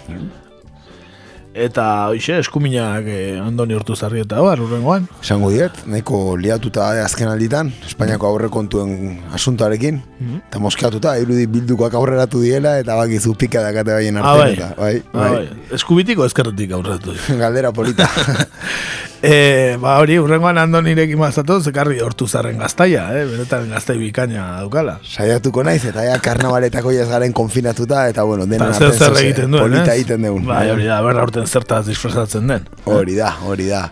Eta, hoxe, eskuminak eh, Andoni Hortu Zarrieta, bar, urrengoan. Esango diet, nahiko liatuta azken alditan, Espainiako aurrekontuen asuntoarekin, Mhm. eta moskeatuta, irudi bildukoak aurreratu diela, eta bakizu pika dakate baien Ah, artean, bai. eta, bai, Ah, bai. Eskubitiko ezkerretik aurratu. Galdera polita. e, ba, hori, urrengoan Andonirekin mazatu, zekarri Hortu Zarren gaztaia, eh? Benetan gaztai bikaina daukala. Saiatuko naiz, eta ja karnabaletako jaz garen konfinatuta, eta bueno, denen Eta zer zer egiten duen, polita egiten deun. Bai, hori da, berra urten zertaz disfrazatzen den. Hori da, hori da.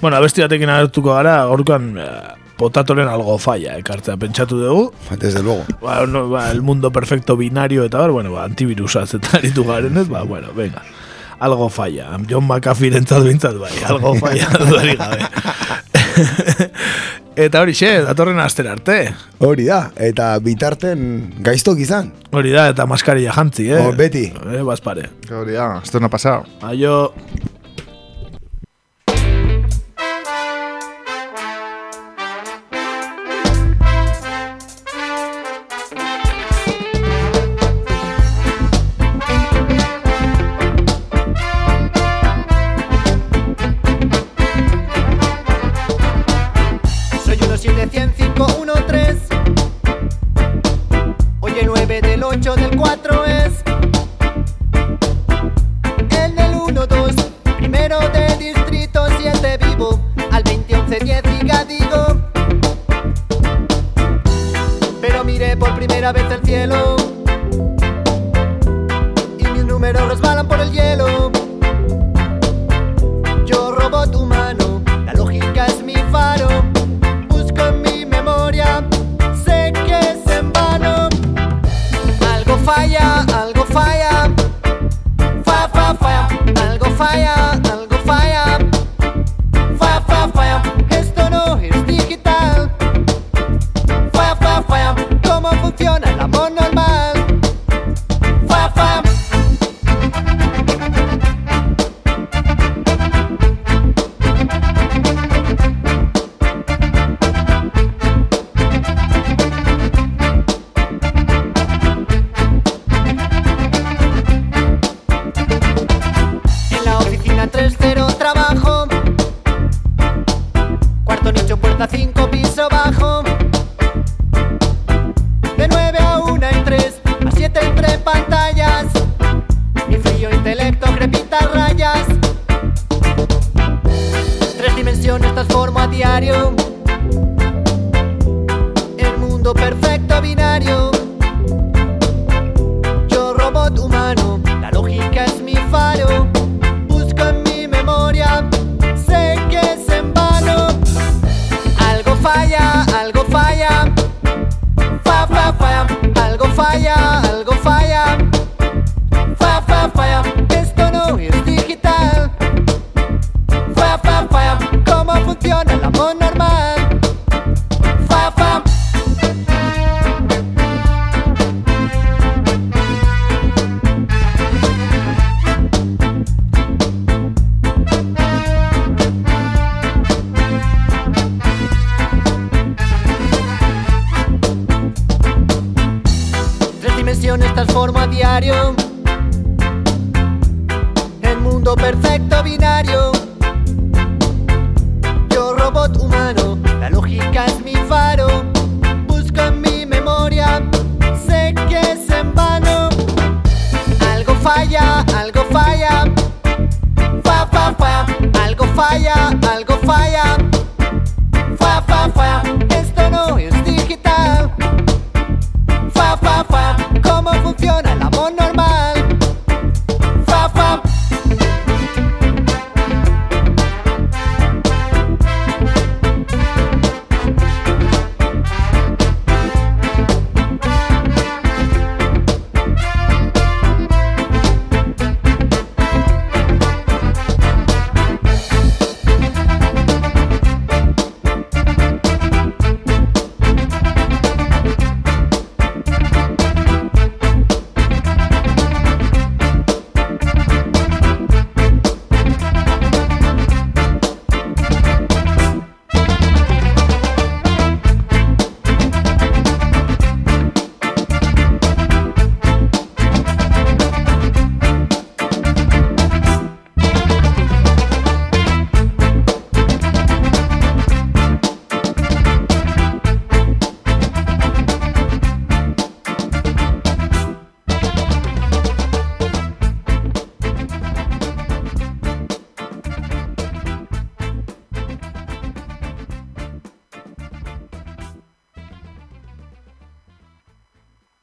Bueno, abesti batekin agertuko gara, gaurkoan eh, potatoren algo falla, ekartzea pentsatu dugu. Desde luego. Ba, no, ba, el mundo perfecto binario eta bar, bueno, ba, antivirusaz eta aritu garen ez, ba, bueno, venga. Algo falla. John McAfee entzat bintzat, bai, algo falla dudarik gabe. eta hori xe, datorren astera arte. Hori da, eta bitarten gaiztok izan. Hori da, eta maskaria jantzi, eh? Oh, beti. Eh, bazpare. Hori da, esto no ha pasado. Aio.